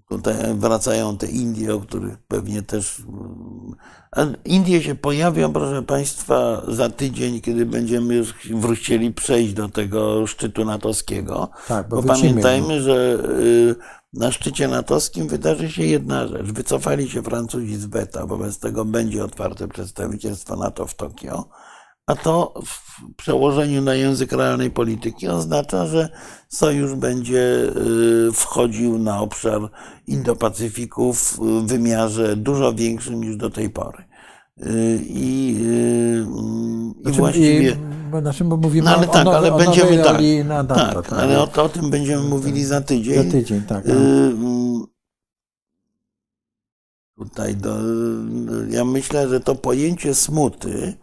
tutaj wracają te Indie, o których pewnie też. A Indie się pojawią, proszę Państwa, za tydzień, kiedy będziemy już wrócili przejść do tego szczytu natowskiego. Tak, bo Bo pamiętajmy, że y, na szczycie natowskim wydarzy się jedna rzecz. Wycofali się Francuzi z weta, wobec tego będzie otwarte przedstawicielstwo NATO w Tokio. A to w przełożeniu na język realnej polityki oznacza, że sojusz będzie y, wchodził na obszar Indo-Pacyfiku w wymiarze dużo większym niż do tej pory. Y, I, y, i Znaczy, właściwie. i, bo, znaczy, bo mówimy No ale o, tak, o, ale o będziemy tak. NATO. Tak, ale o, o tym będziemy mówili za tydzień. Za tydzień, tak. Y, Tutaj do, ja myślę, że to pojęcie smuty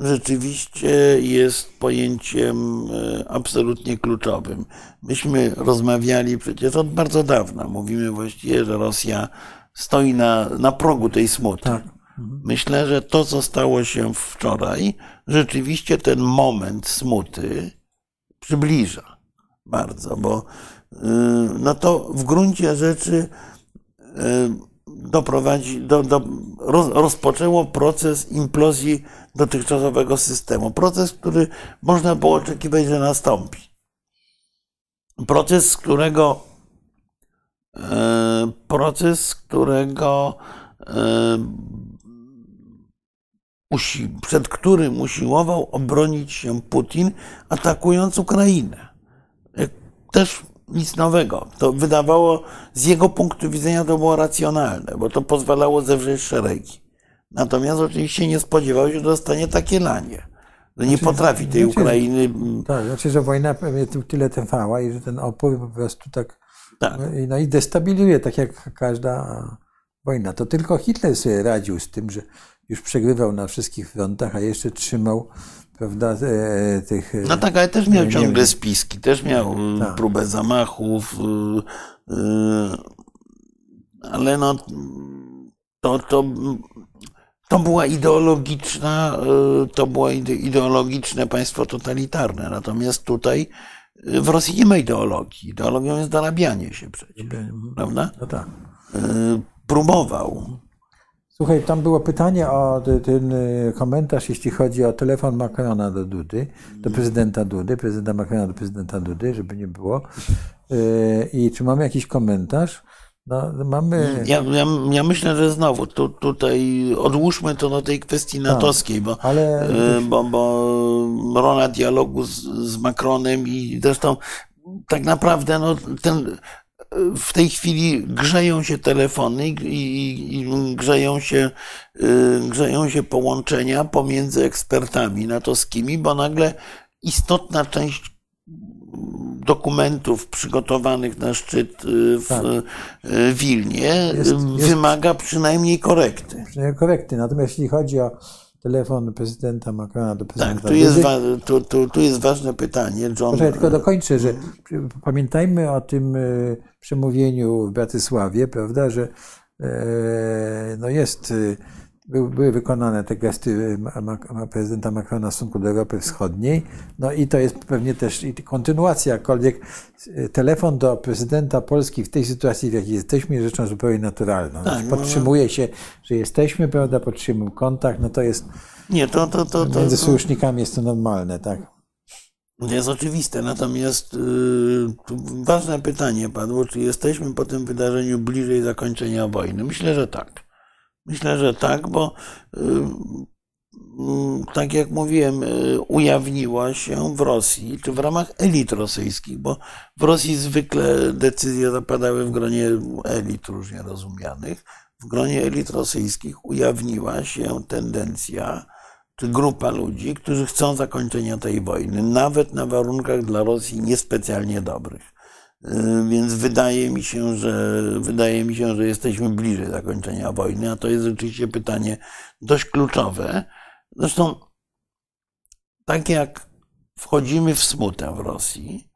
rzeczywiście jest pojęciem e, absolutnie kluczowym. Myśmy rozmawiali przecież od bardzo dawna. Mówimy właściwie, że Rosja stoi na, na progu tej smuty. Tak. Myślę, że to, co stało się wczoraj, rzeczywiście ten moment smuty przybliża bardzo, bo y, no to w gruncie rzeczy y, doprowadzi, do, do, roz, rozpoczęło proces implozji dotychczasowego systemu. Proces, który można było oczekiwać, że nastąpi. Proces, z którego e, proces, którego e, przed którym usiłował obronić się Putin, atakując Ukrainę. Jak Też nic nowego. To wydawało, z jego punktu widzenia to było racjonalne, bo to pozwalało zewrzeć szeregi. Natomiast oczywiście nie spodziewał się, że dostanie takie lanie. Że nie potrafi tej znaczy- Ukrainy. Tak, znaczy, że wojna pewnie tyle trwała i że ten opór po prostu tak, Tak. no i destabilizuje, tak jak każda wojna. To tylko Hitler sobie radził z tym, że już przegrywał na wszystkich frontach, a jeszcze trzymał, prawda, e, tych... e, No tak, ale też miał Nie ciągle wiem. spiski, też miał y, Tak. próbę zamachów. ale no, to, to, to była ideologiczna, to było ide- ideologiczne państwo totalitarne. Natomiast tutaj w Rosji nie ma ideologii. Ideologią jest dorabianie się przecież, prawda? No tak. Próbował. Słuchaj, tam było pytanie o te- ten y, komentarz, jeśli chodzi o telefon Macrona do Dudy, do prezydenta Dudy, prezydenta Macrona do prezydenta Dudy, żeby nie było. Y, I czy mamy jakiś komentarz? No, mamy. Ja, ja, ja myślę, że znowu tu, tutaj odłóżmy to do tej kwestii natowskiej, bo, ale- y, bo, bo rola dialogu z, z Macronem i zresztą tak naprawdę no, ten, w tej chwili grzeją się telefony i, grzeją, się, y, grzeją się połączenia pomiędzy ekspertami natowskimi, bo nagle istotna część dokumentów przygotowanych na szczyt y, w Tak. y, Wilnie Jest- jest- wymaga przynajmniej korekty. przynajmniej korekty. Natomiast jeśli chodzi o telefon prezydenta Macrona do prezydenta Tak, tu jest, wa- tu, tu, tu jest ważne pytanie. John, Proszę, ja tylko dokończę, że pamiętajmy o tym y, przemówieniu w Bratysławie, prawda, że e, no jest, y, były, wykonane te gesty ma prezydenta Macrona w stosunku do Europy Wschodniej, no i to jest pewnie też kontynuacja, jakkolwiek y, telefon do prezydenta Polski w tej sytuacji, w jakiej jesteśmy, jest rzeczą zupełnie naturalną. Tak, Znaczy, no, podtrzymuje się, że jesteśmy, prawda, podtrzymujemy kontakt, no to jest, Nie, to, to, to, to, między sojusznikami jest to normalne, tak. to jest oczywiste. Natomiast y, tu ważne pytanie padło, czy jesteśmy po tym wydarzeniu bliżej zakończenia wojny? Myślę, że tak. Myślę, że tak, bo y, mm, tak jak mówiłem, y, ujawniła się w Rosji, czy w ramach elit rosyjskich, bo w Rosji zwykle decyzje zapadały w gronie elit różnie rozumianych. W gronie elit rosyjskich ujawniła się tendencja, czy grupa ludzi, którzy chcą zakończenia tej wojny, nawet na warunkach dla Rosji niespecjalnie dobrych. Y, Więc wydaje mi się, że wydaje mi się, że jesteśmy bliżej zakończenia wojny, a to jest rzeczywiście pytanie dość kluczowe. Zresztą tak jak wchodzimy w smutę w Rosji,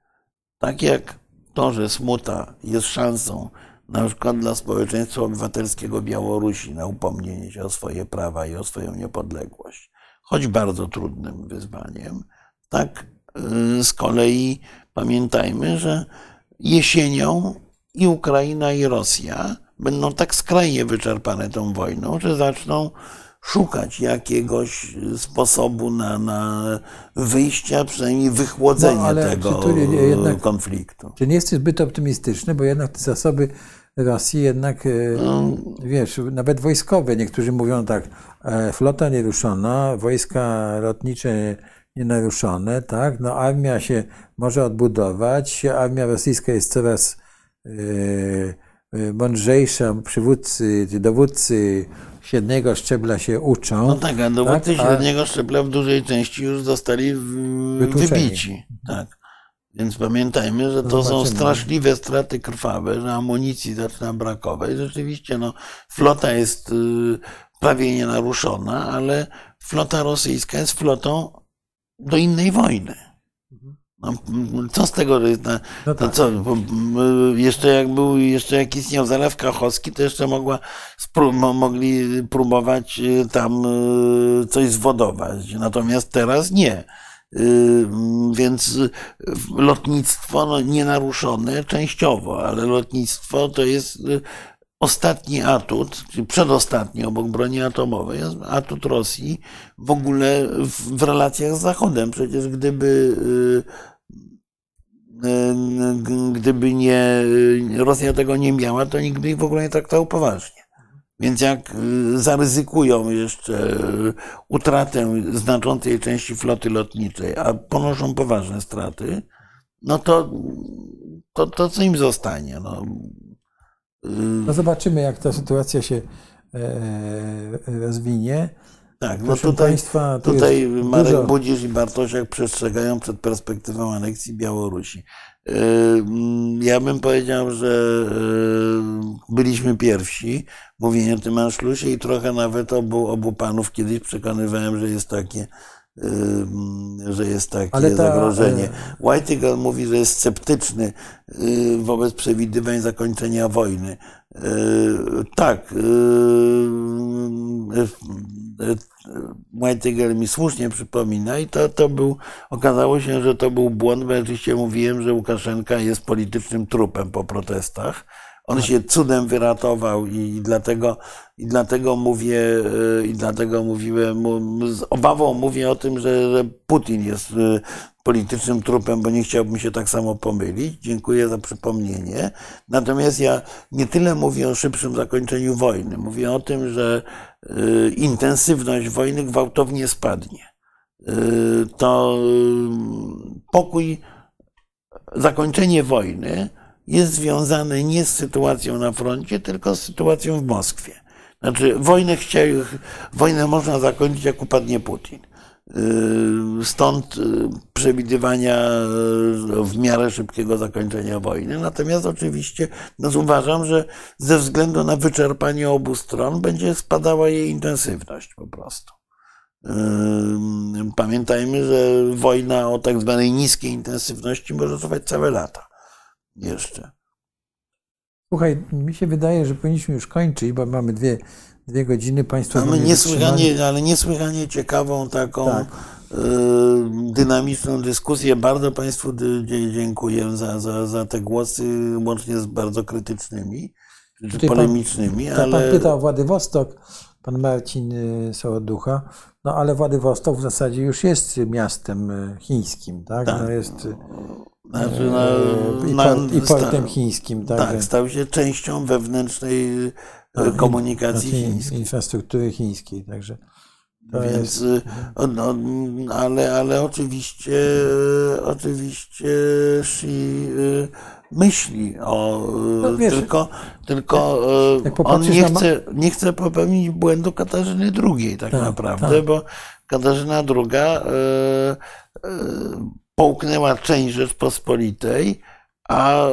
tak jak to, że smuta jest szansą na przykład dla społeczeństwa obywatelskiego Białorusi na upomnienie się o swoje prawa i o swoją niepodległość, choć bardzo trudnym wyzwaniem, tak y, z kolei pamiętajmy, że jesienią i Ukraina i Rosja będą tak skrajnie wyczerpane tą wojną, że zaczną szukać jakiegoś sposobu na, na wyjście, a przynajmniej wychłodzenie No, ale tego czy tu jednak- konfliktu. Czy nie jesteś zbyt optymistyczny, bo jednak te zasoby Rosji jednak, e, No. wiesz, nawet wojskowe, niektórzy mówią tak, e, flota nieruszona, wojska lotnicze nienaruszone, tak, no armia się może odbudować, armia rosyjska jest coraz e, e, mądrzejsza, przywódcy, dowódcy średniego szczebla się uczą. No tak, a dowódcy Tak, średniego szczebla w dużej części już zostali Wytłuczeni. wybici. Tak. Więc pamiętajmy, że to są Zobaczymy. straszliwe straty krwawe, że amunicji zaczyna brakować. Rzeczywiście, no, flota jest y, prawie nienaruszona, ale flota rosyjska jest flotą do innej wojny. No, m, co z tego, No to tak. co, jeszcze jak był, jeszcze jak istniał Zalew Kachowski, to jeszcze mogła, mogli próbować y, tam y, coś zwodować. Natomiast teraz nie. Y, Więc lotnictwo no, nienaruszone częściowo, ale lotnictwo to jest ostatni atut, czyli przedostatni obok broni atomowej, jest atut Rosji w ogóle w, w relacjach z Zachodem. Przecież gdyby y, y, gdyby nie Rosja tego nie miała, to nikt by ich w ogóle nie traktował poważnie. Więc jak y, zaryzykują jeszcze y, utratę znaczącej części floty lotniczej, a ponoszą poważne straty, no to, to, to co im zostanie? No, y, No zobaczymy, jak ta sytuacja się e, rozwinie. tak, no Proszę tutaj, Państwa, tu tutaj Marek dużo- Budzisz i Bartosiak przestrzegają przed perspektywą aneksji Białorusi. Y, mm, Ja bym powiedział, że y, byliśmy pierwsi w mówieniu o tym Anszlusie i trochę nawet obu, obu panów kiedyś przekonywałem, że jest takie, że jest takie Ale ta, zagrożenie. e, Whitegal mówi, że jest sceptyczny y, wobec przewidywań zakończenia wojny. E, tak. Whitetigel mi słusznie przypomina i to, to był, okazało się, że to był błąd, bo ja oczywiście mówiłem, że Łukaszenka jest politycznym trupem po protestach. On się cudem wyratował i dlatego, i dlatego mówię, i dlatego mówiłem, z obawą mówię o tym, że, Putin jest politycznym trupem, bo nie chciałbym się tak samo pomylić. Dziękuję za przypomnienie. Natomiast ja nie tyle mówię o szybszym zakończeniu wojny. Mówię o tym, że y, intensywność wojny gwałtownie spadnie. Y, to y, pokój, zakończenie wojny jest związane nie z sytuacją na froncie, tylko z sytuacją w Moskwie. Znaczy, wojnę, chcia, wojnę można zakończyć, jak upadnie Putin. Yy, stąd yy, przewidywania yy, w miarę szybkiego zakończenia wojny. Natomiast oczywiście no, uważam, że ze względu na wyczerpanie obu stron będzie spadała jej intensywność po prostu. Pamiętajmy, że wojna o tak zwanej niskiej intensywności może trwać całe lata jeszcze. Słuchaj, mi się wydaje, że powinniśmy już kończyć, bo mamy dwie, dwie godziny. Państwo mamy niesłychanie, ale niesłychanie ciekawą taką tak. y, dynamiczną dyskusję. Bardzo Państwu dziękuję za, za, za te głosy, łącznie z bardzo krytycznymi, czy polemicznymi. Pan, ale... pan pytał o Władywostok, pan Marcin y, Sołoducha. No ale Władywostok w zasadzie już jest miastem y, chińskim, tak? tak. No jest znaczy na, I, na, I portem chińskim. Tak, tak, stał się częścią wewnętrznej no, komunikacji znaczy, chińskiej. Infrastruktury chińskiej, także. Więc, jest... No, ale, ale oczywiście, oczywiście Xi myśli o, no, wiesz, tylko, tylko on nie chce, nie chce popełnić błędu Katarzyny II tak, tak naprawdę, tak. bo Katarzyna II połknęła część Rzeczpospolitej, a e,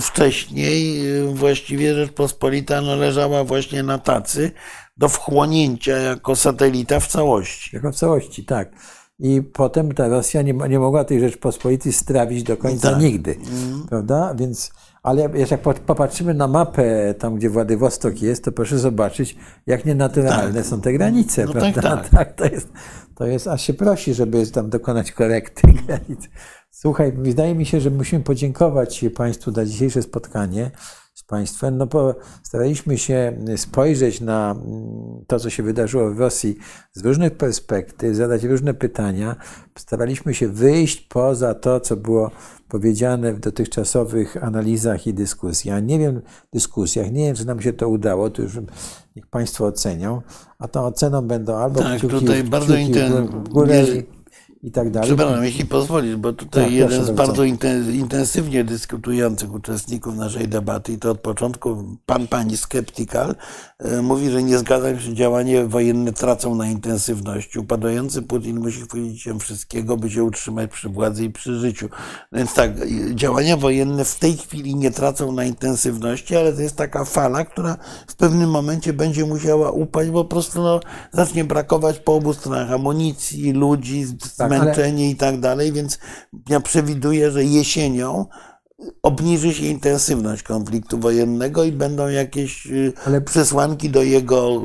wcześniej e, właściwie Rzeczpospolita no, leżała właśnie na tacy do wchłonięcia jako satelita w całości. Jako w całości, tak. I potem ta Rosja nie, nie mogła tej Rzeczpospolitej strawić do końca tak. nigdy, mm. prawda? Więc, ale jak popatrzymy na mapę tam, gdzie Władywostok jest, to proszę zobaczyć, jak nienaturalne tak. są te granice, no prawda? Tak, tak. tak, to jest, to jest, aż się prosi, żeby tam dokonać korekty granic. Słuchaj, wydaje mi się, że musimy podziękować Państwu za dzisiejsze spotkanie z Państwem. No bo staraliśmy się spojrzeć na mm, to, co się wydarzyło w Rosji z różnych perspektyw, zadać różne pytania. Staraliśmy się wyjść poza to, co było powiedziane w dotychczasowych analizach i dyskusjach. Nie wiem, dyskusjach, nie wiem, czy nam się to udało, to już niech Państwo ocenią, a tą oceną będą albo tak, kciuki, tutaj kciuki bardzo w górę i tak dalej. Przepraszam, jeśli pozwolisz, bo tutaj tak, jeden z bardzo intensywnie dyskutujących uczestników naszej debaty, i to od początku pan, pani Skeptical, e, mówi, że nie zgadza się, że działania wojenne tracą na intensywności. Upadający Putin musi chwycić się wszystkiego, by się utrzymać przy władzy i przy życiu. Więc tak, działania wojenne w tej chwili nie tracą na intensywności, ale to jest taka fala, która w pewnym momencie będzie musiała upaść, bo po prostu no, zacznie brakować po obu stronach amunicji, ludzi, tak zmęczenie ale... i tak dalej, więc ja przewiduję, że jesienią obniży się intensywność konfliktu wojennego i będą jakieś y, ale... przesłanki do jego,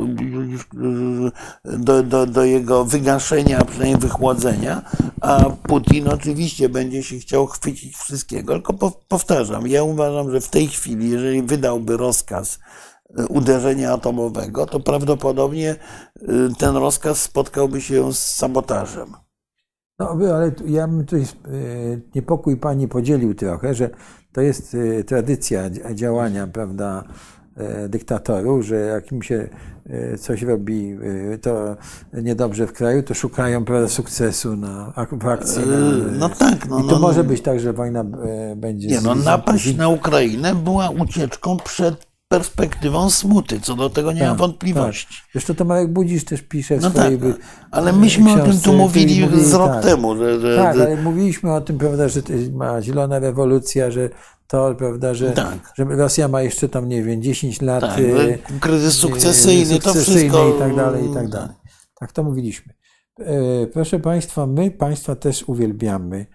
y, do, do, do jego wygaszenia, a przynajmniej wychłodzenia, a Putin oczywiście będzie się chciał chwycić wszystkiego. Tylko powtarzam, ja uważam, że w tej chwili, jeżeli wydałby rozkaz y, uderzenia atomowego, to prawdopodobnie ten rozkaz spotkałby się z sabotażem. No, ale ja bym tutaj e, niepokój pani podzielił trochę, że to jest e, tradycja działania, prawda, e, dyktatorów, że jak im się coś robi to niedobrze w kraju, to szukają prawda, sukcesu na, w akcji. Na, no tak. No, I to no, może być tak, że wojna będzie... Nie, no napaść na Ukrainę była ucieczką przed perspektywą smuty, co do tego nie tak, mam wątpliwości. Tak. Zresztą to Marek Budzisz też pisze w no swojej tak, Ale myśmy książce, o tym tu mówili, mówili z rok tak. temu. Że, że, tak, ale mówiliśmy o tym, prawda, że ma zielona rewolucja, że to, prawda, że, tak. że Rosja ma jeszcze tam, nie wiem, 10 lat. Tak, y, kryzys sukcesyjny, to wszystko. i tak dalej, i tak dalej. Tak to mówiliśmy. E, proszę Państwa, my Państwa też uwielbiamy.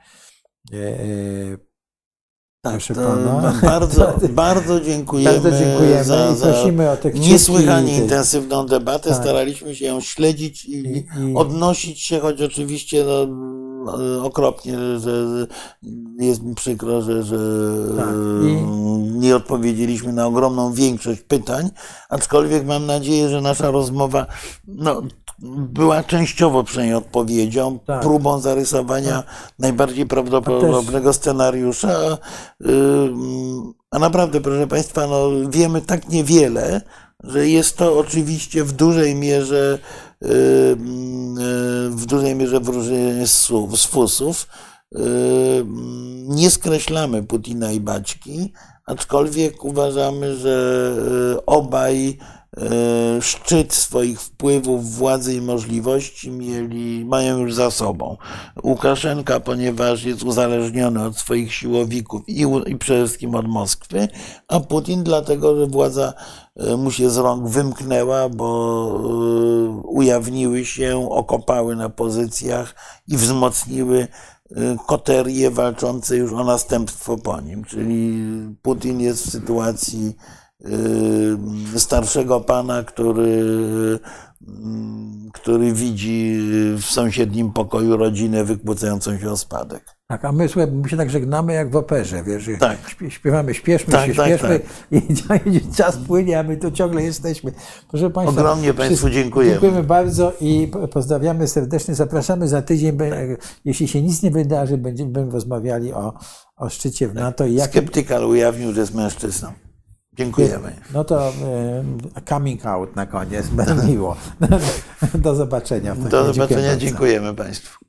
To pana. Bardzo, bardzo dziękujemy, Bardzo dziękujemy za, za niesłychanie i te- intensywną debatę. Tak. Staraliśmy się ją śledzić i, I- odnosić się, choć oczywiście no, okropnie, że, jest mi przykro, że, że Tak. nie odpowiedzieliśmy na ogromną większość pytań, aczkolwiek mam nadzieję, że nasza rozmowa no, była częściowo przynajmniej odpowiedzią, Tak. próbą zarysowania najbardziej prawdopodobnego scenariusza. Ym, A naprawdę, proszę Państwa, no, wiemy tak niewiele, że jest to oczywiście w dużej mierze w dużej mierze wróżenie z z fusów. Nie skreślamy Putina i Baćki, aczkolwiek uważamy, że y, obaj y, szczyt swoich wpływów, władzy i możliwości mieli, mają już za sobą. Łukaszenka, ponieważ jest uzależniony od swoich siłowików i, i przede wszystkim od Moskwy, a Putin dlatego, że władza y, mu się z rąk wymknęła, bo y, ujawniły się, okopały na pozycjach i wzmocniły y, koterie walczące już o następstwo po nim. Czyli Putin jest w sytuacji starszego pana, który, który widzi w sąsiednim pokoju rodzinę wykłócającą się o spadek. Tak, a my, słuchaj, my się tak żegnamy jak w operze, wiesz, Tak. śpie- śpiewamy, śpieszmy Tak, się, tak, śpieszmy i czas płynie, a my tu ciągle jesteśmy. Proszę Państwa, Ogromnie Państwu dziękujemy. Dziękujemy bardzo i po- pozdrawiamy serdecznie. Zapraszamy za tydzień, be- jeśli się nic nie wydarzy, będziemy będziemy rozmawiali o, o szczycie w NATO i jak Skeptykal ujawnił, że jest mężczyzną. Dziękujemy. No to e, coming out na koniec, będę miło. Do zobaczenia. Do zobaczenia. bardzo. Dziękujemy Państwu.